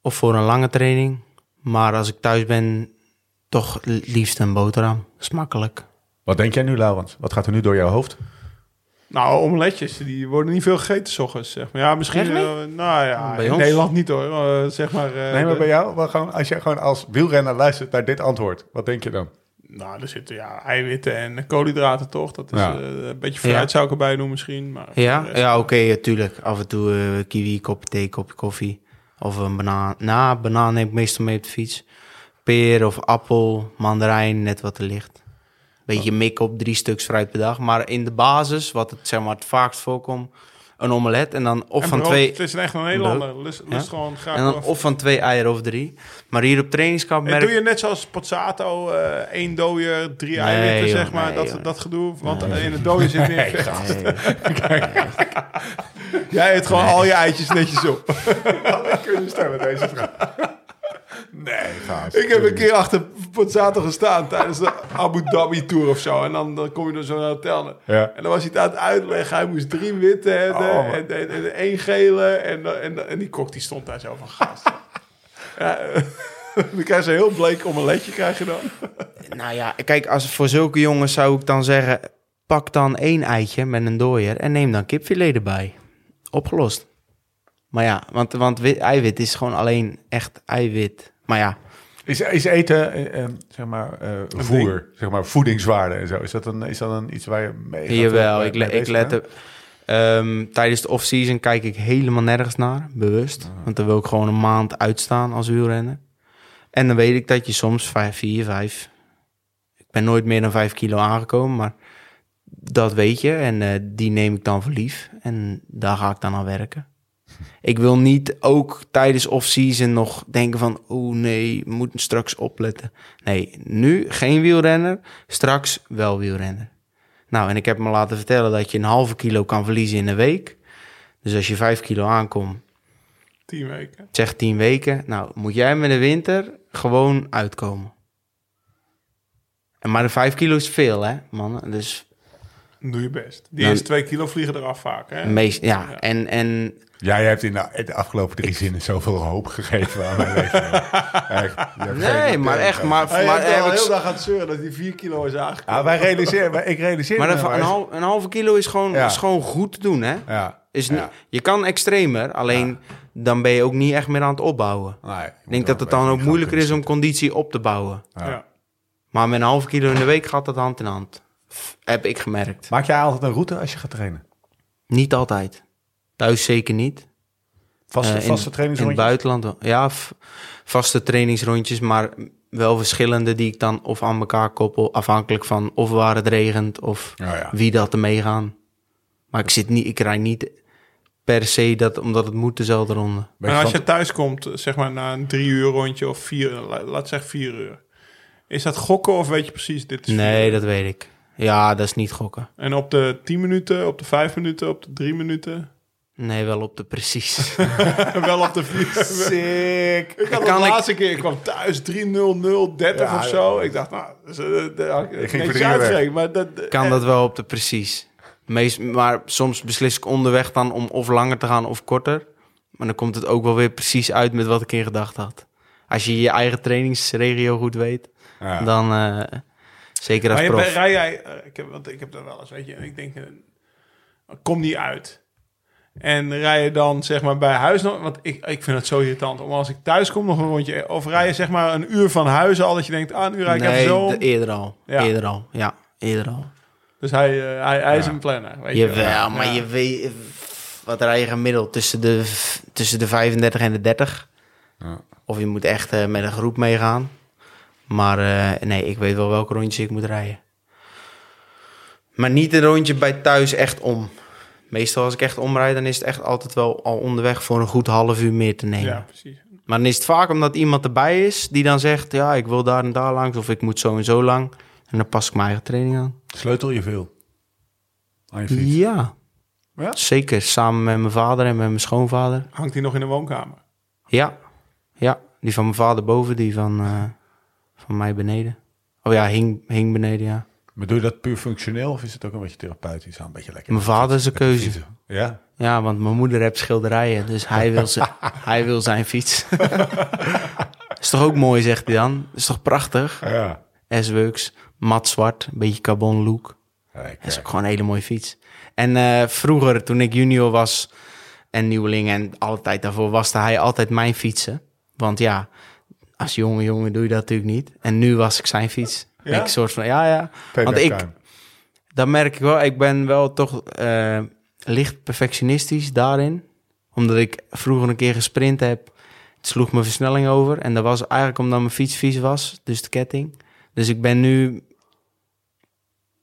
Of voor een lange training. Maar als ik thuis ben, toch liefst een boterham. Dat is makkelijk. Wat denk jij nu, Laurens? Wat gaat er nu door jouw hoofd? Nou, omeletjes, die worden niet veel gegeten s ochtends, zeg maar. Ja, misschien... Eh, nou ja, Bij in ons? Nederland niet hoor. Eh, zeg maar... eh, Nee, maar de- bij jou, gewoon, als je gewoon als wielrenner luistert naar dit antwoord, wat denk je dan? Nou, er zitten ja, eiwitten en koolhydraten toch. Dat is Ja. eh, een beetje fruit zou ik erbij doen misschien. Maar Ja, rest- ja oké, tuurlijk. Af en toe eh, kiwi, kopje thee, kopje koffie. Of een banaan. Na, banaan neem ik meestal mee op de fiets. Peer of appel, mandarijn, net wat er ligt. Beetje mik op drie stuks fruit per dag. Maar in de basis, wat het zeg maar het vaakst voorkomt, een omelet. En dan of En van brood, twee... Het is echt een Nederlander. Lust, lust gewoon graag. En dan of van twee eieren of drie. Maar hier op trainingskamp En merk doe je net zoals Pozzato, eh één dooier, drie Nee, joh, zeg maar. nee, dat, joh. dat gedoe. Want in het dooier zit. Nee, Jij eet gewoon al je eitjes netjes op. kunnen stellen deze vraag. Nee, gaas. Ik heb een keer achter Pozzato gestaan tijdens de Abu Dhabi Tour of zo. En dan, dan kom je door zo'n hotel. Ja. En dan was hij het aan het uitleggen. Hij moest drie witte hebben Oh. en, en, en één gele. En, en, en die kok die stond daar zo van gast. ja, dan krijg je een heel bleek omeletje krijg je dan. Nou ja, kijk, als voor zulke jongens zou ik dan zeggen... pak dan één eitje met een dooier en neem dan kipfilet erbij. Opgelost. Maar ja, want, want wit, eiwit is gewoon alleen echt eiwit. Maar ja, Is, is eten, eh, eh, zeg maar, eh, voer, zeg maar, voedingswaarde en zo, is dat, een, is dat een iets waar je mee gaat, jawel, eh, ik, le- ik let er... Ehm, tijdens de off-season kijk ik helemaal nergens naar, bewust. Want dan wil ik gewoon een maand uitstaan als wielrenner. En dan weet ik dat je soms vijf, vier, vijf... Ik ben nooit meer dan vijf kilo aangekomen, maar dat weet je en eh, die neem ik dan voor lief. En daar ga ik dan aan werken. Ik wil niet ook tijdens off-season nog denken van... oh nee, we moeten straks opletten. Nee, nu geen wielrenner, straks wel wielrenner. Nou, en ik heb me laten vertellen dat je een halve kilo kan verliezen in een week. Dus als je vijf kilo aankomt, Tien weken. zeg 10 weken. Nou, moet jij met de winter gewoon uitkomen. En maar de 5 kilo is veel, hè, mannen. Dus doe je best. Die eerste twee kilo vliegen eraf vaak. Hè? meest, ja, en, en Jij hebt in de, afgelopen drie zinnen zoveel hoop gegeven aan mijn leven. Echt, nee, maar echt, maar, Hij maar, heb de hele dag aan het zeuren dat hij vier kilo is aangekomen. Ja, wij realiseren, wij- ik realiseer maar me, een, een, hal- een halve kilo is gewoon, Ja. is gewoon goed te doen, hè? Ja. Is Ja. je kan extremer, alleen dan ben je ook niet echt meer aan het opbouwen. Nee, Ik denk dat het dan ook moeilijker is om conditie op te bouwen. Ja. Ja. Maar met een halve kilo in de week gaat dat hand in hand. Heb ik gemerkt. Maak jij altijd een route als je gaat trainen? Niet altijd. Thuis zeker niet. Vaste, Eh, in- vaste In het trainingsrondjes? buitenland, ja, v- vaste trainingsrondjes, maar wel verschillende die ik dan of aan elkaar koppel, afhankelijk van of waar het regent of ja. wie dat er meegaan. Maar ik zit niet, ik rijd niet per se dat omdat het moet dezelfde ronde. En als je thuis komt, zeg maar na een drie uur rondje of vier, la- laat zeggen vier uur. Is dat gokken of weet je precies, dit is vier Nee, uur? dat weet ik. Ja, dat is niet gokken. En op de 10 minuten, op de 5 minuten, op de 3 minuten? Nee, wel op de precies. Wel op de 4. Sick. Ik had de ik- laatste keer, ik kwam thuis 3-0-0, 30 Ja, of zo. Ik dacht, nou, de, Ik ging uitgerekend, maar dat, kan eh, dat wel op de precies. Meest, maar soms beslis ik onderweg dan om of langer te gaan of korter. Maar dan komt het ook wel weer precies uit met wat ik in gedacht had. Als je je eigen trainingsregio goed weet, Ja. dan eh, zeker als Maar je, prof. rij jij, eh, ik heb, want ik heb dat wel eens, weet je, en ik denk, eh, kom niet uit. En rij je dan zeg maar bij huis nog, want ik, ik vind het zo irritant om als ik thuis kom nog een rondje, of rij je zeg maar een uur van huis al dat je denkt, ah nu rijd ik nee, even zo. de- eerder al. Ja. Eerder al. Ja, eerder al. Dus hij, eh, hij, hij is een planner. Weet je. Jawel, Ja. maar je weet... Wat rij je gemiddeld tussen de, tussen de 35 en de 30? Ja. Of je moet echt eh, met een groep meegaan. Maar eh, nee, ik weet wel welke rondjes ik moet rijden. Maar niet een rondje bij thuis echt om. Meestal als ik echt omrijd, dan is het echt altijd wel al onderweg voor een goed half uur meer te nemen. Ja, precies. Maar dan is het vaak omdat iemand erbij is die dan zegt... ja, ik wil daar en daar langs of ik moet zo en zo lang. En dan pas ik mijn eigen training aan. Sleutel je veel? Aan je fiets? Ja, Ja? zeker. Samen met mijn vader en met mijn schoonvader. Hangt hij nog in de woonkamer? Ja, ja. Die van mijn vader boven, die van, eh, van mij beneden. Oh ja, hing, hing beneden, ja. Maar doe je dat puur functioneel of is het ook een beetje therapeutisch? Een beetje lekker. Mijn vader is een keuze. Ja? Ja, want mijn moeder heeft schilderijen, dus hij wil, ze, hij wil zijn fiets. is toch ook mooi, zegt hij dan? Is toch prachtig? Ja. S-Works, mat zwart, een beetje carbon look. Dat is ook gewoon een hele mooie fiets. En eh, vroeger, toen ik junior was en nieuweling en alle tijd daarvoor, waste hij altijd mijn fietsen. Want ja, als jonge jongen doe je dat natuurlijk niet. En nu was ik zijn fiets. Ja? Ik soort van, ja, ja. Want ik, time. dan merk ik wel, ik ben wel toch eh, licht perfectionistisch daarin. Omdat ik vroeger een keer gesprint heb. Het sloeg mijn versnelling over. En dat was eigenlijk omdat mijn fiets vies was. Dus de ketting. Dus ik ben nu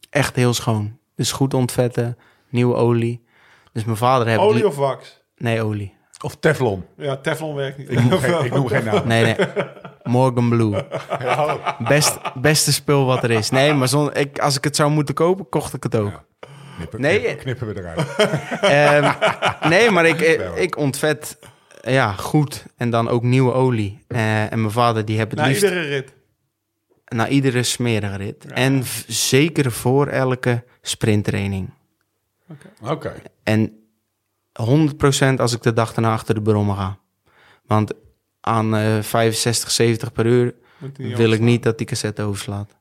echt heel schoon. Dus goed ontvetten, nieuwe olie. Dus mijn vader heeft... Olie of wax? Nee, olie. Of Teflon. Ja, Teflon werkt niet. Ik noem geen, ik noem geen naam. Nee, nee. Morgan Blue. Best, beste spul wat er is. Nee, maar zon, ik, als ik het zou moeten kopen, kocht ik het ook. Knippen, Nee. knippen, knippen we eruit. Ehm, nee, maar ik, ik, ik ontvet ja, goed. En dan ook nieuwe olie. Eh, en mijn vader die heeft het Na liefst iedere rit. na iedere smerige rit. En zeker voor elke sprinttraining. Oké. En 100% als ik de dag daarna achter de brommen ga. Want aan eh 65, 70 per uur wil ik niet dat die cassette overslaat.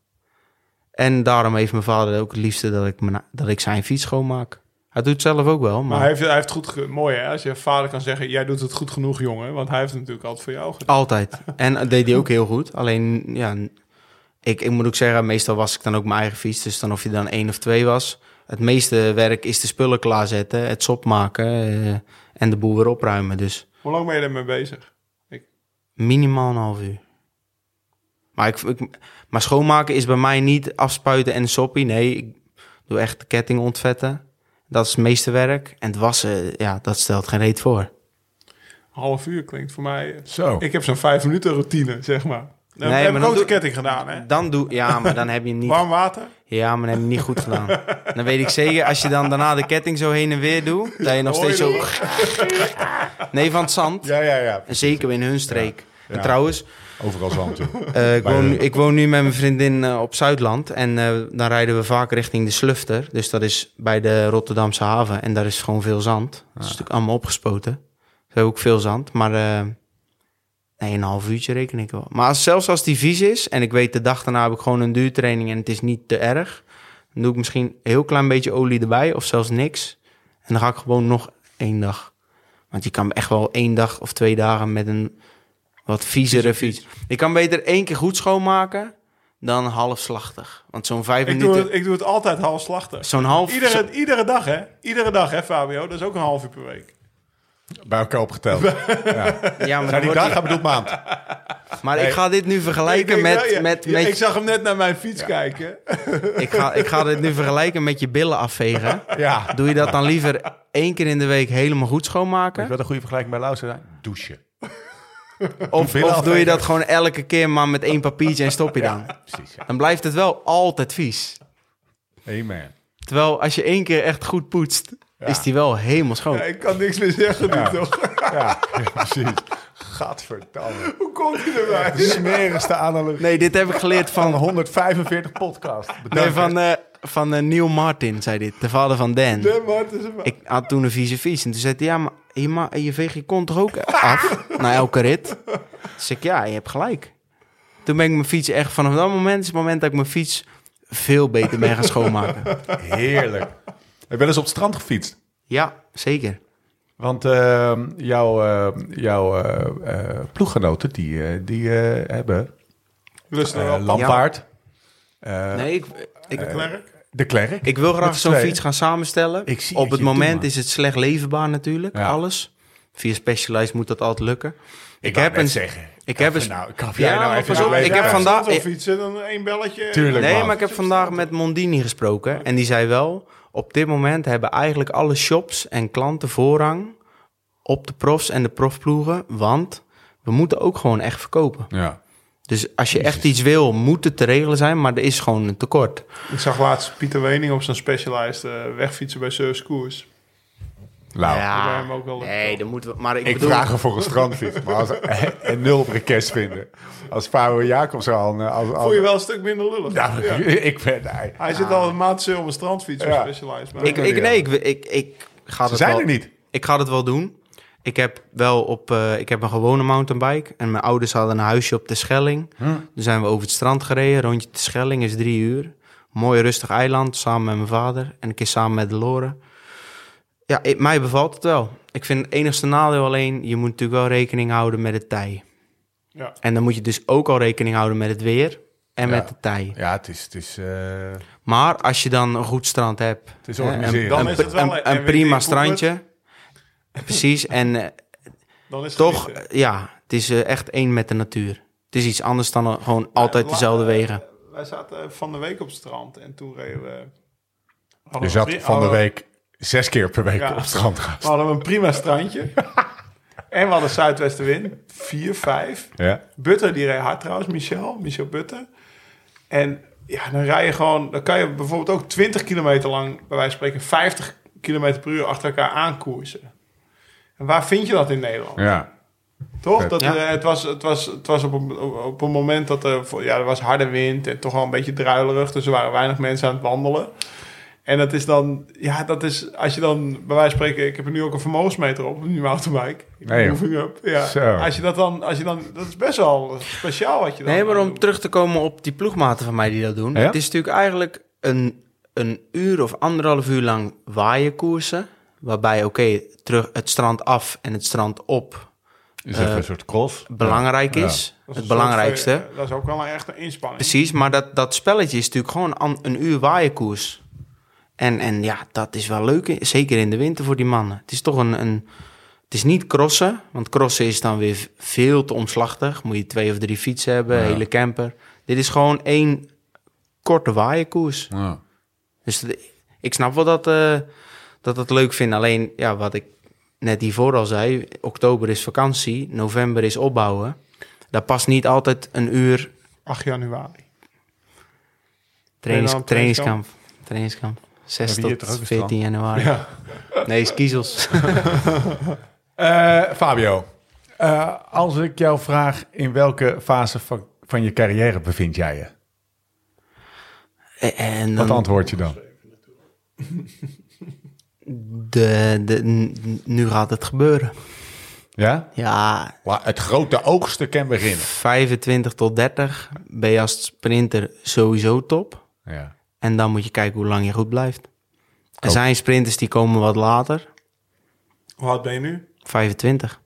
En daarom heeft mijn vader ook het liefste dat ik, mijn- dat ik zijn fiets schoonmaak. Hij doet het zelf ook wel, maar, Maar hij heeft, hij heeft goed... Mooi hè, als je vader kan zeggen... Jij doet het goed genoeg, jongen. Want hij heeft het natuurlijk altijd voor jou gedaan. altijd. En dat deed hij ook heel goed. Alleen, ja, ik, ik moet ook zeggen, meestal was ik dan ook mijn eigen fiets. Dus dan of je dan één of twee was. Het meeste werk is de spullen klaarzetten, het sop maken eh, en de boel weer opruimen. Dus Hoe lang ben je ermee bezig? Minimaal een half uur. Maar, ik, ik, maar schoonmaken is bij mij niet afspuiten en soppie. Nee, ik Doe echt de ketting ontvetten. Dat is het meeste werk. En het wassen, ja, dat stelt geen reet voor. Half uur klinkt voor mij... eh, Zo. Ik heb zo'n vijf minuten routine, zeg maar. Dan Nee, heb maar ik dan ook de doe- ketting gedaan, hè? Dan doe, ja, maar dan heb je hem niet. Warm water? Ja, maar dan heb je hem niet goed gedaan. Dan weet ik zeker, als je dan daarna de ketting zo heen en weer doet, dat je nog Hoor je steeds zo. Nee, van het zand. Ja, ja, ja. En zeker in hun streek. Ja. En trouwens, Overal zand. eh, ik, woon, nu- ik woon nu met mijn vriendin eh, op Zuidland. En eh, dan rijden we vaak richting de Slufter. Dus dat is bij de Rotterdamse haven. En daar is gewoon veel zand. Dat is natuurlijk allemaal opgespoten. We hebben ook veel zand. Maar eh, nee, een half uurtje reken ik wel. Maar als, zelfs als die vies is... en ik weet de dag daarna heb ik gewoon een duurtraining... en het is niet te erg... dan doe ik misschien een heel klein beetje olie erbij... of zelfs niks. En dan ga ik gewoon nog één dag. Want je kan echt wel één dag of twee dagen... met een wat viezere fiets. Ik kan beter één keer goed schoonmaken... dan halfslachtig. Want zo'n vijf Ik doe, minuten... het, ik doe het altijd halfslachtig. Zo'n half... Iedere, iedere dag, hè? Iedere dag, hè, Fabio? Dat is ook een half uur per week. Bij elkaar opgeteld. Ja, maar, Zijn dan die bedoelt maand. maar ik ga dit nu vergelijken met... ja, ja, met, ja, met ik zag hem net naar mijn fiets kijken. ik, ga, ik ga dit nu vergelijken met je billen afvegen. Ja. Doe je dat dan liever één keer in de week helemaal goed schoonmaken? wat een goede vergelijking bij Lau zijn? Douchen. Of, doe je dat gewoon elke keer maar met één papiertje en stop je dan? Precies, ja. Dan blijft het wel altijd vies. Amen. Terwijl als je één keer echt goed poetst, is die wel helemaal schoon. Ja, ik kan niks meer zeggen nu, toch? Ja, ja, precies. Gadverdamme. Hoe komt hij erbij? De smerigste analogie Nee, dit heb ik geleerd van van, 145 podcast. nee, van, eh, van eh, Neil Martin, zei dit. De vader van Dan. Is erbij. Ik had toen een vieze fiets. En toen zei hij, ja, maar je, ma je veegt je kont toch ook af na elke rit? Dus ik, ja, je hebt gelijk. Toen ben ik mijn fiets echt, vanaf dat moment is het moment dat ik mijn fiets veel beter ben gaan schoonmaken. Heerlijk. Heb je wel eens op het strand gefietst? Ja, zeker. Want eh, jouw, eh, jouw eh, eh, ploeggenoten, die, eh, die eh, hebben. Lampaard, eh, Nee, ik, ik, Klerk. de Klerk. ik wil graag zo'n fiets gaan samenstellen. Ik zie Op het moment is het slecht leverbaar natuurlijk, Ja. alles. Via Specialized moet dat altijd lukken. Ik, heb een... zeggen. Ik heb Kaf een... nou, Ja, jij nou even een ik heb vandaag- fietsen, dan één belletje. Tuurlijk. Nee, man. maar ik heb vandaag met Mondini gesproken. En die zei wel, op dit moment hebben eigenlijk alle shops en klanten voorrang op de profs en de profploegen. Want we moeten ook gewoon echt verkopen. Ja. Dus als je echt iets wil, moet het te regelen zijn. Maar er is gewoon een tekort. Ik zag laatst Pieter Wening op zijn Specialized eh, wegfietsen bij Surfs Koers. Nou, lijkt me ook wel nee, dan moeten we... Maar ik, ik bedoel... vraag er voor een strandfiets, maar als, en nul op request vinden. Als Fabio Jacobs al... eh, Als, als, Voel je wel een stuk minder lullig. Ja, Ja. ik ben... Nee. Hij zit al een maand op een strandfiets Ja. Specialized. Maar Ik, ik, nee, ik, ik, ik ga Ze het zijn wel, er niet. Ik ga het wel doen. Ik heb wel op... eh, ik heb een gewone mountainbike. En mijn ouders hadden een huisje op de Schelling. Hm. Toen zijn we over het strand gereden. Rondje de Schelling is drie uur. Mooi rustig eiland, samen met mijn vader. En een keer samen met Lore. Ja, ik- mij bevalt het wel. Ik vind het enigste nadeel alleen... je moet natuurlijk wel rekening houden met het tij. Ja. En dan moet je dus ook al rekening houden met het weer... en Ja. met de tij. Ja, het is... Het is eh, Maar als je dan een goed strand hebt... Het is organiseren. Een, Dan een, is het wel een- een- een en prima strandje. Precies, en eh, Dan is het toch, eh, ja, het is eh, echt één met de natuur. Het is iets anders dan eh, gewoon altijd dezelfde wegen. Wij zaten van de week op het strand en toen reden we... Je zat van de week zes keer per week Ja. op het strand gaan. We hadden een prima strandje. en we hadden zuidwestenwind. 4, 5. Ja. Butter die reed hard trouwens, Michel. Michel Butter. En ja, dan rij je gewoon... Dan kan je bijvoorbeeld ook 20 kilometer lang... bij wijze van spreken 50 kilometer per uur achter elkaar aankoersen. En waar vind je dat in Nederland? Ja. Toch? Dat, Ja. eh, het, was, het, was, het was op een, op- een moment dat er, ja, er was harde wind en toch wel een beetje druilerig. Dus er waren weinig mensen aan het wandelen. En dat is dan, ja, dat is, als je dan bij wijze van spreken, ik heb er nu ook een vermogensmeter op, een nieuwe mountainbike. Nee. Moving up. Ja. Zo. Als je dat dan, als je dan, dat is best wel speciaal wat je dan Nee, maar om terug te komen op die ploegmaten van mij die dat doen. Ja? Het is natuurlijk eigenlijk een, een uur of anderhalf uur lang waaien koersen. Waarbij, oké, terug het strand af en het strand op Is Eh, een soort cross. belangrijk Ja. is. Het belangrijkste. van- dat is ook wel een echte inspanning. Precies, maar dat, dat spelletje is natuurlijk gewoon an- een uur waaienkoers. En, en ja, dat is wel leuk, zeker in de winter voor die mannen. Het is toch een, een... Het is niet crossen, want crossen is dan weer veel te omslachtig. Moet je twee of drie fietsen hebben, Ja. hele camper. Dit is gewoon één korte waaienkoers. Ja. Dus ik snap wel dat, eh dat het leuk vindt. Alleen, ja, wat ik net hiervoor al zei, oktober is vakantie, november is opbouwen. Daar past niet altijd een uur 8 januari. trainings, trainingskamp. Trainingskamp. 6 Hebben we hier tot toch ook een 14 januari. Ja. Nee, skiezels. Eh, Fabio, eh, als ik jou vraag in welke fase van, van je carrière bevind jij je? en Wat antwoord je dan? de, de, nu gaat het gebeuren. Ja? Ja, Het grote oogsten kan beginnen. 25 tot 30 ben je als sprinter sowieso top. Ja. En dan moet je kijken hoe lang je goed blijft. Er zijn sprinters die komen wat later. Hoe oud ben je nu? 25.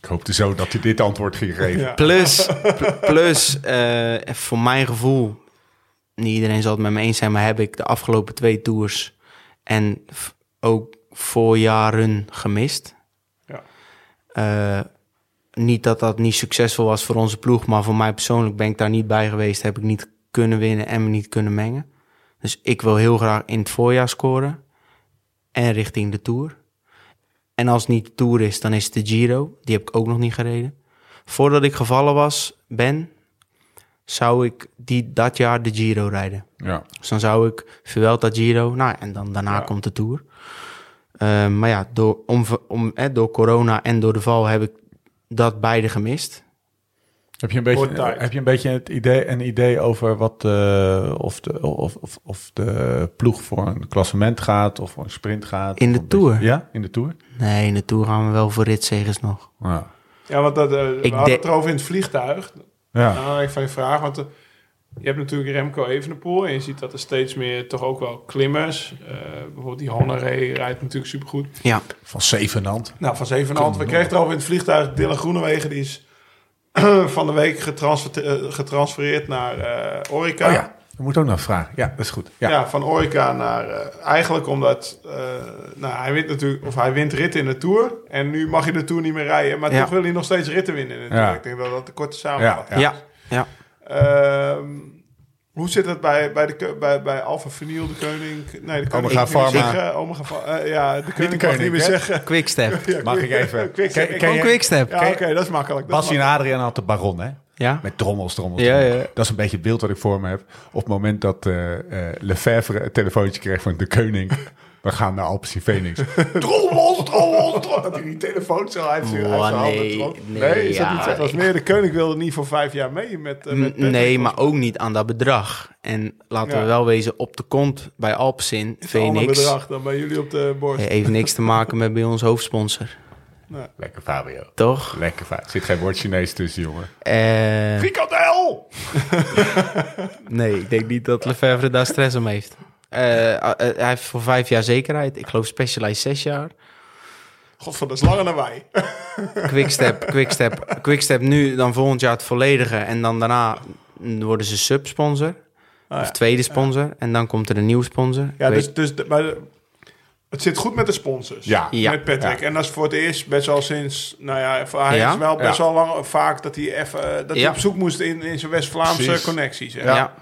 Ik hoopte zo dat je dit antwoord ging geven. Ja. Plus, pl- plus eh, voor mijn gevoel, niet iedereen zal het met me eens zijn, maar heb ik de afgelopen twee tours en ook voorjaren gemist. Ja. Eh, niet dat dat niet succesvol was voor onze ploeg, maar voor mij persoonlijk ben ik daar niet bij geweest. Heb ik niet kunnen winnen en me niet kunnen mengen. Dus ik wil heel graag in het voorjaar scoren en richting de Tour. En als het niet de Tour is, dan is het de Giro. Die heb ik ook nog niet gereden. Voordat ik gevallen was, ben, zou ik die, dat jaar de Giro rijden. Ja. Dus dan zou ik Vuelta Giro, nou en dan daarna Ja. komt de Tour. Eh, maar ja, door, om, om, eh, door corona en door de val heb ik dat beide gemist. Heb, je een beetje, heb je een beetje het idee, een idee over wat, eh, of, de, of, of, of de ploeg voor een klassement gaat of voor een sprint gaat? In de Tour? beetje- ja, in de Tour. Nee, in de Tour gaan we wel voor ritzegers nog. Ja. Ja, want dat, we Ik hadden de- het erover in het vliegtuig. Ja. Nou, ik van je vraag, want eh, je hebt natuurlijk Remco Evenepoel en je ziet dat er steeds meer toch ook wel klimmers. eh, bijvoorbeeld die Honoré rijdt natuurlijk supergoed. Ja, Van Zevenand. Nou, van Zevenhand. We kregen erover in het vliegtuig Dylan Groenewegen, die is van de week getransfer- eh, getransfereerd naar eh Orica. Oh ja, dat moet ook nog vragen. Ja, dat is goed. Ja. Ja, van Orica naar... eh, eigenlijk omdat... eh, nou, hij wint natuurlijk... Of hij wint ritten in de Tour. En nu mag je de Tour niet meer rijden. Maar Ja. toch wil hij nog steeds ritten winnen in de Tour. Ja. Ik denk dat dat de korte samenvatting Ja, ja, ja. Ehm, hoe zit het bij, bij, de, ke- bij, bij Alpha Vinyl, de koning? Nee, de koning Omega mag niet meer Pharma. zeggen. Omega Pharma. eh, ja, de koning mag koning, niet meer hè? zeggen. Quickstep. Ja, Mag ik even- Quickstep. Ken- Ik ken mag- Quickstep. Ja, oké, dat is makkelijk. Dat Bassie en Adriaan had de baron, hè? Ja? Met trommels, trommels, Ja, trommels. ja. Dat is een beetje het beeld wat ik voor me heb. Op het moment dat eh eh Lefevre een telefoontje kreeg van de koning... We gaan naar Alpes Phoenix. trommels, trommels, trommels. Dat hij die telefoon zo uit zijn Oh, uit zijn handen nee, trok. nee, is dat ja. niet zo? Het was meer, de koning wilde niet voor vijf jaar mee met, eh, met. Nee, maar ook niet aan dat bedrag. En laten Ja. we wel wezen, op de kont bij Alpsin, is ander Phoenix, bedrag dan bij jullie op de borst. heeft even niks te maken met bij ons hoofdsponsor. Lekker Fabio. Toch? Lekker Fabio. Er zit geen woord Chinees tussen, jongen. Eh, Frikandel! nee, ik denk niet dat Lefebvre daar stress om heeft. Eh, eh, hij heeft voor vijf jaar zekerheid. Ik geloof Specialized zes jaar. Godver, dat is langer dan wij. Quickstep, Quickstep, Quickstep nu, dan volgend jaar het volledige. En dan daarna worden ze subsponsor. Ah, Of tweede sponsor. En dan komt er een nieuwe sponsor. Ja, dus, dus de, maar de- het zit goed met de sponsors. Ja. Ja. Met Patrick. Ja. En dat is voor het eerst best wel sinds... Nou ja, hij Ja. is wel best Ja. wel lang vaak dat hij even... eh, dat hij Ja. op zoek moest in, in zijn West-Vlaamse connecties. hè. ja.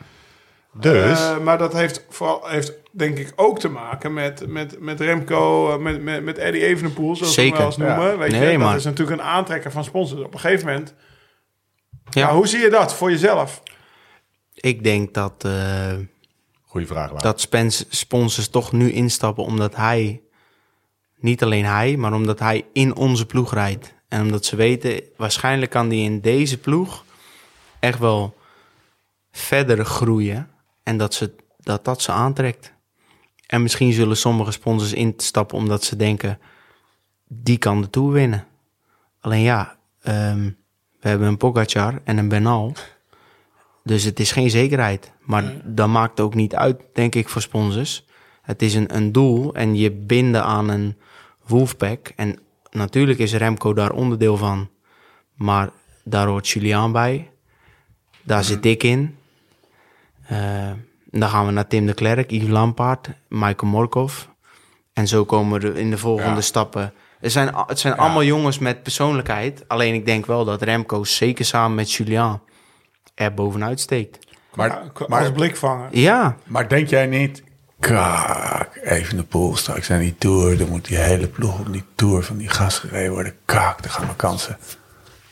Dus... Eh, maar dat heeft, vooral, heeft denk ik ook te maken met, met, met Remco, eh, met, met, met Eddie Evenepoel, zoals we hem Zeker. wel eens noemen. Ja. Weet Nee, je, dat is natuurlijk een aantrekker van sponsors. Op een gegeven moment... Ja. Hoe zie je dat voor jezelf? Ik denk dat, eh, Goeie vraag, Lau. dat spens- sponsors toch nu instappen omdat hij, niet alleen hij, maar omdat hij in onze ploeg rijdt. En omdat ze weten, waarschijnlijk kan hij in deze ploeg echt wel verder groeien. En dat ze, dat, dat ze aantrekt. En misschien zullen sommige sponsors instappen omdat ze denken, die kan de Tour winnen. Alleen ja, ehm, we hebben een Pogacar en een Bernal. Dus het is geen zekerheid. Maar dat maakt ook niet uit, denk ik, voor sponsors. Het is een, een doel en je binden aan een Wolfpack. En natuurlijk is Remco daar onderdeel van. Maar daar hoort Julian bij. Daar zit ik in. Eh, dan gaan we naar Tim de Klerk, Yves Lampaard, Michael Morkov. En zo komen we er in de volgende Ja. stappen. Het zijn, het zijn allemaal jongens met persoonlijkheid. Alleen ik denk wel dat Remco zeker samen met Julian er bovenuit steekt. Maar, Ja, als maar, blikvanger. Ja, maar denk jij niet... Kak, even de pool straks aan die tour. Dan moet die hele ploeg op die tour van die gas gereden worden. Kak, dan gaan mijn kansen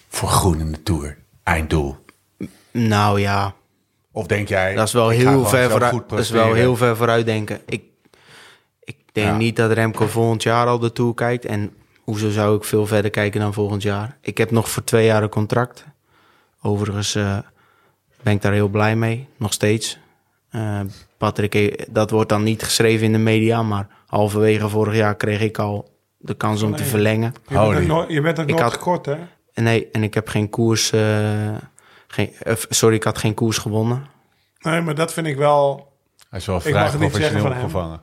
voor groen in de tour. Einddoel. Nou ja, Of denk jij... dat is wel heel ver vooruit. goed Dat is wel heel ver vooruit denken. Ik, ik denk Ja. niet dat Remco volgend jaar al de Tour kijkt. En hoezo zou ik veel verder kijken dan volgend jaar? Ik heb nog voor twee jaar een contract. Overigens eh, ben ik daar heel blij mee, nog steeds. Eh, Patrick, eh, dat wordt dan niet geschreven in de media, maar halverwege vorig jaar kreeg ik al de kans om te verlengen. Je bent ook nooit, je bent ook Ik nooit had- gekort, hè? En nee, en ik heb geen koers. eh, geen, eh, sorry, ik had geen koers gewonnen. Nee, maar dat vind ik wel... Hij is wel Ik vrij mag het niet zeggen professioneel van opgevangen.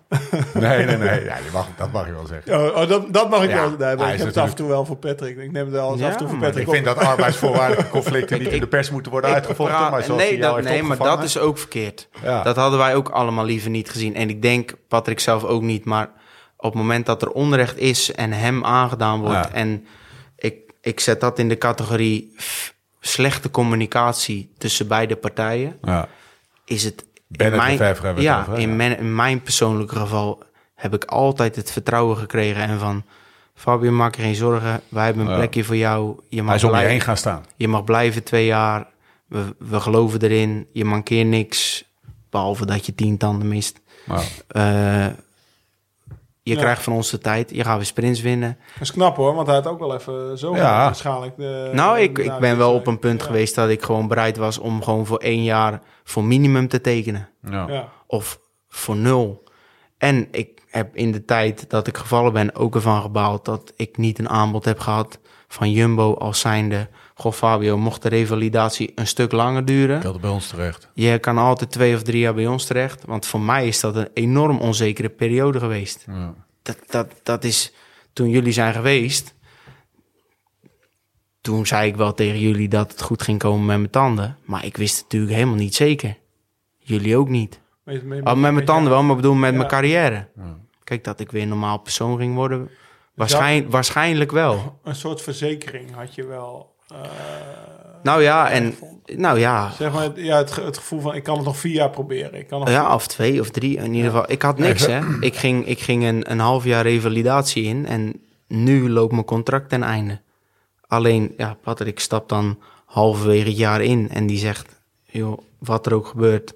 nee, nee, nee. Ja, je mag, dat mag je wel zeggen. Oh, oh, dat, dat mag ik Ja, wel. Nee, maar hij ik is heb het af en toe wel voor Patrick. Ik neem het wel eens Ja, af en toe voor Patrick Ik vind dat arbeidsvoorwaardige conflicten niet Ik- in de pers moeten worden uitgevochten. praat- maar zoals nee, dat, nee maar dat is ook verkeerd. Ja. Dat hadden wij ook allemaal liever niet gezien. En ik denk, Patrick zelf ook niet, maar op het moment dat er onrecht is en hem aangedaan wordt. Ja. En ik, ik zet dat in de categorie slechte communicatie tussen beide partijen. Ja. Is het. In mijn, ja, in, mijn, in mijn persoonlijke geval heb ik altijd het vertrouwen gekregen. En van, Fabio, maak je geen zorgen. Wij hebben een plekje voor jou. Je mag Hij is om je heen gaan staan. je mag blijven twee jaar. We, we geloven erin. Je mankeert niks. Behalve dat je tien tanden mist. Eh, je Ja. krijgt van ons de tijd. Je gaat weer sprints winnen. Dat is knap hoor, want hij had ook wel even zo Ja. waarschijnlijk... de- nou, ik, de- ik ben wel op een punt Ja. geweest dat ik gewoon bereid was om gewoon voor één jaar voor minimum te tekenen. ja. Ja. Of voor nul. En ik heb in de tijd dat ik gevallen ben ook ervan gebaald dat ik niet een aanbod heb gehad van Jumbo als zijnde. Goh Fabio, mocht de revalidatie een stuk langer duren, wilde bij ons terecht. Je kan altijd twee of drie jaar bij ons terecht. Want voor mij is dat een enorm onzekere periode geweest. Ja. Dat, dat, dat is toen jullie zijn geweest. Toen zei ik wel tegen jullie dat het goed ging komen met mijn tanden. Maar ik wist het natuurlijk helemaal niet zeker. Jullie ook niet. Met, met, Oh, met mijn tanden wel, maar ik bedoel met Ja. mijn carrière. Ja. Kijk, dat ik weer een normaal persoon ging worden. Waarschijn, waarschijnlijk wel. Een soort verzekering had je wel. Eh, Nou ja, en nou ja, zeg maar, ja, het, het gevoel van ik kan het nog vier jaar proberen. Ik kan nog Ja, of twee of drie. In ieder geval, ik had niks, hè. Ik ging, ik ging een, een half jaar revalidatie in en nu loopt mijn contract ten einde. Alleen, ja, Patrick stapt dan halverwege het jaar in en die zegt, joh, wat er ook gebeurt,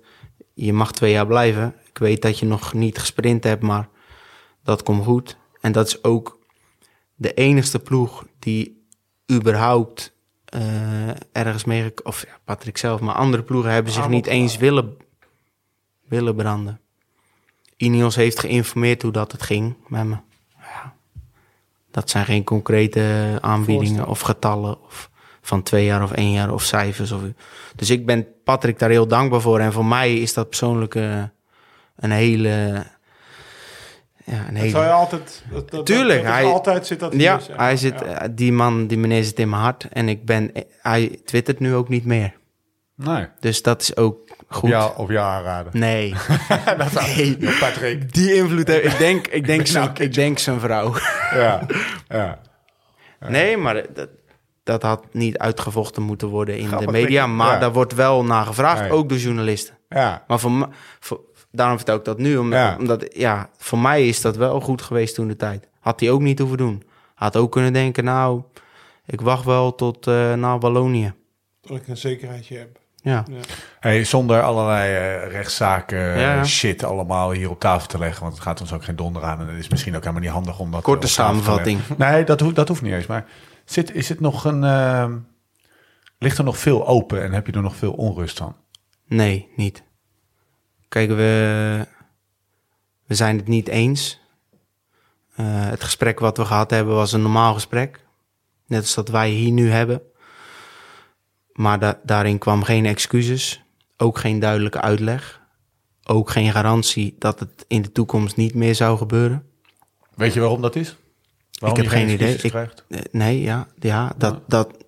je mag twee jaar blijven. Ik weet dat je nog niet gesprint hebt, maar dat komt goed. En dat is ook de enigste ploeg die überhaupt eh, ergens mee... Of ja, Patrick zelf, maar andere ploegen hebben zich niet eens willen, willen branden. Ineos heeft geïnformeerd hoe dat het ging met me. Ja, dat zijn geen concrete aanbiedingen of getallen of van twee jaar of één jaar of cijfers. Of, dus ik ben Patrick daar heel dankbaar voor. En voor mij is dat persoonlijk eh, een hele... Ja, een Dat hele zou je altijd. Dat, dat, Tuurlijk, dat hij- altijd zit dat. hier, ja, zeg hij zit, Ja. eh, die man, die meneer zit in mijn hart. En ik ben, hij twittert nu ook niet meer. Nee. Dus dat is ook goed. Ja, of jou aanraden. Nee. nee. Patrick. Die invloed heb ik. denk, ik denk, Nou, zijn, ik denk zijn vrouw. Ja. ja. Nee, maar dat, dat had niet uitgevochten moeten worden in Grappig, de media. Maar Ja. daar wordt wel naar gevraagd, Nee. ook door journalisten. Ja. Maar voor, voor, daarom vertel ik dat nu. Omdat, Ja. omdat, ja, voor mij is dat wel goed geweest toen de tijd. Had hij ook niet hoeven doen. Had ook kunnen denken, nou, ik wacht wel tot eh naar Wallonië. Dat ik een zekerheidje heb. Ja. Ja. Hey, zonder allerlei eh, rechtszaken eh, Ja. shit allemaal hier op tafel te leggen. Want het gaat ons ook geen donder aan. En het is misschien ook helemaal niet handig om dat Korte eh, samenvatting. Nee, dat, hoeft dat hoeft niet eens. Maar zit, is het nog een... ehm, ligt er nog veel open en heb je er nog veel onrust van? Nee, niet. Kijk, we, we zijn het niet eens. Eh, het gesprek wat we gehad hebben was een normaal gesprek. Net als dat wij hier nu hebben. Maar da- daarin kwam geen excuses. Ook geen duidelijke uitleg. Ook geen garantie dat het in de toekomst niet meer zou gebeuren. Weet je waarom dat is? Waarom ik heb geen idee. Ik, eh, nee, ja, ja dat, dat,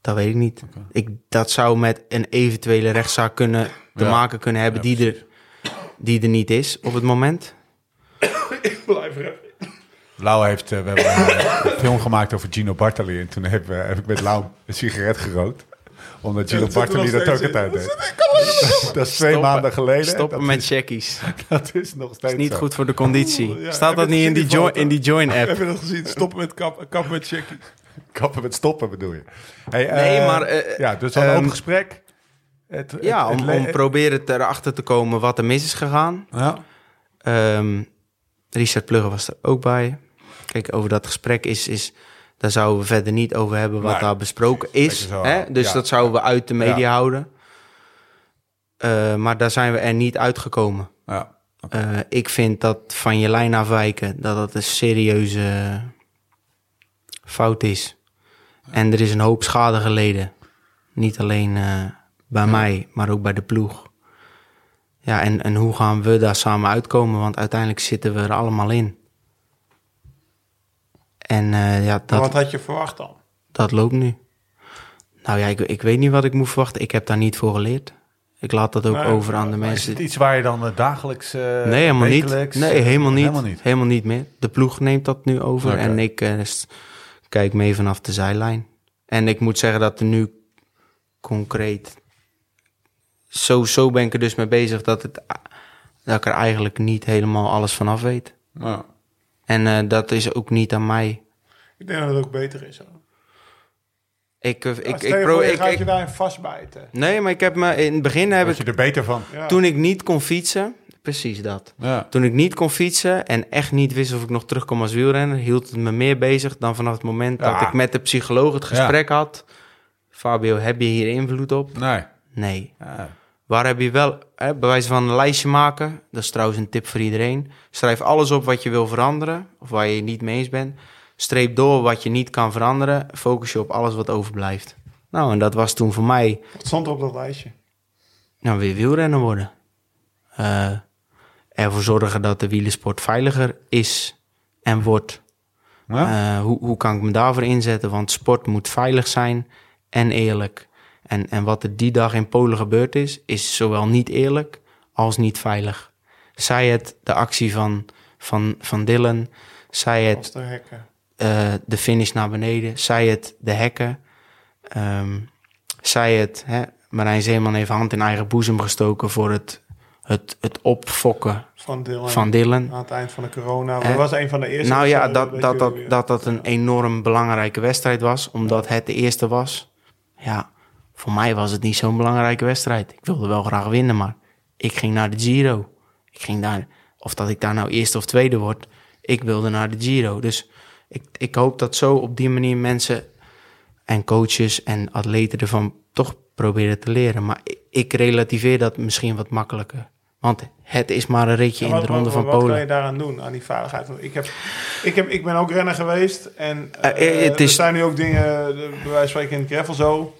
dat weet ik niet. Ik, dat zou met een eventuele rechtszaak kunnen, te Ja. maken kunnen hebben Ja, die, er, die er niet is op het moment. Blijf er even. Lau heeft, eh, we hebben eh, een film gemaakt over Gino Bartali. En toen heb, eh, heb ik met Lau een sigaret gerookt. Omdat Gino er Bartali dat ook altijd deed. Ik Dat is twee Stoppen. maanden geleden. Stoppen dat met is, checkies. dat is nog steeds is niet zo. goed voor de conditie. Ja, Staat dat niet in die, join, in die Join-app? Heb je dat gezien? Stoppen met kap, kap met checkie. Kappen met stoppen bedoel je? Hey, Nee, eh, maar, eh, ja, dus we hadden ehm, een gesprek. Het, het- Ja, om, om proberen erachter te komen wat er mis is gegaan. Ja. Ehm, Richard Plugge was er ook bij. Kijk, over dat gesprek is, is daar zouden we verder niet over hebben wat daar besproken is. Hè? Dus ja. dat zouden we uit de media Ja. houden. Eh, maar daar zijn we er niet uitgekomen. Ja. Eh, ik vind dat van je lijn afwijken, dat dat een serieuze fout is. En er is een hoop schade geleden. Niet alleen eh, bij mij, maar ook bij de ploeg. Ja, en, en hoe gaan we daar samen uitkomen? Want uiteindelijk zitten we er allemaal in. En eh, ja, dat, Wat had je verwacht dan? dat loopt nu. Nou ja, ik, ik weet niet wat ik moet verwachten. Ik heb daar niet voor geleerd. Ik laat dat ook Nee, over aan de Maar Is mensen. het iets waar je dan eh, dagelijks... eh, Nee, helemaal niet. Nee, helemaal niet. Helemaal niet. Helemaal niet meer. De ploeg neemt dat nu over en ik kijk mee vanaf de zijlijn. En ik moet zeggen dat er nu concreet... Zo, zo ben ik er dus mee bezig dat, het, dat ik er eigenlijk niet helemaal alles vanaf weet. Ja. En eh, dat is ook niet aan mij. Ik denk dat het ook beter is. hoor. Ik, eh, ik, ik, pro- ik, ik- je daarin vastbijten. Nee, maar ik heb me in het begin heb ik, je er beter van? Ja. toen ik niet kon fietsen, precies dat. Ja. Toen ik niet kon fietsen en echt niet wist of ik nog terugkom als wielrenner, hield het me meer bezig dan vanaf het moment Ja. dat ik met de psycholoog het gesprek had. Fabio, heb je hier invloed op? Nee. Nee. Waar heb je wel, hè, bij wijze van een lijstje maken, dat is trouwens een tip voor iedereen. Schrijf alles op wat je wil veranderen of waar je het niet mee eens bent. Streep door wat je niet kan veranderen. Focus je op alles wat overblijft. Nou, en dat was toen voor mij Wat stond er op dat lijstje? nou, weer wielrennen worden. Eh, ervoor zorgen dat de wielersport veiliger is en wordt. Ja? Eh, hoe, hoe kan ik me daarvoor inzetten? Want sport moet veilig zijn en eerlijk. En, en wat er die dag in Polen gebeurd is, is zowel niet eerlijk als niet veilig. Zij het de actie van, van, van Dylan, zij het de eh, de finish naar beneden. Zij het de hekken. Ehm, zij het, hè, Marijn Zeeman heeft hand in eigen boezem gestoken voor het, het, het opfokken Van Dylan. van Dylan. Aan het eind van de corona. Dat was een van de eerste. Nou ja, dat dat, dat, dat dat een enorm belangrijke wedstrijd was, omdat het de eerste was. Ja, voor mij was het niet zo'n belangrijke wedstrijd. Ik wilde wel graag winnen, maar ik ging naar de Giro. Ik ging daar, of dat ik daar nou eerste of tweede word, ik wilde naar de Giro. Dus ik, ik hoop dat zo op die manier mensen en coaches en atleten ervan toch proberen te leren. Maar ik, relativeer dat misschien wat makkelijker. Want het is maar een ritje Ja, in de ronde wat, van wat kan Polen. je daaraan doen, aan die? Want Ik, heb, ik, heb, ik ben ook renner geweest. En het er is- zijn nu ook dingen, bij wijze van spreken in het gravel zo.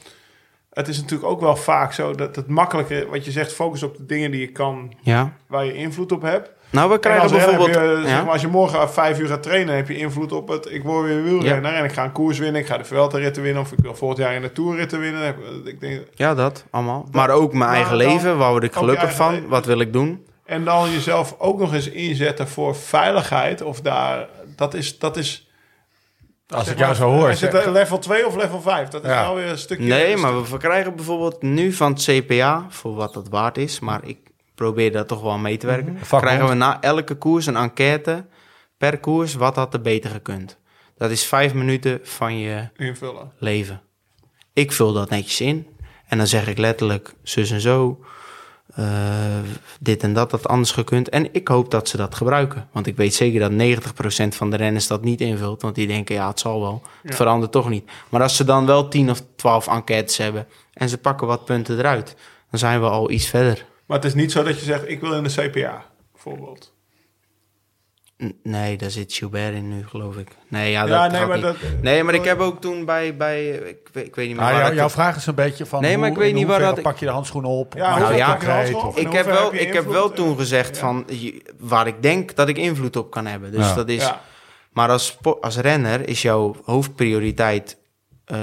Het is natuurlijk ook wel vaak zo dat het makkelijker, wat je zegt, focus op de dingen die je kan, Ja. waar je invloed op hebt. Nou, we En krijgen als bijvoorbeeld... je, zeg ja. maar, als je morgen vijf uur gaat trainen, heb je invloed op het. Ik word weer wielrenner en ik ga een koers winnen. Ik ga de Vuelta-ritten winnen of ik wil volgend jaar in de Tour-ritten winnen. Ik denk, Ja, dat allemaal. Maar ook mijn maar eigen dan- leven. Waar word ik gelukkig van? leven. Wat wil ik doen? En dan jezelf ook nog eens inzetten voor veiligheid. Of daar, dat is, dat is Als zeg ik jou zo hoor. Is het zeg- level 2 of level 5? Dat is Ja. wel weer een stukje... Nee, een maar we verkrijgen bijvoorbeeld nu van het CPA, voor wat dat waard is, maar ik probeer daar toch wel mee te werken. Vakbond. Krijgen we na elke koers een enquête per koers, wat had er beter gekund? Dat is vijf minuten van je invullen. leven. Ik vul dat netjes in en dan zeg ik letterlijk zus en zo, dit en dat had anders gekund. En ik hoop dat ze dat gebruiken. Want ik weet zeker dat 90% van de renners dat niet invult. Want die denken, ja, het zal wel. Het Ja. verandert toch niet. Maar als ze dan wel 10 of 12 enquêtes hebben en ze pakken wat punten eruit, dan zijn we al iets verder. Maar het is niet zo dat je zegt, ik wil in de CPA, bijvoorbeeld. Nee, daar zit Gilbert in nu, geloof ik. Nee, ja, dat Ja, nee, maar dat- nee, maar ik heb ook toen bij, bij ik, weet- ik weet niet meer Nou, waar jou- dat- jouw vraag is een beetje van. Nee, maar hoe- ik weet niet waar dat pak je de handschoenen op? Ja, je ja, op? Ik heb, wel, heb ik heb wel toen gezegd van waar ik denk dat ik invloed op kan hebben. Dus Ja. dat is. Ja. Maar als, als renner is jouw hoofdprioriteit eh,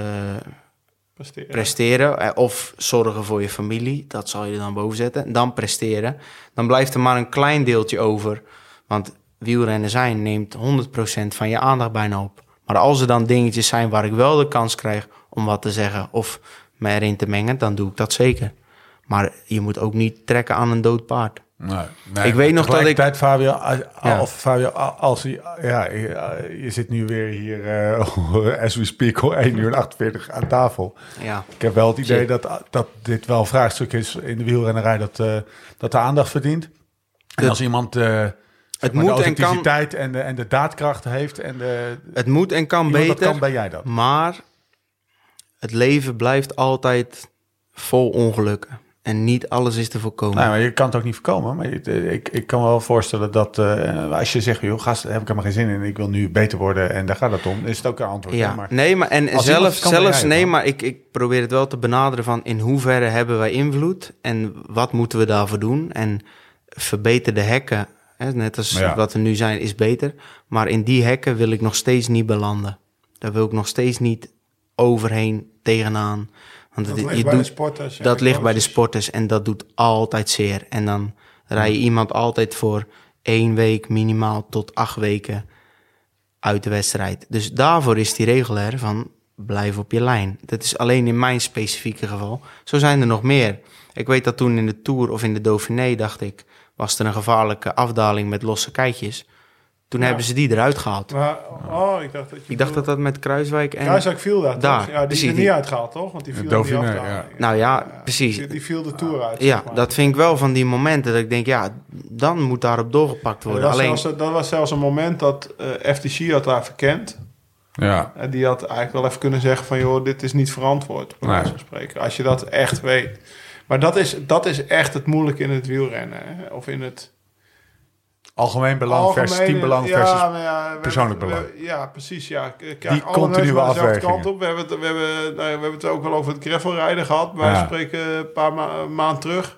Presteren. presteren eh, of zorgen voor je familie. Dat zal je dan boven zetten. Dan presteren. Dan blijft er maar een klein deeltje over. Want wielrennen zijn neemt 100% van je aandacht bijna op. Maar als er dan dingetjes zijn waar ik wel de kans krijg om wat te zeggen of me erin te mengen, dan doe ik dat zeker. Maar je moet ook niet trekken aan een dood paard. Nee, nee, Ik weet nog dat ik- tegelijkertijd, Fabio, als, Ja. of Fabio, als je, ja, je, je zit nu weer hier, eh, as we speak, al 1 uur en 48 aan tafel. Ja, Ik heb wel het idee dat, dat dit wel een vraagstuk is in de wielrennerij dat, eh, dat de aandacht verdient. En als iemand eh, maar, moet de en kan- authenticiteit en de, en de daadkracht heeft en de, het moet en kan dat beter. kan, ben jij dat. Maar het leven blijft altijd vol ongelukken. En niet alles is te voorkomen. Nou, maar je kan het ook niet voorkomen. Maar je- ik, ik kan me wel voorstellen dat eh, als je zegt, joh, gast, daar heb ik helemaal geen zin in. Ik wil nu beter worden en daar gaat het om. Is het ook een antwoord. ja? Maar, nee, maar en zelf, zelfs, het nee, dan. maar ik, ik probeer het wel te benaderen van in hoeverre hebben wij invloed en wat moeten we daarvoor doen? En verbeterde hekken, hè, net als Ja. wat er nu zijn, is beter. Maar in die hekken wil ik nog steeds niet belanden. Daar wil ik nog steeds niet overheen, tegenaan. Want Dat het- ligt je bij de doet, sporters. en dat de ligt bij de coaches. sporters en dat doet altijd zeer. En dan rij je iemand altijd voor één week minimaal tot acht weken uit de wedstrijd. Dus daarvoor is die regel er van blijf op je lijn. Dat is alleen in mijn specifieke geval. Zo zijn er nog meer. Ik weet dat toen in de Tour of in de Dauphiné, dacht ik, was er een gevaarlijke afdaling met losse keitjes. Toen Ja. hebben ze die eruit gehaald. Maar, oh, ik dacht dat je... Ik dacht dat dat met Kruiswijk en... Kruiswijk viel daar, Daar, toch? Ja, die precies, is er niet die- uitgehaald, toch? Want die viel in die afdaling. Nou ja, precies. Die, viel de Tour uit. Ja, zeg maar. dat vind ik wel van die momenten dat ik denk, ja, dan moet daarop doorgepakt dat, worden. was Alleen, zelfs, dat was zelfs een moment dat eh, FTC had daar verkend. ja. En die had eigenlijk wel even kunnen zeggen van... joh, dit is niet verantwoord, bij Nee. spreken. Als je dat echt weet. Maar dat is, dat is echt het moeilijke in het wielrennen. Hè? Of in het... Algemeen belang versus teambelang ja, versus... maar ja, we persoonlijk hebben- belang. we- ja, precies. Ja. K- krijg Die alle continue afwegingen. kant op. We hebben, het, we, hebben, nou ja, we hebben het ook wel over het gravelrijden gehad. Ja. spreken een paar ma maanden terug.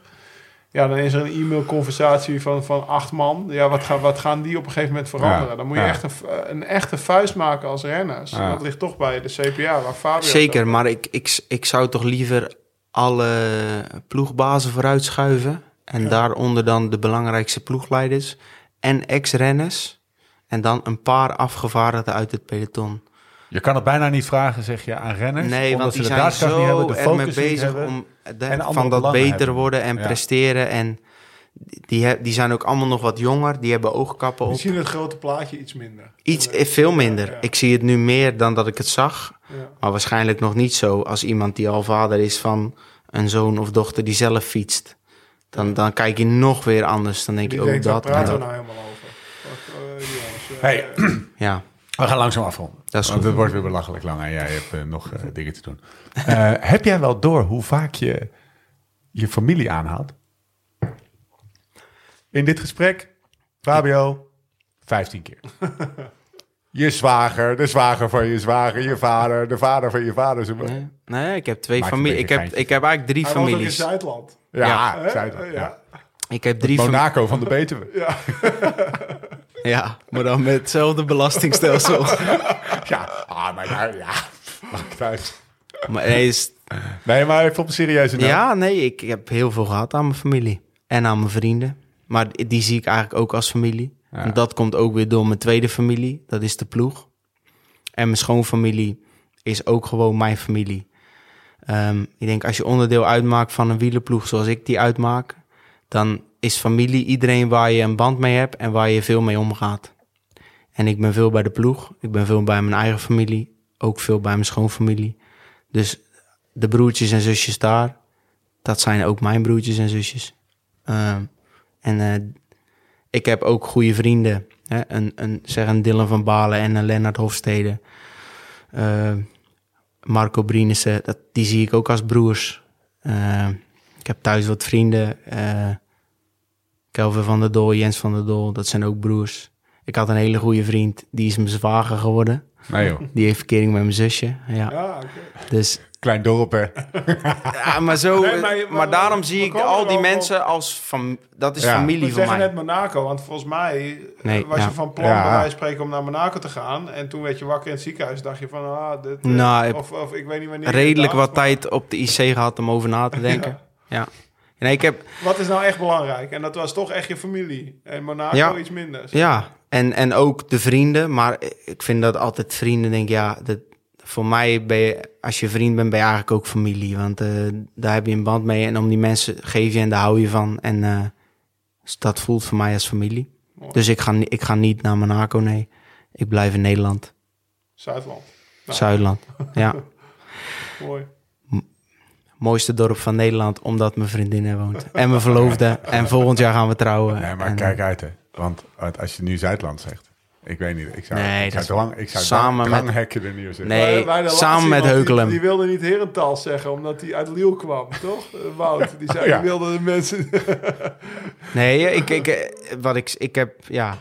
Ja, dan is er een e-mailconversatie van, van acht man. Ja, wat, gaan wat gaan die op een gegeven moment veranderen? Ja. Dan moet je Ja. echt een, v- een echte vuist maken als renners. Ja. Dat ligt toch bij de CPA, waar Fabio... zeker, maar ik, ik, ik zou toch liever alle ploegbazen vooruitschuiven. En daaronder dan de belangrijkste ploegleiders en ex-renners. En dan een paar afgevaardigden uit het peloton. Je kan het bijna niet vragen, zeg je, aan renners. Nee, omdat want ze de zijn zo niet hebben, de mee focus niet bezig hebben. om de- van dat beter hebben. worden en Ja. presteren. En die, he- die zijn ook allemaal nog wat jonger. Die hebben oogkappen op. Misschien het grote plaatje iets minder. Iets veel minder. Ja, ja. Ik zie het nu meer dan dat ik het zag. Ja. Maar waarschijnlijk nog niet zo als iemand die al vader is van een zoon of dochter die zelf fietst. Dan, dan kijk je nog weer anders. Dan denk Die je ook waar dat. en praten we dat. nou helemaal over? Wat, eh, Hey. Ja, We gaan langzaam afronden. Dat is Want goed. het wordt weer belachelijk lang en jij hebt eh, nog eh, dingen te doen. Eh, heb jij wel door hoe vaak je je familie aanhaalt? In dit gesprek, Fabio, 15 keer. Je zwager, de zwager van je zwager, je vader, de vader van je vader. Zo- nee, nee, ik heb twee families. Ik heb, geintje. ik heb eigenlijk drie Hij woont ook in families. Zuidland. Ja, Ja. Al, Ja. ja. Ik heb drie families. Monaco van de Betuwe. Ja, maar dan met hetzelfde belastingstelsel. Ja, ah, maar daar, ja. Maakt uit. maar nee, is, Nee, maar even op een serieuze noot. ja, nee, ik heb heel veel gehad aan mijn familie. En aan mijn vrienden. Maar die zie ik eigenlijk ook als familie. Ja. En dat komt ook weer door mijn tweede familie. Dat is de ploeg. En mijn schoonfamilie is ook gewoon mijn familie. Ehm, ik denk als je onderdeel uitmaakt van een wielerploeg zoals ik die uitmaak, dan is familie iedereen waar je een band mee hebt en waar je veel mee omgaat. En ik ben veel bij de ploeg, ik ben veel bij mijn eigen familie, ook veel bij mijn schoonfamilie. Dus de broertjes en zusjes daar, dat zijn ook mijn broertjes en zusjes. Ehm, en eh, ik heb ook goede vrienden. Hè? Een, een, zeg een Dylan van Balen en een Lennart Hofstede. Eh, Marco Brienissen, dat, die zie ik ook als broers. Eh, ik heb thuis wat vrienden. eh Kelvin van der Doel, Jens van der Doel, dat zijn ook broers. Ik had een hele goede vriend, die is mijn zwager geworden. Nee joh, Die heeft verkering met mijn zusje. Ja. Ja, oké. Dus, klein dorp hè. ja, maar zo, Nee, maar je- maar, maar- daarom we zie ik al die op. mensen als van, dat is Ja. familie We voor zeggen mij. net Monaco, want volgens mij eh, Nee, was ja. je van plan Ja. bij wijze van spreken om naar Monaco te gaan. En toen werd je wakker in het ziekenhuis. dacht je van, ah, dit... eh, Nou, ik- of, of ik weet niet wanneer. redelijk wat maar tijd op de IC gehad om over na te denken. Ja. Nee, ik heb, Wat is nou echt belangrijk? En dat was toch echt je familie. En Monaco Ja. iets minder. ja, en, en ook de vrienden. Maar ik vind dat altijd vrienden denk ja, dat, voor mij ben je, als je vriend bent, ben je eigenlijk ook familie. Want eh, daar heb je een band mee. En om die mensen geef je en daar hou je van. En eh, dus dat voelt voor mij als familie. Dus ik ga, ik ga niet naar Monaco, nee. Ik blijf in Nederland. Zuidland. Nou. Zuidland. Ja. Mooi. Mooiste dorp van Nederland, omdat mijn vriendin er woont. En mijn verloofde. En volgend jaar gaan we trouwen. Nee, maar En, kijk uit, hè. Want als je nu Zuidland zegt... Ik weet niet, ik zou, Nee, ik dat zou, dwang, ik zou samen samen met- dranghekken er neerzetten. Nee, samen met die- Heukelum. Die, wilde niet Herentaal zeggen, omdat hij uit Liel kwam, toch? Eh, Wout, die zei, Oh, ja. die wilde de mensen... Nee, ik, ik, eh, wat ik, ik heb, ja,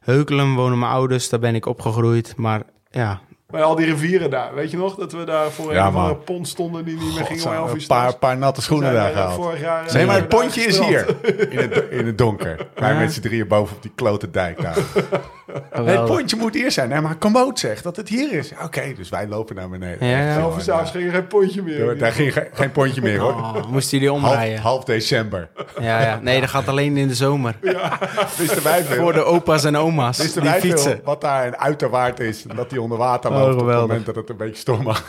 Heukelum wonen mijn ouders, daar ben ik opgegroeid. Maar ja, Maar al die rivieren daar, weet je nog? Dat we daar voor Ja, een pont stonden die niet meer ging om uur een paar, paar natte schoenen daar eh, gehaald. Vorig jaar, eh, Nee, maar het daar pontje is hier. In het, in het donker. Wij met z'n drieën boven op die klote dijk daar. Nee, het pontje moet hier zijn. Nee, maar Komoot zegt dat het hier is. Oké, dus wij lopen naar beneden. Ja, ja. Elf ging er geen pontje meer. Daar- Daar ging ge- geen pontje meer hoor. Oh, moesten jullie Half, omrijden? half december. Ja, ja. Nee, dat gaat alleen in de zomer. Wisten wij veel? Voor de opa's en oma's Wisten die wij fietsen. veel wat daar een uiterwaard is. En dat die onder water Oh, op het geweldig. moment dat het een beetje storm mag.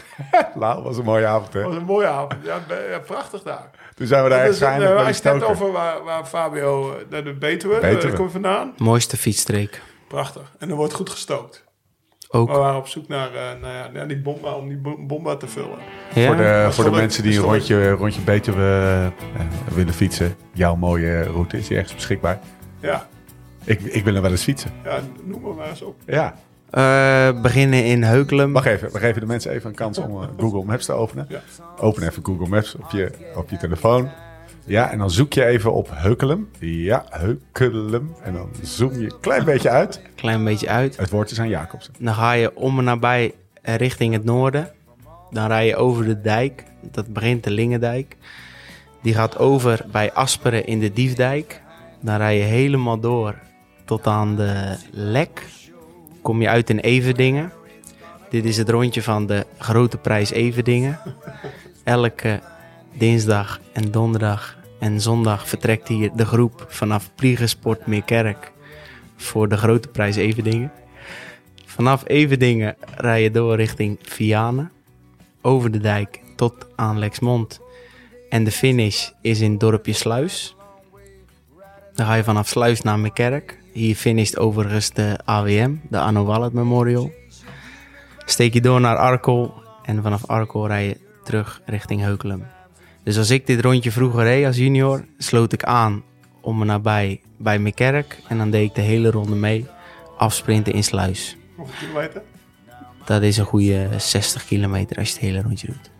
nou, was een mooie avond hè. Was een mooie avond. Ja, prachtig daar. Toen zijn we daar echt eh, de als je het over waar, waar Fabio eh, naar de Betuwe, Betuwe. daar kom je vandaan. Mooiste fietsstreek. Prachtig. En er wordt goed gestookt. Ook. We waren op zoek naar, eh, nou ja, naar die bomba, om die bo- bomba te vullen. Ja? Voor de, voor de mensen die een rondje, rondje Betuwe uh, willen fietsen. Jouw mooie route is hier ergens beschikbaar. Ja, Ik, ik wil er wel eens fietsen. ja noem maar maar eens op. Ja. Eh, beginnen in Heukelum. Wacht even, we geven de mensen even een kans om eh, Google Maps te openen. Ja. Open even Google Maps op je, op je telefoon. Ja, en dan zoek je even op Heukelum. Ja, Heukelum. En dan zoom je een klein beetje uit. Klein beetje uit. Het woord is aan Jacobsen. Dan ga je om en nabij richting het noorden. Dan rij je over de dijk. Dat begint de Lingendijk. Die gaat over bij Asperen in de Diefdijk. Dan rij je helemaal door tot aan de Lek. Kom je uit in Everdingen. Dit is het rondje van de Grote Prijs Everdingen. Elke dinsdag en donderdag en zondag vertrekt hier de groep vanaf Priegesport Meerkerk voor de Grote Prijs Everdingen. Vanaf Everdingen rij je door richting Vianen. Over de dijk tot aan Lexmond. En de finish is in dorpje Sluis. Dan ga je vanaf Sluis naar Meerkerk. Hier finisht overigens de AWM, de Anno Wallet Memorial. Steek je door naar Arkel. En vanaf Arkel rij je terug richting Heukelum. Dus als ik dit rondje vroeger reed als junior, sloot ik aan om me nabij bij Meerkerk. En dan deed ik de hele ronde mee. Afsprinten in Sluis. Hoeveel kilometer? Dat is een goede 60 kilometer als je het hele rondje doet.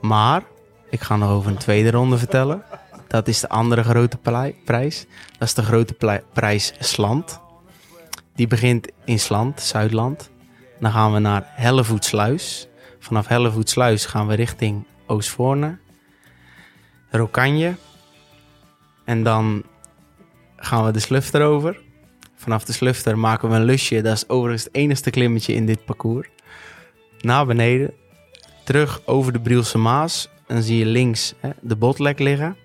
Maar, ik ga nog over een tweede ronde vertellen. Dat is de andere grote prijs. Dat is de grote prijs Slant. Die begint in Slant, Zuidland. Dan gaan we naar Hellevoetsluis. Vanaf Hellevoetsluis gaan we richting Oostvoorne. Rokanje. En dan gaan we de Slufter over. Vanaf de Slufter maken we een lusje. Dat is overigens het enigste klimmetje in dit parcours. Naar beneden. Terug over de Brielse Maas. Dan zie je links hè, de botlek liggen.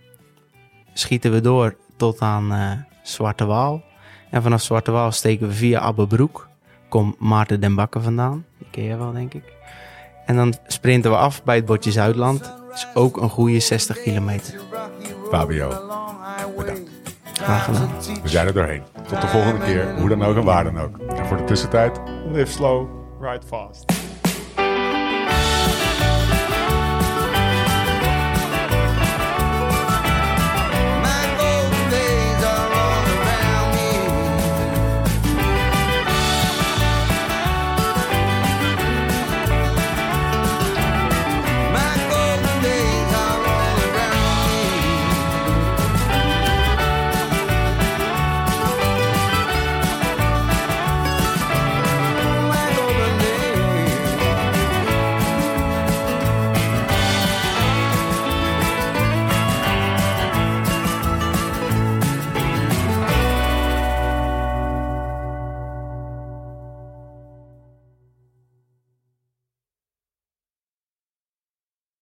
Schieten we door tot aan eh, Zwarte Waal. En vanaf Zwarte Waal steken we via Abbebroek. Komt Maarten den Bakker vandaan. Die ken je wel, denk ik. En dan sprinten we af bij het bordje Zuidland. Dat is ook een goede 60 kilometer. Fabio, bedankt. Graag gedaan. We zijn er doorheen. Tot de volgende keer, hoe dan ook en waar dan ook. En voor de tussentijd, Live slow, ride fast.